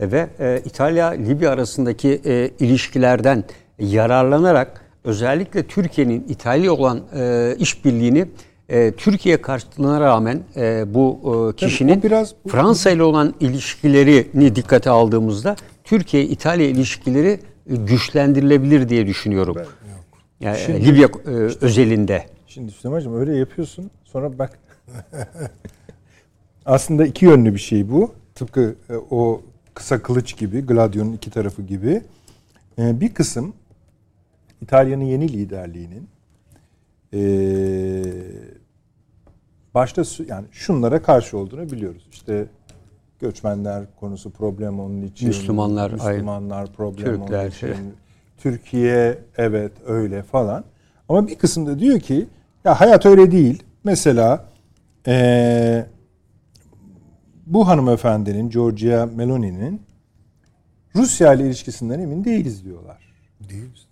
ve e, İtalya-Libya arasındaki e, ilişkilerden yararlanarak özellikle Türkiye'nin İtalya olan e, işbirliğini e, Türkiye karşıtlığına rağmen e, bu e, kişinin o biraz- Fransa ile olan ilişkilerini dikkate aldığımızda Türkiye-İtalya ilişkileri e, güçlendirilebilir diye düşünüyorum. Yani, Şimdi- Libya e, özelinde. Şimdi Süleyman'cığım öyle yapıyorsun. Sonra bak. Aslında iki yönlü bir şey bu. Tıpkı e, o kısa kılıç gibi, Gladio'nun iki tarafı gibi. E, bir kısım İtalya'nın yeni liderliğinin e, başta yani şunlara karşı olduğunu biliyoruz. İşte göçmenler konusu problem onun için. Müslümanlar, Müslümanlar problem Türkler, onun için. şey. Türkiye evet öyle falan. Ama bir kısımda diyor ki ya hayat öyle değil. Mesela eee, bu hanımefendinin Giorgia Meloni'nin Rusya ile ilişkisinden emin değiliz diyorlar. Değil.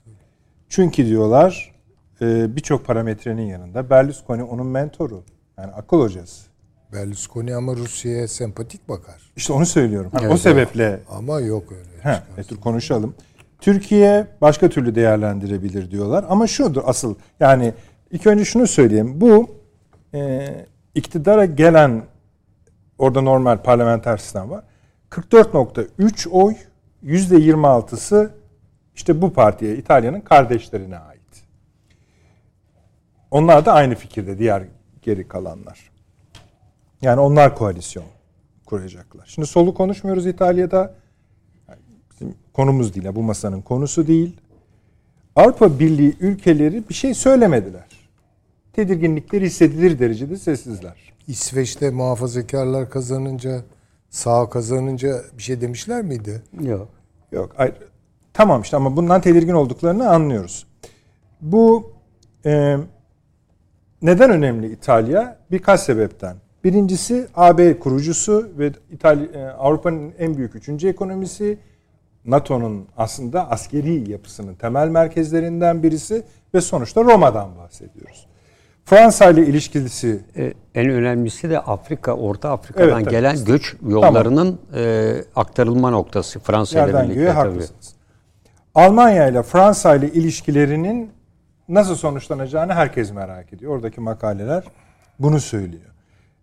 Çünkü diyorlar e, birçok parametrenin yanında Berlusconi onun mentoru. Yani akıl hocası. Berlusconi ama Rusya'ya sempatik bakar. İşte onu söylüyorum. Ha, o sebeple Ama yok öyle. He, e, dur konuşalım. Türkiye başka türlü değerlendirebilir diyorlar. Ama şudur asıl yani ilk önce şunu söyleyeyim. Bu e, iktidara gelen orada normal parlamenter sistem var. 44.3 oy %26'sı işte bu partiye İtalya'nın kardeşlerine ait. Onlar da aynı fikirde diğer geri kalanlar. Yani onlar koalisyon kuracaklar. Şimdi solu konuşmuyoruz İtalya'da bizim konumuz değil. Bu masanın konusu değil. Avrupa Birliği ülkeleri bir şey söylemediler. Tedirginlikleri hissedilir derecede sessizler. İsveç'te muhafazakarlar kazanınca, sağ kazanınca bir şey demişler miydi? Yok. Yok. Hayır. tamam işte ama bundan tedirgin olduklarını anlıyoruz. Bu e, neden önemli İtalya? Birkaç sebepten. Birincisi AB kurucusu ve İtalya e, Avrupa'nın en büyük üçüncü ekonomisi. NATO'nun aslında askeri yapısının temel merkezlerinden birisi ve sonuçta Roma'dan bahsediyoruz. Fransa ile ilişkisi E, en önemlisi de Afrika, Orta Afrika'dan Evet, tabii. gelen göç yollarının e, aktarılma noktası Fransa ile birlikte göğe tabii. haklısınız. Almanya ile Fransa ile ilişkilerinin nasıl sonuçlanacağını herkes merak ediyor. Oradaki makaleler bunu söylüyor.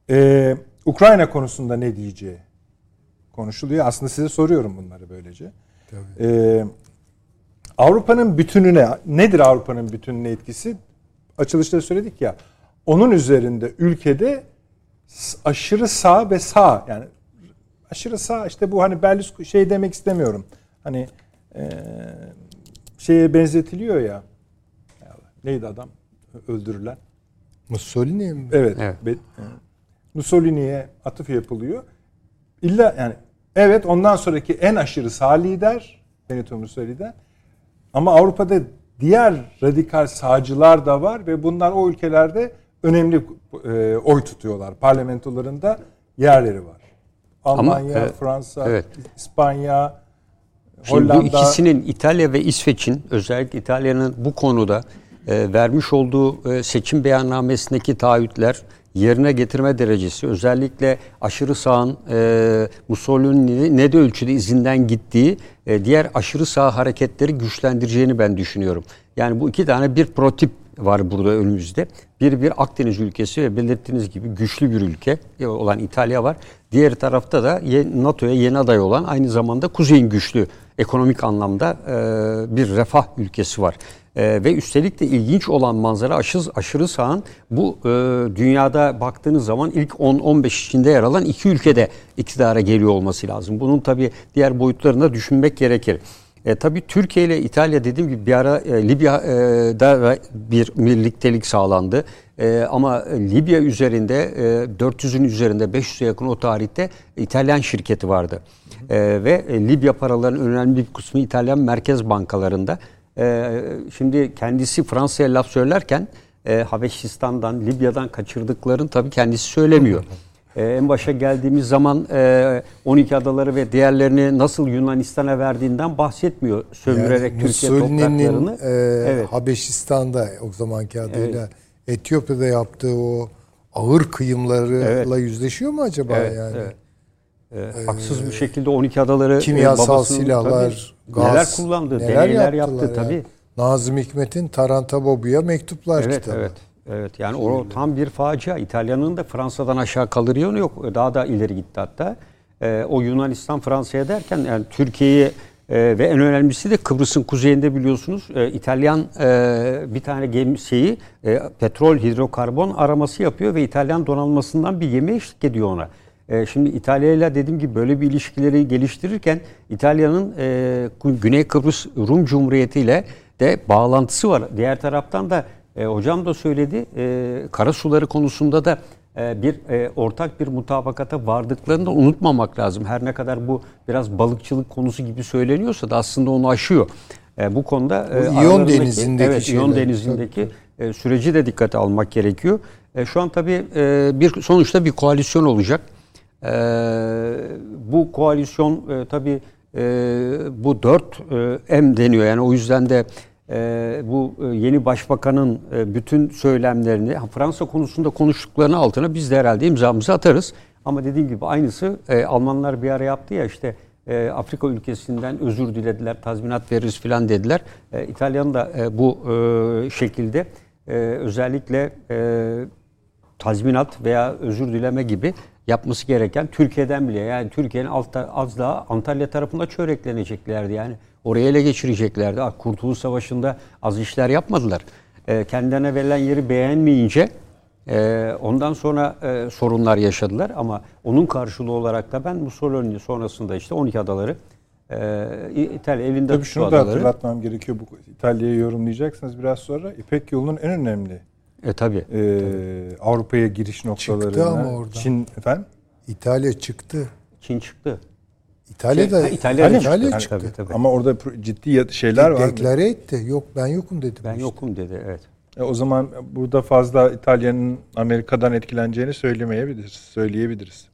Ee, Ukrayna konusunda ne diyeceği konuşuluyor. Aslında size soruyorum bunları böylece. Ee, Avrupa'nın bütününe nedir Avrupa'nın bütününe etkisi? Açılışta söyledik ya. Onun üzerinde ülkede aşırı sağ ve sağ yani aşırı sağ işte bu hani Berlusconi şey demek istemiyorum. Hani eee, şeye benzetiliyor ya. Neydi adam öldürülen? Mussolini mi? Evet. Evet. E, Mussolini'ye atıf yapılıyor. İlla yani evet ondan sonraki en aşırı sağ lider Benito Mussolini'den ama Avrupa'da diğer radikal sağcılar da var ve bunlar o ülkelerde önemli e, oy tutuyorlar. Parlamentolarında yerleri var. Ama, Almanya, e, Fransa, evet. İspanya, Şimdi Hollanda. bu ikisinin İtalya ve İsveç'in özellikle İtalya'nın bu konuda e, vermiş olduğu e, seçim beyannamesindeki taahhütler yerine getirme derecesi özellikle aşırı sağın e, Mussolini'nin ne de ölçüde izinden gittiği e, diğer aşırı sağ hareketleri güçlendireceğini ben düşünüyorum. Yani bu iki tane bir prototip var burada önümüzde. Bir bir Akdeniz ülkesi ve belirttiğiniz gibi güçlü bir ülke olan İtalya var. Diğer tarafta da NATO'ya yeni aday olan aynı zamanda kuzeyin güçlü ekonomik anlamda e, bir refah ülkesi var. E, ve üstelik de ilginç olan manzara aşırı, aşırı sağın bu e, dünyada baktığınız zaman ilk 10-15 içinde yer alan iki ülkede iktidara geliyor olması lazım. Bunun tabii diğer boyutlarını da düşünmek gerekir. E, tabii Türkiye ile İtalya dediğim gibi bir ara e, Libya'da bir birliktelik sağlandı. E, ama Libya üzerinde e, 400'ün üzerinde 500'e yakın o tarihte İtalyan şirketi vardı. E, ve Libya paralarının önemli bir kısmı İtalyan merkez bankalarında. E, şimdi kendisi Fransa'ya laf söylerken e, Habeşistan'dan, Libya'dan kaçırdıklarını tabii kendisi söylemiyor. Ee, en başa geldiğimiz zaman e, 12 adaları ve diğerlerini nasıl Yunanistan'a verdiğinden bahsetmiyor. Sömürerek Yani Türkiye topraklarını. e, evet. Habeşistan'da o zamanki adıyla Etiyopya'da yaptığı o ağır kıyımlarla yüzleşiyor mu acaba Evet, yani? evet. E, haksız bir şekilde 12 adaları e, Kimyasal babasının silahlar, tabii, gaz neler kullandı, deneyler yaptı yaptılar ya. tabii. Nazım Hikmet'in Tarantabobu'ya mektuplar Evet, kitabı. evet. Evet yani o tam bir facia. İtalya'nın da Fransa'dan aşağı kalır yanı yok. Daha da ileri gitti hatta. Ee, o Yunanistan Fransa'ya derken yani Türkiye'yi e, ve en önemlisi de Kıbrıs'ın kuzeyinde biliyorsunuz e, İtalyan e, bir tane gemisiyi e, petrol hidrokarbon araması yapıyor ve İtalyan donanmasından bir gemi eşlik ediyor ona. E, şimdi İtalya ile dediğim gibi böyle bir ilişkileri geliştirirken İtalya'nın e, Güney Kıbrıs Rum Cumhuriyeti ile de bağlantısı var. Diğer taraftan da e, hocam da söyledi. E, kara suları konusunda da bir e, ortak bir mutabakata vardıklarını da unutmamak lazım. Her ne kadar bu biraz balıkçılık konusu gibi söyleniyorsa da aslında onu aşıyor. E, bu konuda e, İyon Denizi'ndeki evet, İyon. Denizi'ndeki e, süreci de dikkate almak gerekiyor. E, şu an tabii e, bir sonuçta bir koalisyon olacak. E, bu koalisyon e, tabii e, bu 4 e, M deniyor. Yani o yüzden de e, bu e, yeni başbakanın e, bütün söylemlerini Fransa konusunda konuştuklarını altına biz de herhalde imzamızı atarız. Ama dediğim gibi aynısı e, Almanlar bir ara yaptı ya işte e, Afrika ülkesinden özür dilediler, tazminat veririz filan dediler. E, İtalyan da e, bu e, şekilde e, özellikle e, tazminat veya özür dileme gibi yapması gereken Türkiye'den bile yani Türkiye'nin altta, az daha Antalya tarafında çörekleneceklerdi yani. Oraya ele geçireceklerdi. Ah, Kurtuluş Savaşı'nda az işler yapmadılar. E, kendilerine verilen yeri beğenmeyince e, ondan sonra e, sorunlar yaşadılar ama onun karşılığı olarak da ben Mussolini sonrasında işte 12 adaları e, İtalya elinde Tabii şunu da adaları. hatırlatmam gerekiyor. Bu İtalya'yı yorumlayacaksınız biraz sonra. İpek yolunun en önemli E tabii. e, Avrupa'ya giriş noktaları. ama oradan. Çin efendim? İtalya çıktı. Çin çıktı. İtalya'da Şey, ha, İtalya'da İtalya çıktı. çıktı. Tabii, tabii. Ama orada ciddi şeyler var. Deklare etti. Yok ben yokum dedi. Ben yokum dedi evet. E, o zaman burada fazla İtalya'nın Amerika'dan etkileneceğini söylemeyebiliriz, söyleyebiliriz.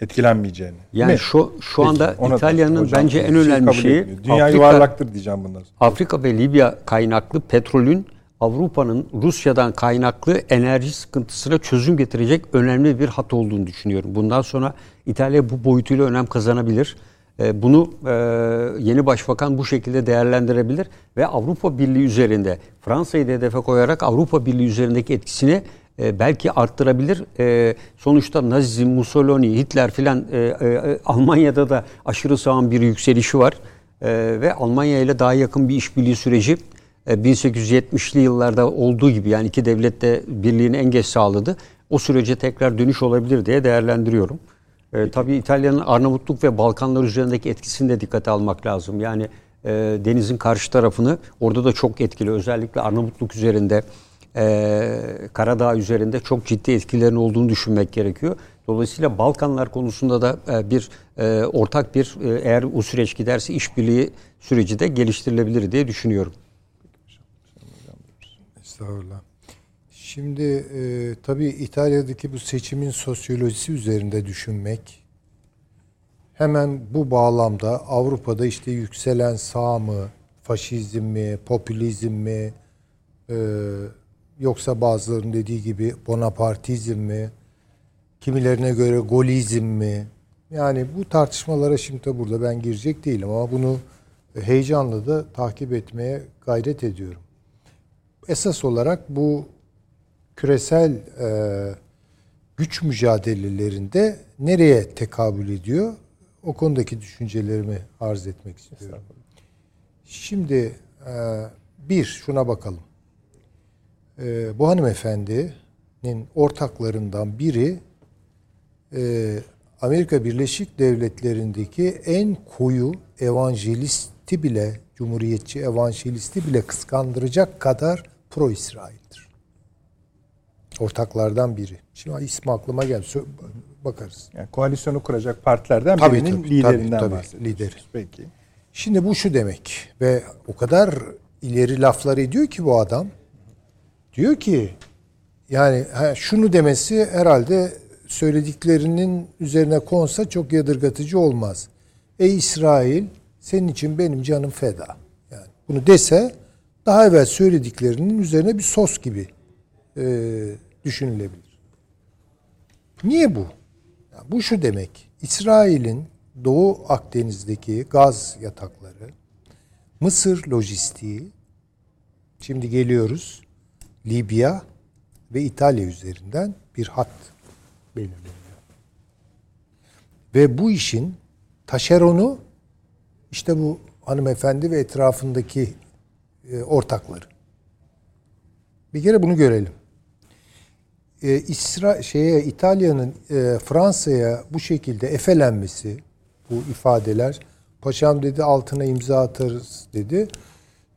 Etkilenmeyeceğini. Yani Mi? şu şu Peki, anda İtalya'nın bence en önemli şeyi etmiyor. Dünya Afrika, yuvarlaktır diyeceğim bundan sonra. Afrika ve Libya kaynaklı petrolün Avrupa'nın Rusya'dan kaynaklı enerji sıkıntısına çözüm getirecek önemli bir hat olduğunu düşünüyorum. Bundan sonra İtalya bu boyutuyla önem kazanabilir. Ee, Bunu e, yeni başbakan bu şekilde değerlendirebilir ve Avrupa Birliği üzerinde Fransa'yı da hedefe koyarak Avrupa Birliği üzerindeki etkisini e, belki arttırabilir. E, sonuçta Nazizm, Mussolini, Hitler filan Almanya'da da aşırı sağın bir yükselişi var. Ve Almanya ile daha yakın bir işbirliği süreci 1870'li yıllarda olduğu gibi yani iki devlet de birliğini en geç sağladı. O sürece tekrar dönüş olabilir diye değerlendiriyorum. E, tabii İtalya'nın Arnavutluk ve Balkanlar üzerindeki etkisini de dikkate almak lazım. Yani e, denizin karşı tarafını orada da çok etkili. Özellikle Arnavutluk üzerinde, e, Karadağ üzerinde çok ciddi etkilerin olduğunu düşünmek gerekiyor. Dolayısıyla Balkanlar konusunda da e, bir e, ortak bir e, eğer o süreç giderse işbirliği süreci de geliştirilebilir diye düşünüyorum. Estağfurullah. Şimdi e, tabii İtalya'daki bu seçimin sosyolojisi üzerinde düşünmek hemen bu bağlamda Avrupa'da işte yükselen sağ mı, faşizm mi, popülizm mi, e, yoksa bazılarının dediği gibi bonapartizm mi, kimilerine göre golizm mi? Yani bu tartışmalara şimdi burada ben girecek değilim ama bunu heyecanla da takip etmeye gayret ediyorum esas olarak bu küresel e, güç mücadelelerinde nereye tekabül ediyor? O konudaki düşüncelerimi arz etmek istiyorum. Şimdi e, bir şuna bakalım. E, bu hanımefendinin ortaklarından biri e, Amerika Birleşik Devletleri'ndeki en koyu evanjelisti bile, cumhuriyetçi evanjelisti bile kıskandıracak kadar pro-İsrail'dir. Ortaklardan biri. Şimdi ismi aklıma geldi. Bakarız. Yani koalisyonu kuracak partilerden Tabii, birinin tabii, liderinden tabii, tabii, lideri. Peki. Şimdi bu şu demek ve o kadar ileri laflar ediyor ki bu adam. Diyor ki yani şunu demesi herhalde söylediklerinin üzerine konsa çok yadırgatıcı olmaz. Ey İsrail senin için benim canım feda. Yani bunu dese daha evvel söylediklerinin üzerine bir sos gibi e, düşünülebilir. Niye bu? Ya bu şu demek. İsrail'in Doğu Akdeniz'deki gaz yatakları, Mısır lojistiği, şimdi geliyoruz Libya ve İtalya üzerinden bir hat belirleniyor. Ve bu işin taşeronu işte bu hanımefendi ve etrafındaki e, ortakları. Bir kere bunu görelim. E, İsra şeye İtalya'nın e, Fransa'ya bu şekilde efelenmesi, bu ifadeler, paşam dedi altına imza atarız dedi.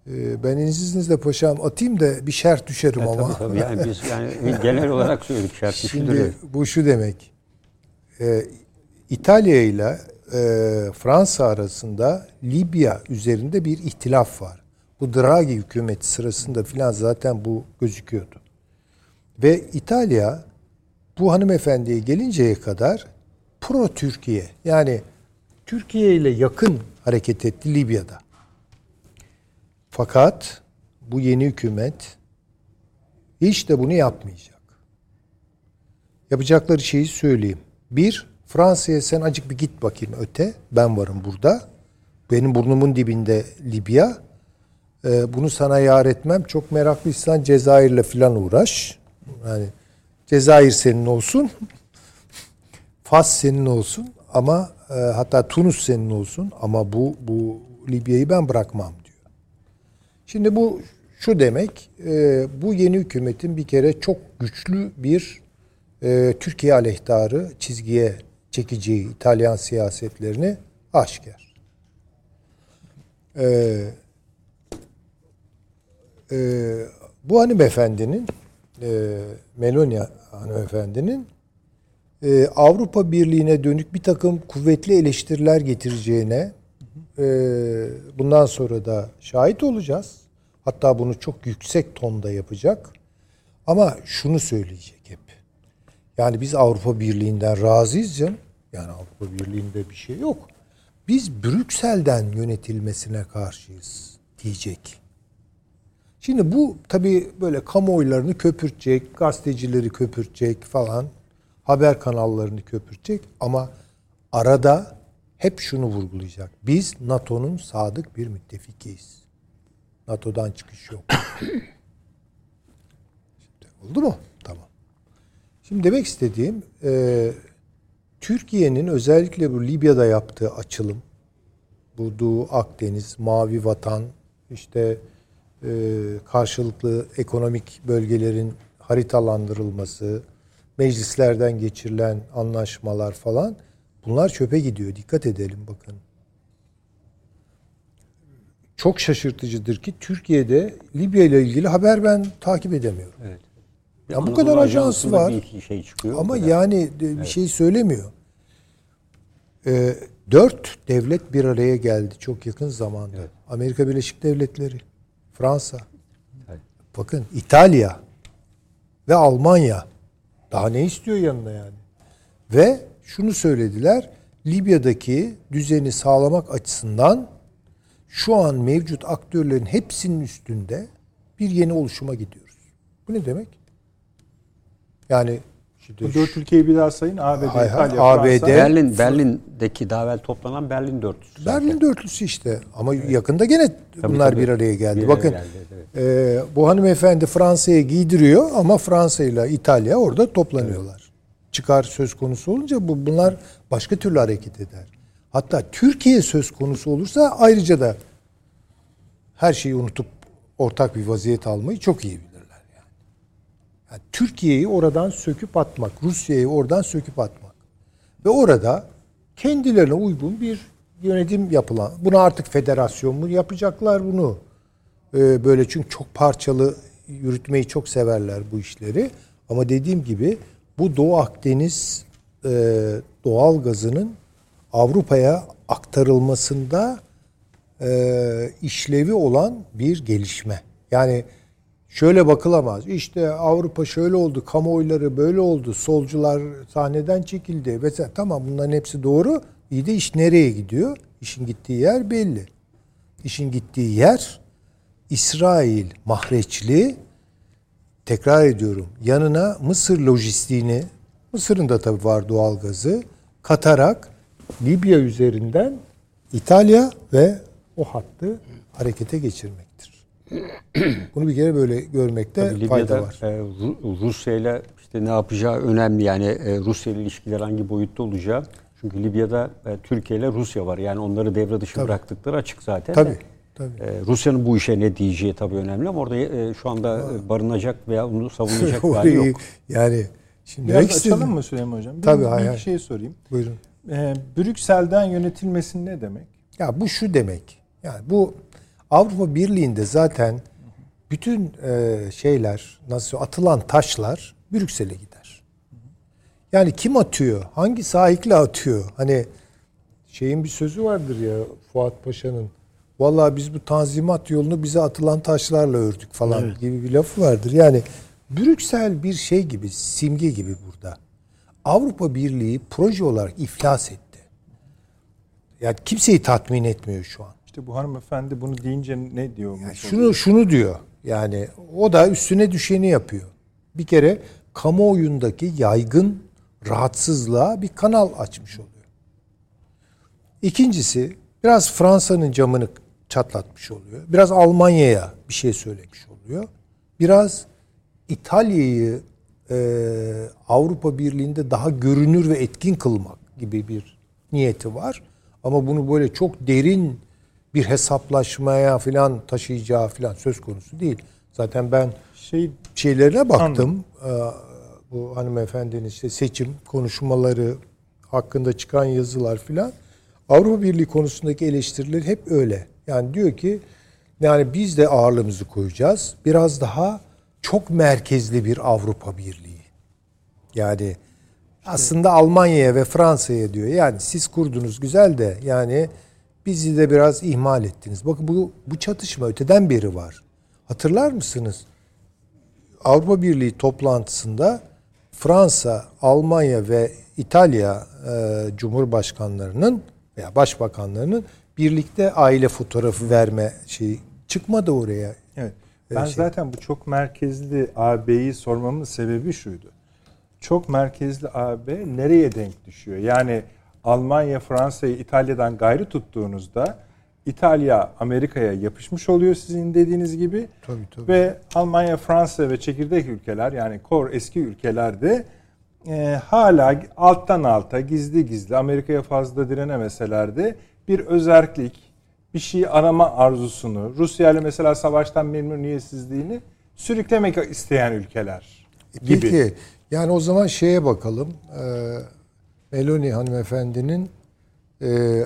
E, ben izninizle paşam atayım da bir şerh düşerim ama. Tabii tabii yani biz yani genel olarak söyledik şart Şimdi bu şu demek. E, İtalya ile e, Fransa arasında Libya üzerinde bir ihtilaf var. Bu Draghi hükümeti sırasında filan zaten bu gözüküyordu. Ve İtalya bu hanımefendiye gelinceye kadar pro Türkiye yani Türkiye ile yakın hareket etti Libya'da. Fakat bu yeni hükümet hiç de bunu yapmayacak. Yapacakları şeyi söyleyeyim. Bir, Fransa'ya sen acık bir git bakayım öte. Ben varım burada. Benim burnumun dibinde Libya. Ee, bunu sana yar etmem. Çok meraklıysan Cezayir'le falan uğraş. Yani Cezayir senin olsun. Fas senin olsun ama e, hatta Tunus senin olsun ama bu bu Libya'yı ben bırakmam diyor. Şimdi bu şu demek e, bu yeni hükümetin bir kere çok güçlü bir e, Türkiye aleyhtarı çizgiye çekeceği İtalyan siyasetlerini aşikar. E, e, bu hanımefendinin e, Melonia hanımefendinin e, Avrupa Birliği'ne dönük bir takım kuvvetli eleştiriler getireceğine e, bundan sonra da şahit olacağız. Hatta bunu çok yüksek tonda yapacak. Ama şunu söyleyecek hep. Yani biz Avrupa Birliği'nden razıyız canım. Yani Avrupa Birliği'nde bir şey yok. Biz Brüksel'den yönetilmesine karşıyız diyecek. Şimdi bu tabii böyle kamuoylarını köpürtecek, gazetecileri köpürtecek falan, haber kanallarını köpürtecek ama arada hep şunu vurgulayacak. Biz NATO'nun sadık bir müttefikiyiz. NATO'dan çıkış yok. Şimdi, oldu mu? Tamam. Şimdi demek istediğim e, Türkiye'nin özellikle bu Libya'da yaptığı açılım, bu Doğu Akdeniz, Mavi Vatan, işte karşılıklı ekonomik bölgelerin haritalandırılması, meclislerden geçirilen anlaşmalar falan bunlar çöpe gidiyor. Dikkat edelim bakın. Çok şaşırtıcıdır ki Türkiye'de Libya ile ilgili haber ben takip edemiyorum. Evet. Ya bu kadar ajansı var. Bir şey çıkıyor. Ama kadar. yani de- bir şey söylemiyor. Ee, dört devlet bir araya geldi çok yakın zamanda. Amerika Birleşik Devletleri, Fransa, bakın İtalya ve Almanya. Daha ne istiyor yanına yani? Ve şunu söylediler. Libya'daki düzeni sağlamak açısından şu an mevcut aktörlerin hepsinin üstünde bir yeni oluşuma gidiyoruz. Bu ne demek? Yani Bu dört ülkeyi bir daha sayın. ABD, Hay hay, İtalya, ABD, Fransa. Berlin, Berlin'deki daha evvel toplanan Berlin dörtlüsü. zaten. Berlin dörtlüsü işte. Ama yakında gene bunlar tabii. bir araya geldi. Bir Bakın geldi, evet. e, bu hanımefendi Fransa'ya giydiriyor ama Fransa ile İtalya orada toplanıyorlar. Çıkar söz konusu olunca bu bunlar başka türlü hareket eder. Hatta Türkiye söz konusu olursa ayrıca da her şeyi unutup ortak bir vaziyet almayı çok iyi yani. Yani Türkiye'yi oradan söküp atmak, Rusya'yı oradan söküp atmak. Ve orada kendilerine uygun bir yönetim yapılan. Buna artık federasyon mu yapacaklar bunu? Ee, böyle çünkü çok parçalı yürütmeyi çok severler bu işleri. Ama dediğim gibi bu Doğu Akdeniz e, doğal gazının Avrupa'ya aktarılmasında e, işlevi olan bir gelişme. Yani şöyle bakılamaz. İşte Avrupa şöyle oldu, kamuoyları böyle oldu, solcular sahneden çekildi vesaire. Tamam bunların hepsi doğru. İyi de iş nereye gidiyor? İşin gittiği yer belli. İşin gittiği yer İsrail mahreçli tekrar ediyorum yanına Mısır lojistiğini Mısır'ın da tabii var doğalgazı katarak Libya üzerinden İtalya ve o hattı harekete geçirmektir. Bunu bir kere böyle görmekte Tabii fayda var. e, Ru- Rusya ile işte ne yapacağı önemli yani e, Rusya ile ilişkiler hangi boyutta olacağı. Çünkü Libya'da e, Türkiye ile Rusya var. Yani onları devre dışı Tabii. bıraktıkları açık zaten. Tabii, de. tabii. E, Rusya'nın bu işe ne diyeceği tabii önemli ama orada e, şu anda e, barınacak veya onu savunacak bir hali yok. yani şimdi Biraz açalım istedim- mı Süleyman Hocam? Bir, Tabii, bir hay. şey sorayım. Buyurun. Ee, Brüksel'den yönetilmesi ne demek? Ya bu şu demek. Yani bu Avrupa Birliği'nde zaten bütün e, şeyler nasıl atılan taşlar Brüksel'e gider. Yani kim atıyor? Hangi sahikle atıyor? Hani şeyin bir sözü vardır ya Fuat Paşa'nın. Vallahi biz bu tanzimat yolunu bize atılan taşlarla ördük falan gibi bir lafı vardır. Yani Brüksel bir şey gibi, simge gibi burada. Avrupa Birliği proje olarak iflas etti. Yani kimseyi tatmin etmiyor şu an. İşte bu hanımefendi bunu deyince ne diyor? Yani şunu şunu diyor. Yani o da üstüne düşeni yapıyor. Bir kere kamuoyundaki yaygın rahatsızlığa bir kanal açmış oluyor. İkincisi biraz Fransa'nın camını çatlatmış oluyor. Biraz Almanya'ya bir şey söylemiş oluyor. Biraz İtalya'yı e, Avrupa Birliği'nde daha görünür ve etkin kılmak gibi bir niyeti var. Ama bunu böyle çok derin bir hesaplaşmaya falan taşıyacağı falan söz konusu değil. Zaten ben Şey şeylerine baktım. Ee, Bu hanımefendinin işte seçim konuşmaları hakkında çıkan yazılar filan. Avrupa Birliği konusundaki eleştiriler hep öyle. Yani diyor ki yani biz de ağırlığımızı koyacağız. Biraz daha çok merkezli bir Avrupa Birliği. Yani Aslında Almanya'ya ve Fransa'ya diyor. Yani siz kurdunuz güzel de yani bizi de biraz ihmal ettiniz. Bakın bu bu çatışma öteden beri var. Hatırlar mısınız? Avrupa Birliği toplantısında Fransa, Almanya ve İtalya e, Cumhurbaşkanlarının veya başbakanlarının birlikte aile fotoğrafı verme şeyi çıkmadı oraya. Evet. Ben şey- zaten bu çok merkezli AB'yi sormamın sebebi şuydu. Çok merkezli AB nereye denk düşüyor? Yani Almanya, Fransa'yı İtalya'dan gayrı tuttuğunuzda İtalya Amerika'ya yapışmış oluyor sizin dediğiniz gibi. Tabii, tabii. Ve Almanya, Fransa ve çekirdek ülkeler yani kor eski ülkelerde e, hala alttan alta gizli gizli Amerika'ya fazla direnemeseler de bir özerklik, bir şey arama arzusunu, Rusya ile mesela savaştan memnuniyetsizliğini sürüklemek isteyen ülkeler gibi. Peki yani o zaman şeye bakalım. Ee, Meloni hanımefendinin e,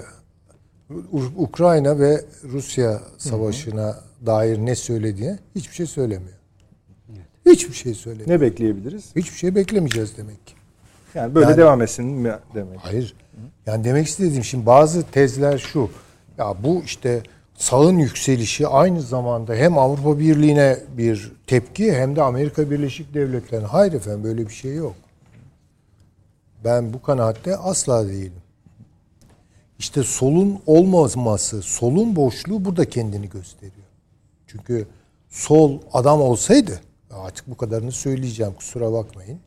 Ukrayna ve Rusya savaşına dair ne söylediğine hiçbir şey söylemiyor. Hiçbir şey söylemiyor. Ne bekleyebiliriz? Hiçbir şey beklemeyeceğiz demek ki. Yani böyle Yani- devam etsin mi demek. Hayır. Yani demek istediğim şimdi bazı tezler şu. Ya bu işte sağın yükselişi aynı zamanda hem Avrupa Birliği'ne bir tepki hem de Amerika Birleşik Devletleri'ne. Hayır efendim böyle bir şey yok. Ben bu kanaatte asla değilim. İşte solun olmaması, solun boşluğu burada kendini gösteriyor. Çünkü sol adam olsaydı, artık bu kadarını söyleyeceğim kusura bakmayın.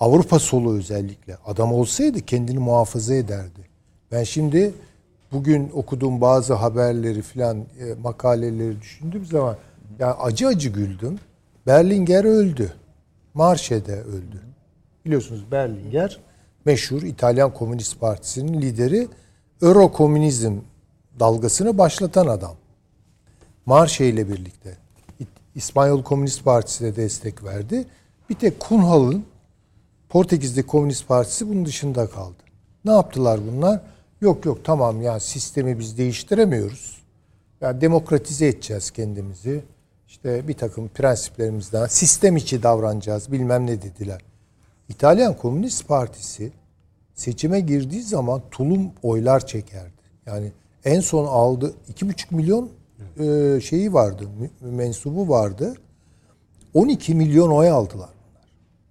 Avrupa solu özellikle adam olsaydı kendini muhafaza ederdi. Ben şimdi bugün okuduğum bazı haberleri filan e, makaleleri düşündüğüm zaman ya acı acı güldüm. Berlinger öldü. Marşe'de öldü. Biliyorsunuz Berlinger meşhur İtalyan Komünist Partisi'nin lideri Euro komünizm dalgasını başlatan adam. Marşe ile birlikte İspanyol Komünist Partisi'ne destek verdi. Bir tek Kunhal'ın Portekiz'de Komünist Partisi bunun dışında kaldı. Ne yaptılar bunlar? Yok yok tamam ya sistemi biz değiştiremiyoruz. Ya demokratize edeceğiz kendimizi. İşte bir takım prensiplerimizden sistem içi davranacağız bilmem ne dediler. İtalyan Komünist Partisi seçime girdiği zaman tulum oylar çekerdi. Yani en son aldı 2,5 milyon e, şeyi vardı, mensubu vardı. 12 milyon oy aldılar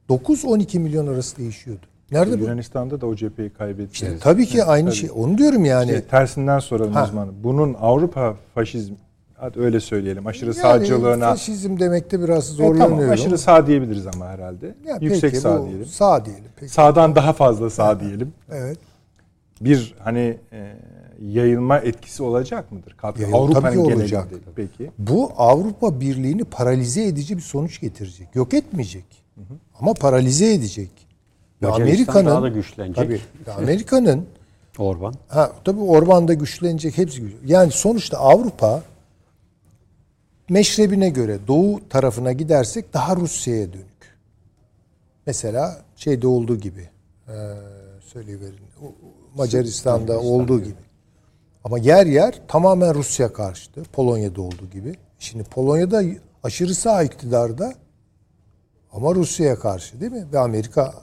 bunlar. 9-12 milyon arası değişiyordu. Nerede bu? Yunanistan'da da o cepheyi kaybetti. İşte tabii ki aynı şey. Onu diyorum yani. Şey, tersinden soralım Ha. uzmanı. Bunun Avrupa faşizm hadi öyle söyleyelim. Aşırı yani sağcılığına faşizm demekte biraz E, zorlanıyorum. tamam, aşırı sağ diyebiliriz ama herhalde. Ya Yüksek peki, sağ bu diyelim. Sağ diyelim. Peki. Sağdan daha fazla sağ diyelim. Evet. Bir hani e, yayılma etkisi olacak mıdır? Katkı Yayıl- tabii Avrupa'nın genelinde. olacak. Peki. Bu Avrupa Birliği'ni paralize edici bir sonuç getirecek. Yok etmeyecek. Ama paralize edecek. Amerika'nın daha da güçlenecek. Tabii. Amerika'nın Orban. Ha tabii Orban'da güçlenecek hepsi güç. Yani sonuçta Avrupa meşrebine göre doğu tarafına gidersek daha Rusya'ya dönük. Mesela şeyde olduğu gibi eee söyleyiverin. Macaristan'da olduğu gibi. Ama yer yer tamamen Rusya karşıtı. Polonya'da olduğu gibi. Şimdi Polonya'da aşırı sağ iktidarda ama Rusya'ya karşı değil mi? Ve Amerika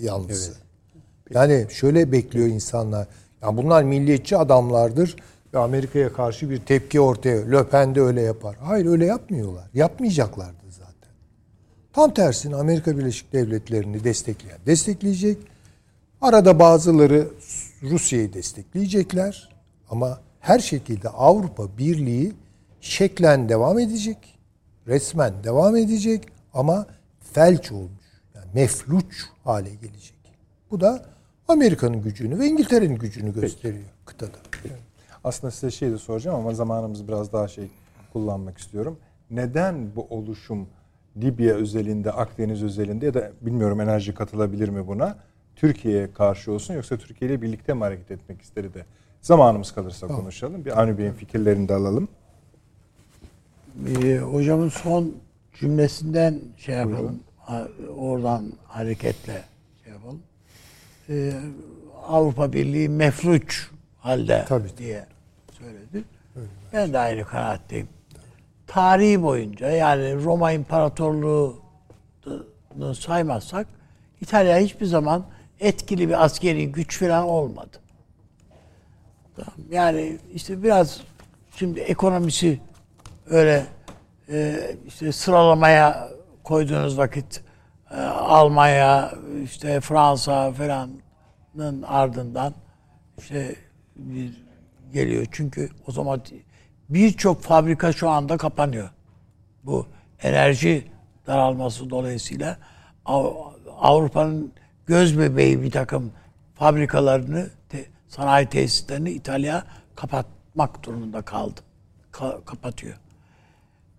yanlısı. Yani şöyle bekliyor insanlar. Ya bunlar milliyetçi adamlardır ve Amerika'ya karşı bir tepki ortaya. Le Pen de öyle yapar. Hayır öyle yapmıyorlar. Yapmayacaklardı zaten. Tam tersine Amerika Birleşik Devletleri'ni destekleyen destekleyecek. Arada bazıları Rusya'yı destekleyecekler. Ama her şekilde Avrupa Birliği şeklen devam edecek. Resmen devam edecek ama felç olmuş. Yani mefluç hale gelecek. Bu da Amerika'nın gücünü ve İngiltere'nin gücünü gösteriyor kıtada. Aslında size şey de soracağım ama zamanımızı biraz daha şey kullanmak istiyorum. Neden bu oluşum Libya özelinde, Akdeniz özelinde ya da bilmiyorum enerji katılabilir mi buna? Türkiye'ye karşı olsun yoksa Türkiye ile birlikte mi hareket etmek isteri de zamanımız kalırsa konuşalım. Bir Avni Bey'in fikirlerini de alalım. Ee, hocamın son cümlesinden şey yapalım. Ha- Oradan hareketle şey yapalım. Ee, Avrupa Birliği mefluç halde Tabii. diye. Ben de aynı kanaatteyim. Tarihi boyunca yani Roma İmparatorluğu'nu saymazsak İtalya hiçbir zaman etkili bir askeri güç falan olmadı. Yani işte biraz şimdi ekonomisi öyle e, işte sıralamaya koyduğunuz vakit e, Almanya, işte Fransa falanın ardından işte bir geliyor. Çünkü o zaman birçok fabrika şu anda kapanıyor. Bu enerji daralması dolayısıyla Av- Avrupa'nın göz bebeği bir takım fabrikalarını, te- sanayi tesislerini İtalya kapatmak durumunda kaldı. Ka- kapatıyor.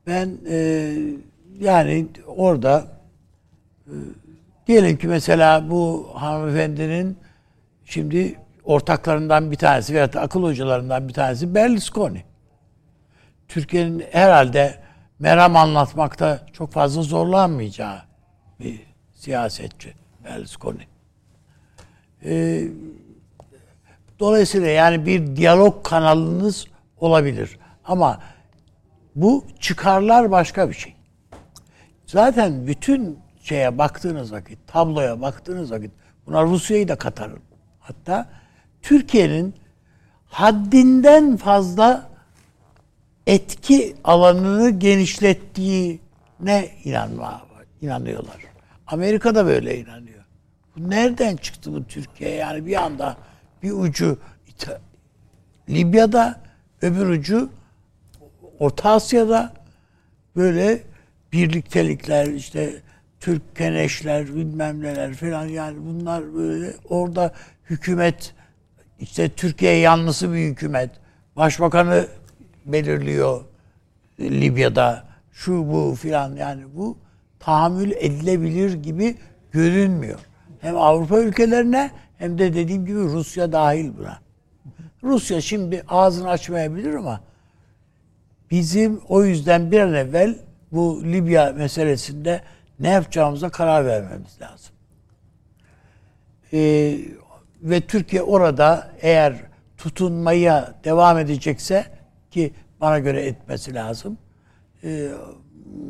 Ben e, yani orada e, diyelim ki mesela bu hanımefendinin şimdi ortaklarından bir tanesi veya akıl hocalarından bir tanesi Berlusconi. Türkiye'nin herhalde meram anlatmakta çok fazla zorlanmayacağı bir siyasetçi Berlusconi. Ee, dolayısıyla yani bir diyalog kanalınız olabilir. Ama bu çıkarlar başka bir şey. Zaten bütün şeye baktığınız vakit, tabloya baktığınız vakit buna Rusya'yı da katarım. Hatta Türkiye'nin haddinden fazla etki alanını genişlettiğine inanma, inanıyorlar. Amerika da böyle inanıyor. Bu nereden çıktı bu Türkiye? Yani bir anda bir ucu Libya'da, öbür ucu Orta Asya'da böyle birliktelikler işte Türk keneşler bilmem neler falan yani bunlar böyle orada hükümet işte Türkiye yanlısı bir hükümet. Başbakanı belirliyor Libya'da şu bu filan yani bu tahammül edilebilir gibi görünmüyor. Hem Avrupa ülkelerine hem de dediğim gibi Rusya dahil buna. Rusya şimdi ağzını açmayabilir ama bizim o yüzden bir an evvel bu Libya meselesinde ne yapacağımıza karar vermemiz lazım. Ee, ve Türkiye orada eğer tutunmaya devam edecekse ki bana göre etmesi lazım. e,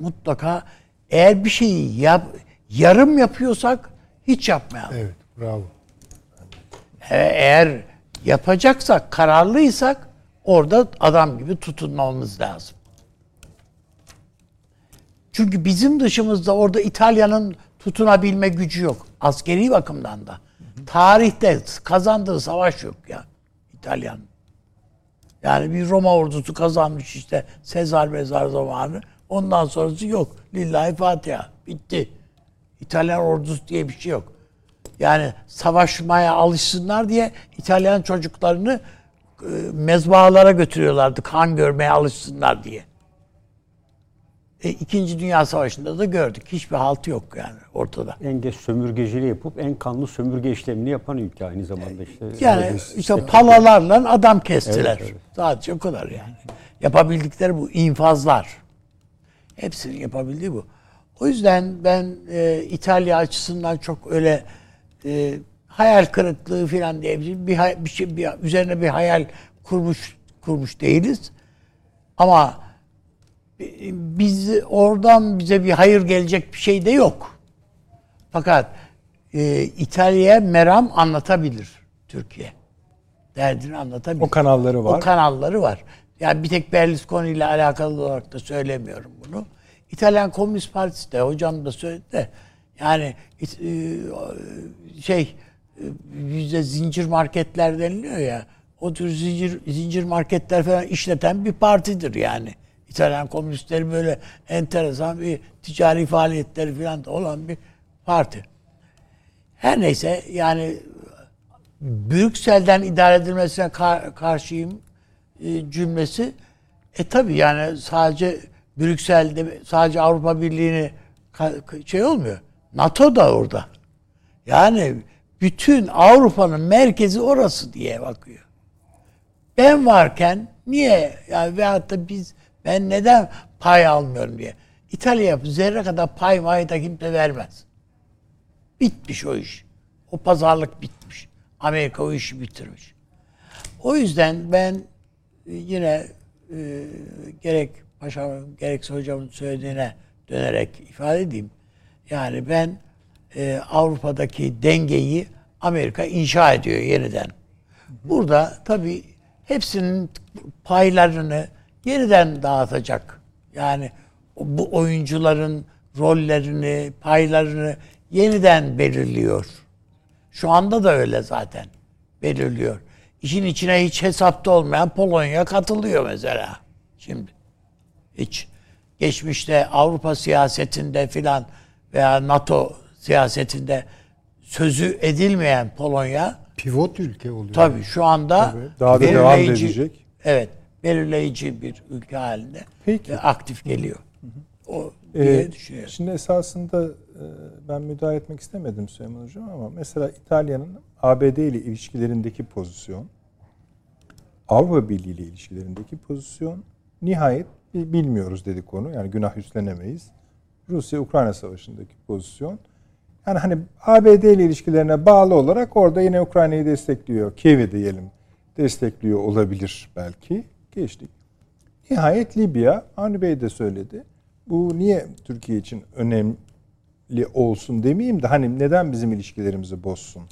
mutlaka eğer bir şeyi yap, yarım yapıyorsak hiç yapmayalım. Evet, bravo. E- Eğer yapacaksak, kararlıysak orada adam gibi tutunmamız lazım. Çünkü bizim dışımızda orada İtalya'nın tutunabilme gücü yok. Askeri bakımdan da. Tarihte kazandığı savaş yok ya İtalyanın. Yani bir Roma ordusu kazanmış işte Sezar mezar zamanı. Ondan sonrası yok. Lillahi Fatiha. Bitti. İtalyan ordusu diye bir şey yok. Yani savaşmaya alışsınlar diye İtalyan çocuklarını e, mezbahalara götürüyorlardı. Kan görmeye alışsınlar diye. E, İkinci Dünya Savaşı'nda da gördük. Hiçbir haltı yok yani ortada. En geç sömürgeciliği yapıp en kanlı sömürge işlemini yapan ülke aynı zamanda işte. Yani işte palalarla adam kestiler. Evet, evet. Sadece o kadar yani. Yapabildikleri bu infazlar. Hepsinin yapabildiği bu. O yüzden ben e, İtalya açısından çok öyle e, hayal kırıklığı falan diye bir, bir, şey bir, üzerine bir hayal kurmuş kurmuş değiliz. Ama biz oradan bize bir hayır gelecek bir şey de yok. Fakat e, İtalya'ya meram anlatabilir Türkiye. Derdini anlatabilir. O kanalları var. O kanalları var. Yani bir tek Berlusconi ile alakalı olarak da söylemiyorum bunu. İtalyan Komünist Partisi de hocam da söyledi de yani e, şey e, yüzde zincir marketler deniliyor ya o tür zincir zincir marketler falan işleten bir partidir yani. İtalyan komünistleri böyle enteresan bir ticari faaliyetleri falan da olan bir parti. Her neyse yani Brüksel'den idare edilmesine kar- karşıyım e, cümlesi. E tabi yani sadece Brüksel'de sadece Avrupa Birliği'ni şey olmuyor. NATO da orada. Yani bütün Avrupa'nın merkezi orası diye bakıyor. Ben varken niye yani veyahut da biz ben neden pay almıyorum diye. İtalya zerre kadar pay may da kimse vermez. Bitmiş o iş. O pazarlık bitmiş. Amerika o işi bitirmiş. O yüzden ben e, yine e, gerek paşamın gerekse hocamın söylediğine dönerek ifade edeyim. Yani ben e, Avrupa'daki dengeyi Amerika inşa ediyor yeniden. Burada tabii hepsinin paylarını yeniden dağıtacak. Yani bu oyuncuların rollerini, paylarını yeniden belirliyor. Şu anda da öyle zaten belirliyor. İşin içine hiç hesapta olmayan Polonya katılıyor mesela. Şimdi hiç geçmişte Avrupa siyasetinde filan veya NATO siyasetinde sözü edilmeyen Polonya Pivot ülke oluyor. tabii şu anda Tabii, daha da devam edecek. Evet, belirleyici bir ülke halinde Peki. ve aktif geliyor. O Ee, diye düşünüyorum. şimdi esasında e, ben müdahale etmek istemedim Süleyman Hocam ama mesela İtalya'nın ABD ile ilişkilerindeki pozisyon, Avrupa Birliği ile ilişkilerindeki pozisyon nihayet bi- bilmiyoruz dedik konu. Yani günah üstlenemeyiz. Rusya-Ukrayna savaşındaki pozisyon. Yani hani ABD ile ilişkilerine bağlı olarak orada yine Ukrayna'yı destekliyor. Kiev'i diyelim destekliyor olabilir belki. Geçtik. Nihayet Libya, Avni Bey de söyledi. Bu niye Türkiye için önemli olsun demeyeyim de hani neden bizim ilişkilerimizi bozsun?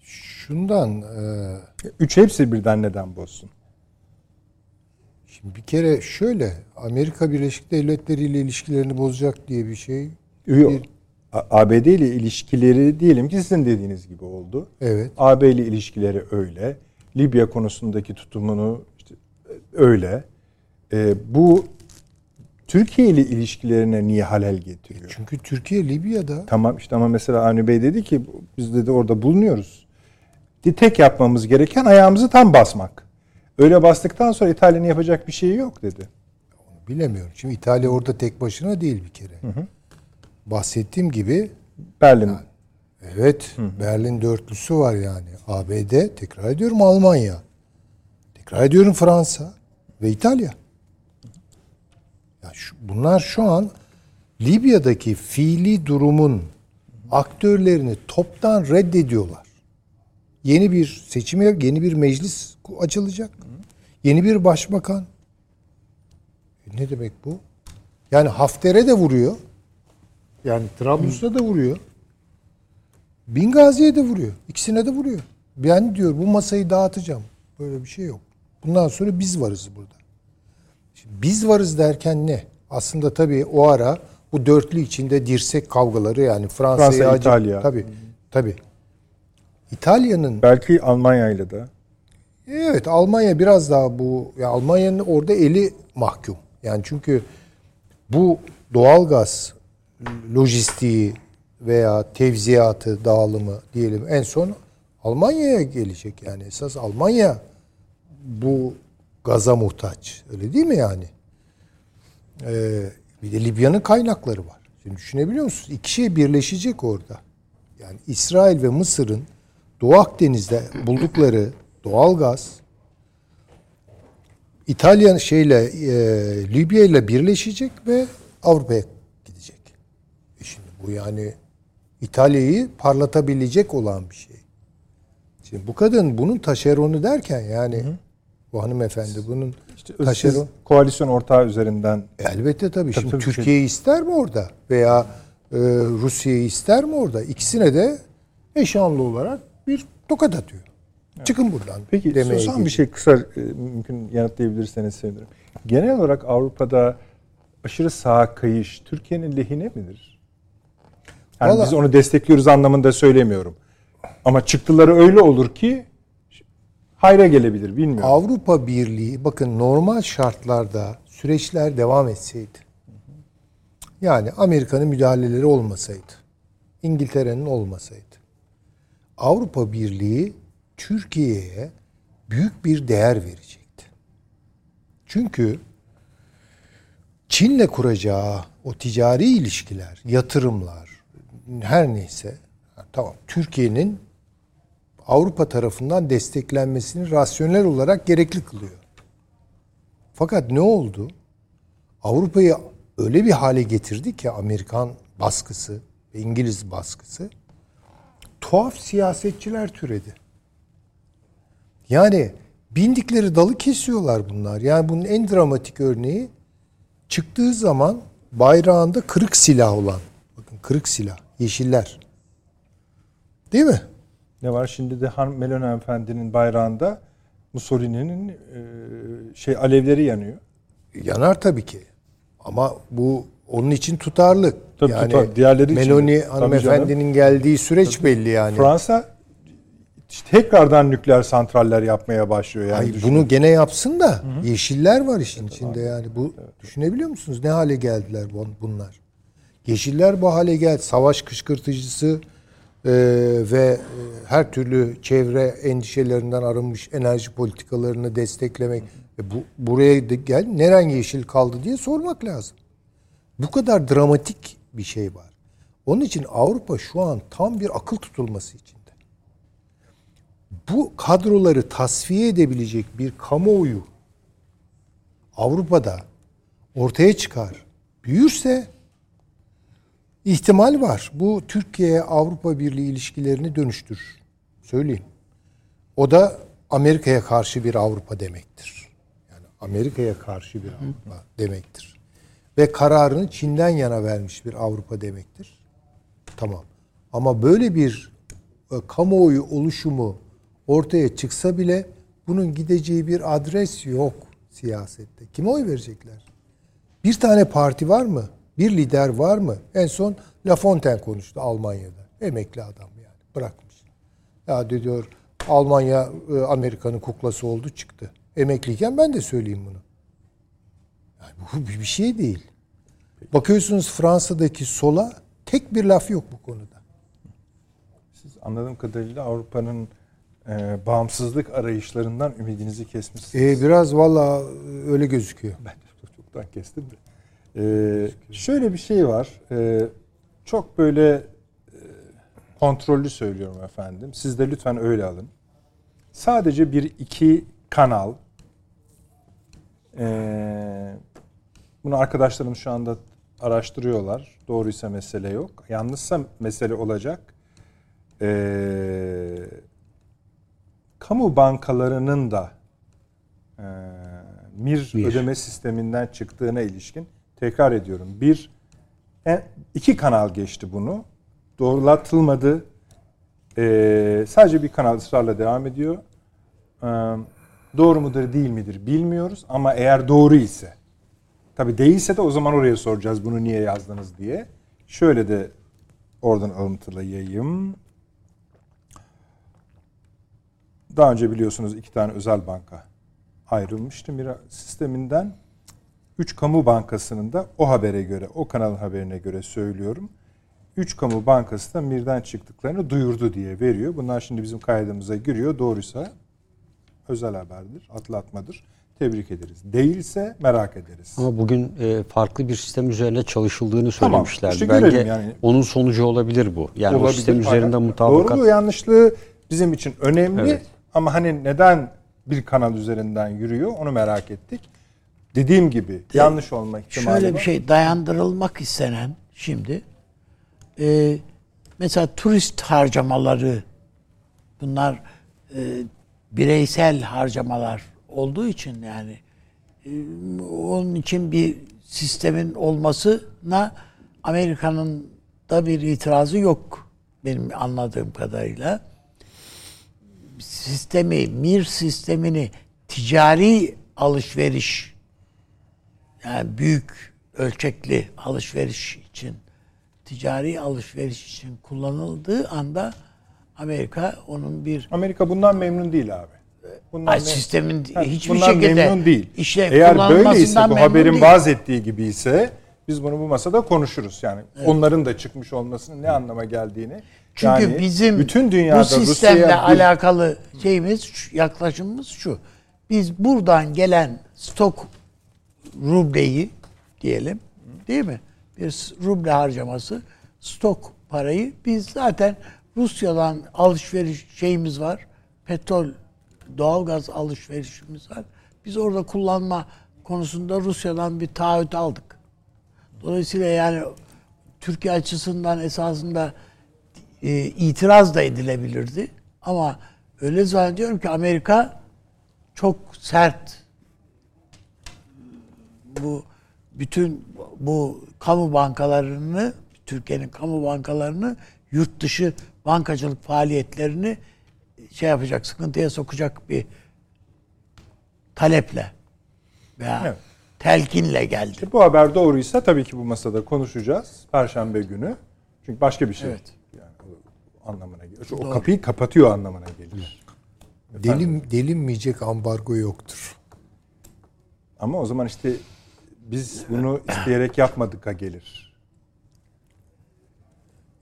Şundan e, Üç hepsi birden neden bozsun? şimdi bir kere şöyle Amerika Birleşik Devletleri ile ilişkilerini bozacak diye bir şey. Yok. Bir- ABD ile ilişkileri diyelim ki sizin dediğiniz gibi oldu. Evet. AB ile ilişkileri öyle. Libya konusundaki tutumunu işte öyle. Ee, bu Türkiye ile ilişkilerine niye halel getiriyor? Çünkü Türkiye Libya'da Tamam işte ama mesela Avni Bey dedi ki biz dedi orada bulunuyoruz. Bir tek yapmamız gereken ayağımızı tam basmak. Öyle bastıktan sonra İtalya'nın yapacak bir şeyi yok dedi. bilemiyorum. Şimdi İtalya orada tek başına değil bir kere. Bahsettiğim gibi Berlin evet Berlin dörtlüsü var yani. ABD, tekrar ediyorum Almanya. Tekrar ediyorum Fransa ve İtalya. Ya şu, bunlar şu an Libya'daki fiili durumun aktörlerini toptan reddediyorlar. Yeni bir seçim, yeni bir meclis açılacak. Yeni bir başbakan. E ne demek bu? Yani Hafter'e de vuruyor. Yani Trablus'a da vuruyor. Bingazi'ye de vuruyor. İkisine de vuruyor. Ben diyor bu masayı dağıtacağım. Böyle bir şey yok. Bundan sonra biz varız burada. Şimdi biz varız derken ne? Aslında tabii o ara bu dörtlü içinde dirsek kavgaları yani Fransa, acı- İtalya. Tabii. Tabii. İtalya'nın belki Almanya ile de. Evet Almanya biraz daha bu ya Almanya'nın orada eli mahkum. Yani çünkü bu doğalgaz lojistiği veya tevziyatı, dağılımı diyelim en son Almanya'ya gelecek. Yani esas Almanya bu gaza muhtaç. Öyle değil mi yani? Ee, bir de Libya'nın kaynakları var. Şimdi düşünebiliyor musunuz? İki şey birleşecek orada. Yani İsrail ve Mısır'ın Doğu Akdeniz'de buldukları doğalgaz İtalya şeyle e, Libya ile birleşecek ve Avrupa'ya gidecek. E şimdi bu yani İtalya'yı parlatabilecek olan bir şey. Şimdi bu kadın bunun taşeronu derken yani bu hanımefendi bunun İşte taşeron koalisyon ortağı üzerinden Elbette tabii. Şimdi tabii, Türkiye'yi ister mi orada? Veya e, Rusya'yı ister mi orada? İkisine de eşanlı olarak bir tokat atıyor. Çıkın buradan. Peki demeye son bir geliyor. şey kısa e, mümkün yanıtlayabilirseniz sevinirim. Genel olarak Avrupa'da aşırı sağa kayış Türkiye'nin lehine midir? Yani Vallahi- biz onu destekliyoruz anlamında söylemiyorum. Ama çıktıları öyle olur ki hayra gelebilir bilmiyorum. Avrupa Birliği bakın normal şartlarda süreçler devam etseydi. Yani Amerika'nın müdahaleleri olmasaydı. İngiltere'nin olmasaydı. Avrupa Birliği Türkiye'ye büyük bir değer verecekti. Çünkü Çin'le kuracağı o ticari ilişkiler, yatırımlar her neyse tamam Türkiye'nin Avrupa tarafından desteklenmesini rasyonel olarak gerekli kılıyor. Fakat ne oldu? Avrupa'yı öyle bir hale getirdi ki Amerikan baskısı İngiliz baskısı tuhaf siyasetçiler türedi. Yani bindikleri dalı kesiyorlar bunlar. Yani bunun en dramatik örneği çıktığı zaman bayrağında kırık silah olan. Bakın kırık silah. Yeşiller. Değil mi? Ne var şimdi de Han Melon Efendi'nin bayrağında Mussolini'nin e, şey alevleri yanıyor. Yanar tabii ki. Ama bu onun için tutarlı. Tabii yani tutar. Diğerleri için Meloni. Tabii hanımefendinin geldiği süreç belli yani. Fransa işte tekrardan nükleer santraller yapmaya başlıyor yani. Hayır, bunu gene yapsın da yeşiller var işin içinde yani. Bu düşünebiliyor musunuz ne hale geldiler bu- bunlar? Yeşiller bu hale geldi. Savaş kışkırtıcısı e, ve e, her türlü çevre endişelerinden arınmış enerji politikalarını desteklemek. E, bu buraya da gel neren yeşil kaldı diye sormak lazım. Bu kadar dramatik bir şey var. Onun için Avrupa şu an tam bir akıl tutulması içinde. Bu kadroları tasfiye edebilecek bir kamuoyu Avrupa'da ortaya çıkar, büyürse ihtimal var. Bu Türkiye Avrupa Birliği ilişkilerini dönüştürür. Söyleyeyim. O da Amerika'ya karşı bir Avrupa demektir. Yani Amerika'ya karşı bir Avrupa demektir. Ve kararını Çin'den yana vermiş bir Avrupa demektir. Tamam. Ama böyle bir e, kamuoyu oluşumu ortaya çıksa bile bunun gideceği bir adres yok siyasette. Kime oy verecekler? Bir tane parti var mı? Bir lider var mı? En son Lafontaine konuştu Almanya'da. Emekli adam yani. Bırakmış. Ya diyor Almanya e, Amerika'nın kuklası oldu çıktı. Emekliyken ben de söyleyeyim bunu. Yani bu bir bir şey değil. Bakıyorsunuz Fransa'daki sola tek bir laf yok bu konuda. Siz anladığım kadarıyla Avrupa'nın e, bağımsızlık arayışlarından ümidinizi kesmişsiniz. Ee, biraz valla öyle gözüküyor. Ben de çoktan kestim de. Ee, şöyle bir şey var. Ee, çok böyle e, kontrollü söylüyorum efendim. Siz de lütfen öyle alın. Sadece bir iki kanal. Ee, bunu arkadaşlarım şu anda araştırıyorlar. Doğruysa mesele yok. Yanlışsa mesele olacak. Ee, kamu bankalarının da e, MIR, MIR. ödeme sisteminden çıktığına ilişkin tekrar ediyorum. Bir, iki kanal geçti bunu. Doğrulatılmadı. Ee, sadece bir kanal ısrarla devam ediyor. Ee, doğru mudur değil midir bilmiyoruz ama eğer doğru ise tabi değilse de o zaman oraya soracağız bunu niye yazdınız diye. Şöyle de oradan alıntılayayım. Daha önce biliyorsunuz iki tane özel banka ayrılmıştı MIR sisteminden. Üç kamu bankasının da o habere göre, o kanalın haberine göre söylüyorum. Üç kamu bankası da MIR'den çıktıklarını duyurdu diye veriyor. Bunlar şimdi bizim kaydımıza giriyor. Doğruysa özel haberdir, atlatmadır. Tebrik ederiz. Değilse merak ederiz. Ama bugün e, farklı bir sistem üzerine çalışıldığını Tamam, söylemişler. işte Bence yani. onun sonucu olabilir bu. Yani o Olabilir. sistem üzerinde mutabakat. Doğruluğu yanlışlığı bizim için önemli Evet. ama hani neden bir kanal üzerinden yürüyor onu merak ettik. Dediğim gibi yanlış olma ihtimali Şöyle bir şey dayandırılmak istenen şimdi e, mesela turist harcamaları bunlar e, bireysel harcamalar olduğu için yani e, onun için bir sistemin olmasına Amerika'nın da bir itirazı yok benim anladığım kadarıyla. Sistemi, MIR sistemini ticari alışveriş yani büyük ölçekli alışveriş için ticari alışveriş için kullanıldığı anda Amerika onun bir Amerika bundan memnun değil abi. Bundan Ay, sistemin Ha, hiçbir bundan şekilde memnun değil. işte Eğer böyleyse bu haberin değil. vaz ettiği gibi ise biz bunu bu masada konuşuruz. Yani onların da çıkmış olmasının ne anlama geldiğini. Çünkü yani bizim bütün dünyada bu sistemle Rusya'ya bir- alakalı şeyimiz, yaklaşımımız şu. Biz buradan gelen stok rubleyi diyelim değil mi? Bir ruble harcaması stok parayı biz zaten Rusya'dan alışveriş şeyimiz var. Petrol, doğalgaz alışverişimiz var. Biz orada kullanma konusunda Rusya'dan bir taahhüt aldık. Dolayısıyla yani Türkiye açısından esasında e, itiraz da edilebilirdi. Ama öyle zannediyorum ki Amerika çok sert bu bütün bu kamu bankalarını Türkiye'nin kamu bankalarını yurt dışı bankacılık faaliyetlerini şey yapacak, sıkıntıya sokacak bir taleple veya Evet. telkinle geldi. Bu haber doğruysa tabii ki bu masada konuşacağız Perşembe günü. Çünkü başka bir şey. Evet. Yani o anlamına gelir. O kapıyı kapatıyor anlamına gelir. Delim, delinmeyecek ambargo yoktur. Ama o zaman işte biz bunu isteyerek yapmadık'a gelir.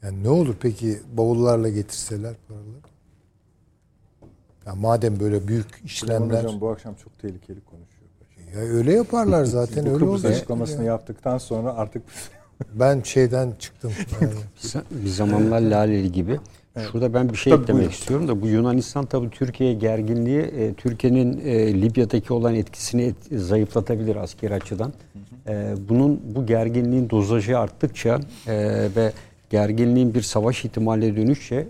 Yani ne olur peki bavullarla getirseler paraları? Ya madem böyle büyük işlemler Hocam bu akşam çok tehlikeli konuşuyor. ya öyle yaparlar zaten bu öyle Kıbrıs olur. açıklamasını yaptıktan sonra artık Ben şeyden çıktım. Yani. Bir zamanlar Laleli gibi. Şurada ben bir şey Tabii, eklemek buyurun. istiyorum da bu Yunanistan tabii Türkiye gerginliği e, Türkiye'nin e, Libya'daki olan etkisini et- zayıflatabilir askeri açıdan. E, bunun bu gerginliğin dozajı arttıkça e, ve gerginliğin bir savaş ihtimaline dönüşçe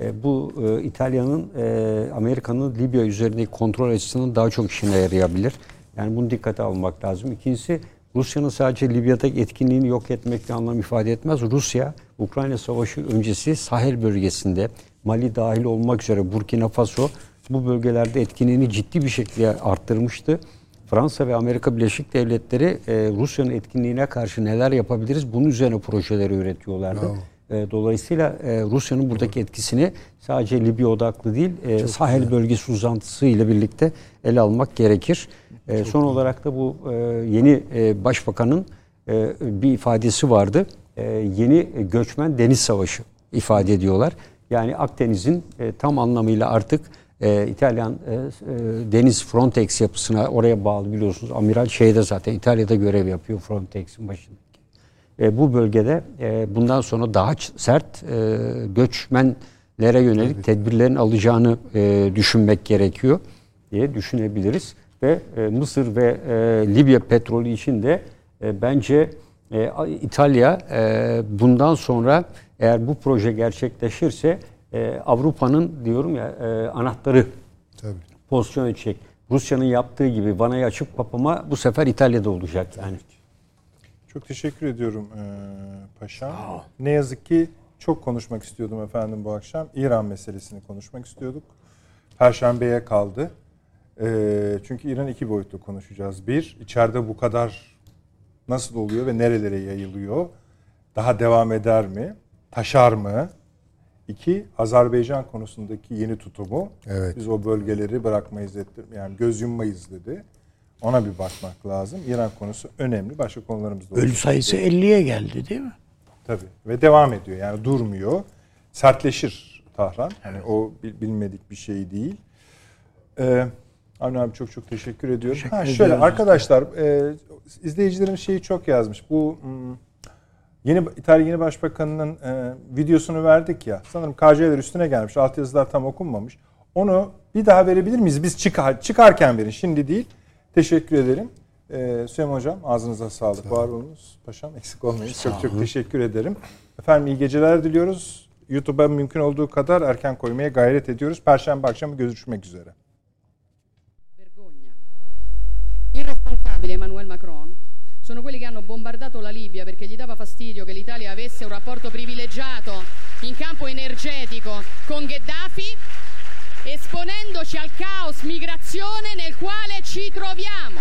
e, bu e, İtalya'nın e, Amerika'nın Libya üzerindeki kontrol açısından daha çok işine yarayabilir. Yani bunu dikkate almak lazım. İkincisi Rusya'nın sadece Libya'daki etkinliğini yok etmekle anlam ifade etmez. Rusya, Ukrayna Savaşı öncesi Sahel bölgesinde, Mali dahil olmak üzere Burkina Faso bu bölgelerde etkinliğini ciddi bir şekilde arttırmıştı. Fransa ve Amerika Birleşik Devletleri e, Rusya'nın etkinliğine karşı neler yapabiliriz bunun üzerine projeleri üretiyorlardı. E, Dolayısıyla e, Rusya'nın buradaki etkisini sadece Libya odaklı değil, e, Sahel bölgesi uzantısı ile birlikte ele almak gerekir. E, son olarak da bu e, yeni e, başbakanın e, bir ifadesi vardı. E, yeni göçmen deniz savaşı ifade ediyorlar. Yani Akdeniz'in e, tam anlamıyla artık e, İtalyan e, e, deniz Frontex yapısına oraya bağlı biliyorsunuz. Amiral şeyde zaten İtalya'da görev yapıyor Frontex'in başındaki. E, bu bölgede e, bundan sonra daha sert e, göçmenlere yönelik tedbirlerin alacağını e, düşünmek gerekiyor diye düşünebiliriz. Ve e, Mısır ve e, Libya petrolü için de e, bence e, İtalya e, bundan sonra eğer bu proje gerçekleşirse e, Avrupa'nın diyorum ya e, anahtarı Tabii. pozisyon edecek. Rusya'nın yaptığı gibi vanayı açıp kapama bu sefer İtalya'da olacak yani. Çok teşekkür ediyorum eee paşam. Ne yazık ki çok konuşmak istiyordum efendim bu akşam. İran meselesini konuşmak istiyorduk. Perşembeye kaldı. Eee, çünkü İran iki boyutlu konuşacağız. Bir, içeride bu kadar nasıl oluyor ve nerelere yayılıyor? Daha devam eder mi? Taşar mı? İki, Azerbaycan konusundaki yeni tutumu. Evet. Biz o bölgeleri bırakmayız. Yani göz yummayız dedi. Ona bir bakmak lazım. İran konusu önemli. Başka konularımız da Ölü sayısı 50'ye geldi değil mi? Tabii. Ve devam ediyor. Yani durmuyor. Sertleşir Tahran. Hani o bil- bilmedik bir şey değil. Ee, Avni abi çok çok teşekkür ediyorum. Teşekkür ha, şöyle ediyoruz. arkadaşlar e, izleyicilerimiz şeyi çok yazmış. Bu hmm, yeni İtalya yeni başbakanının e, videosunu verdik ya. Sanırım KC'ler üstüne gelmiş. Altyazılar tam okunmamış. Onu bir daha verebilir miyiz? Biz çıkar, çıkarken verin. Şimdi değil. Teşekkür ederim. Ee, Süleyman Hocam ağzınıza sağlık. Var olunuz. Paşam eksik olmayın. Çok çok teşekkür ederim. Efendim iyi geceler diliyoruz. YouTube'a mümkün olduğu kadar erken koymaya gayret ediyoruz. Perşembe akşamı görüşmek üzere. Responsabile Emmanuel Macron sono quelli che hanno bombardato la Libia perché gli dava fastidio che l'Italia avesse un rapporto privilegiato in campo energetico con Gheddafi, esponendoci al caos migrazione nel quale ci troviamo.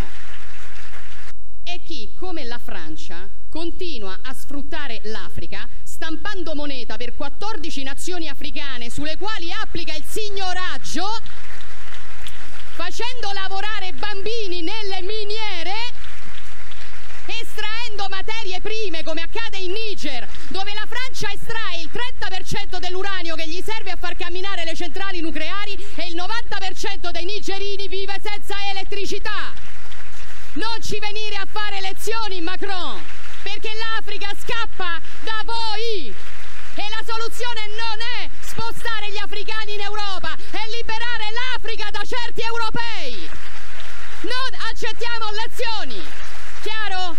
E chi, come la Francia, continua a sfruttare l'Africa stampando moneta per 14 nazioni africane sulle quali applica il signoraggio facendo lavorare bambini nelle miniere, estraendo materie prime come accade in Niger, dove la Francia estrae il 30% dell'uranio che gli serve a far camminare le centrali nucleari e il 90% dei nigerini vive senza elettricità. Non ci venire a fare lezioni, Macron, perché l'Africa scappa da voi e la soluzione non è spostare gli africani in Europa, è liberare l'Africa da certi europei. Non accettiamo lezioni. Chiaro?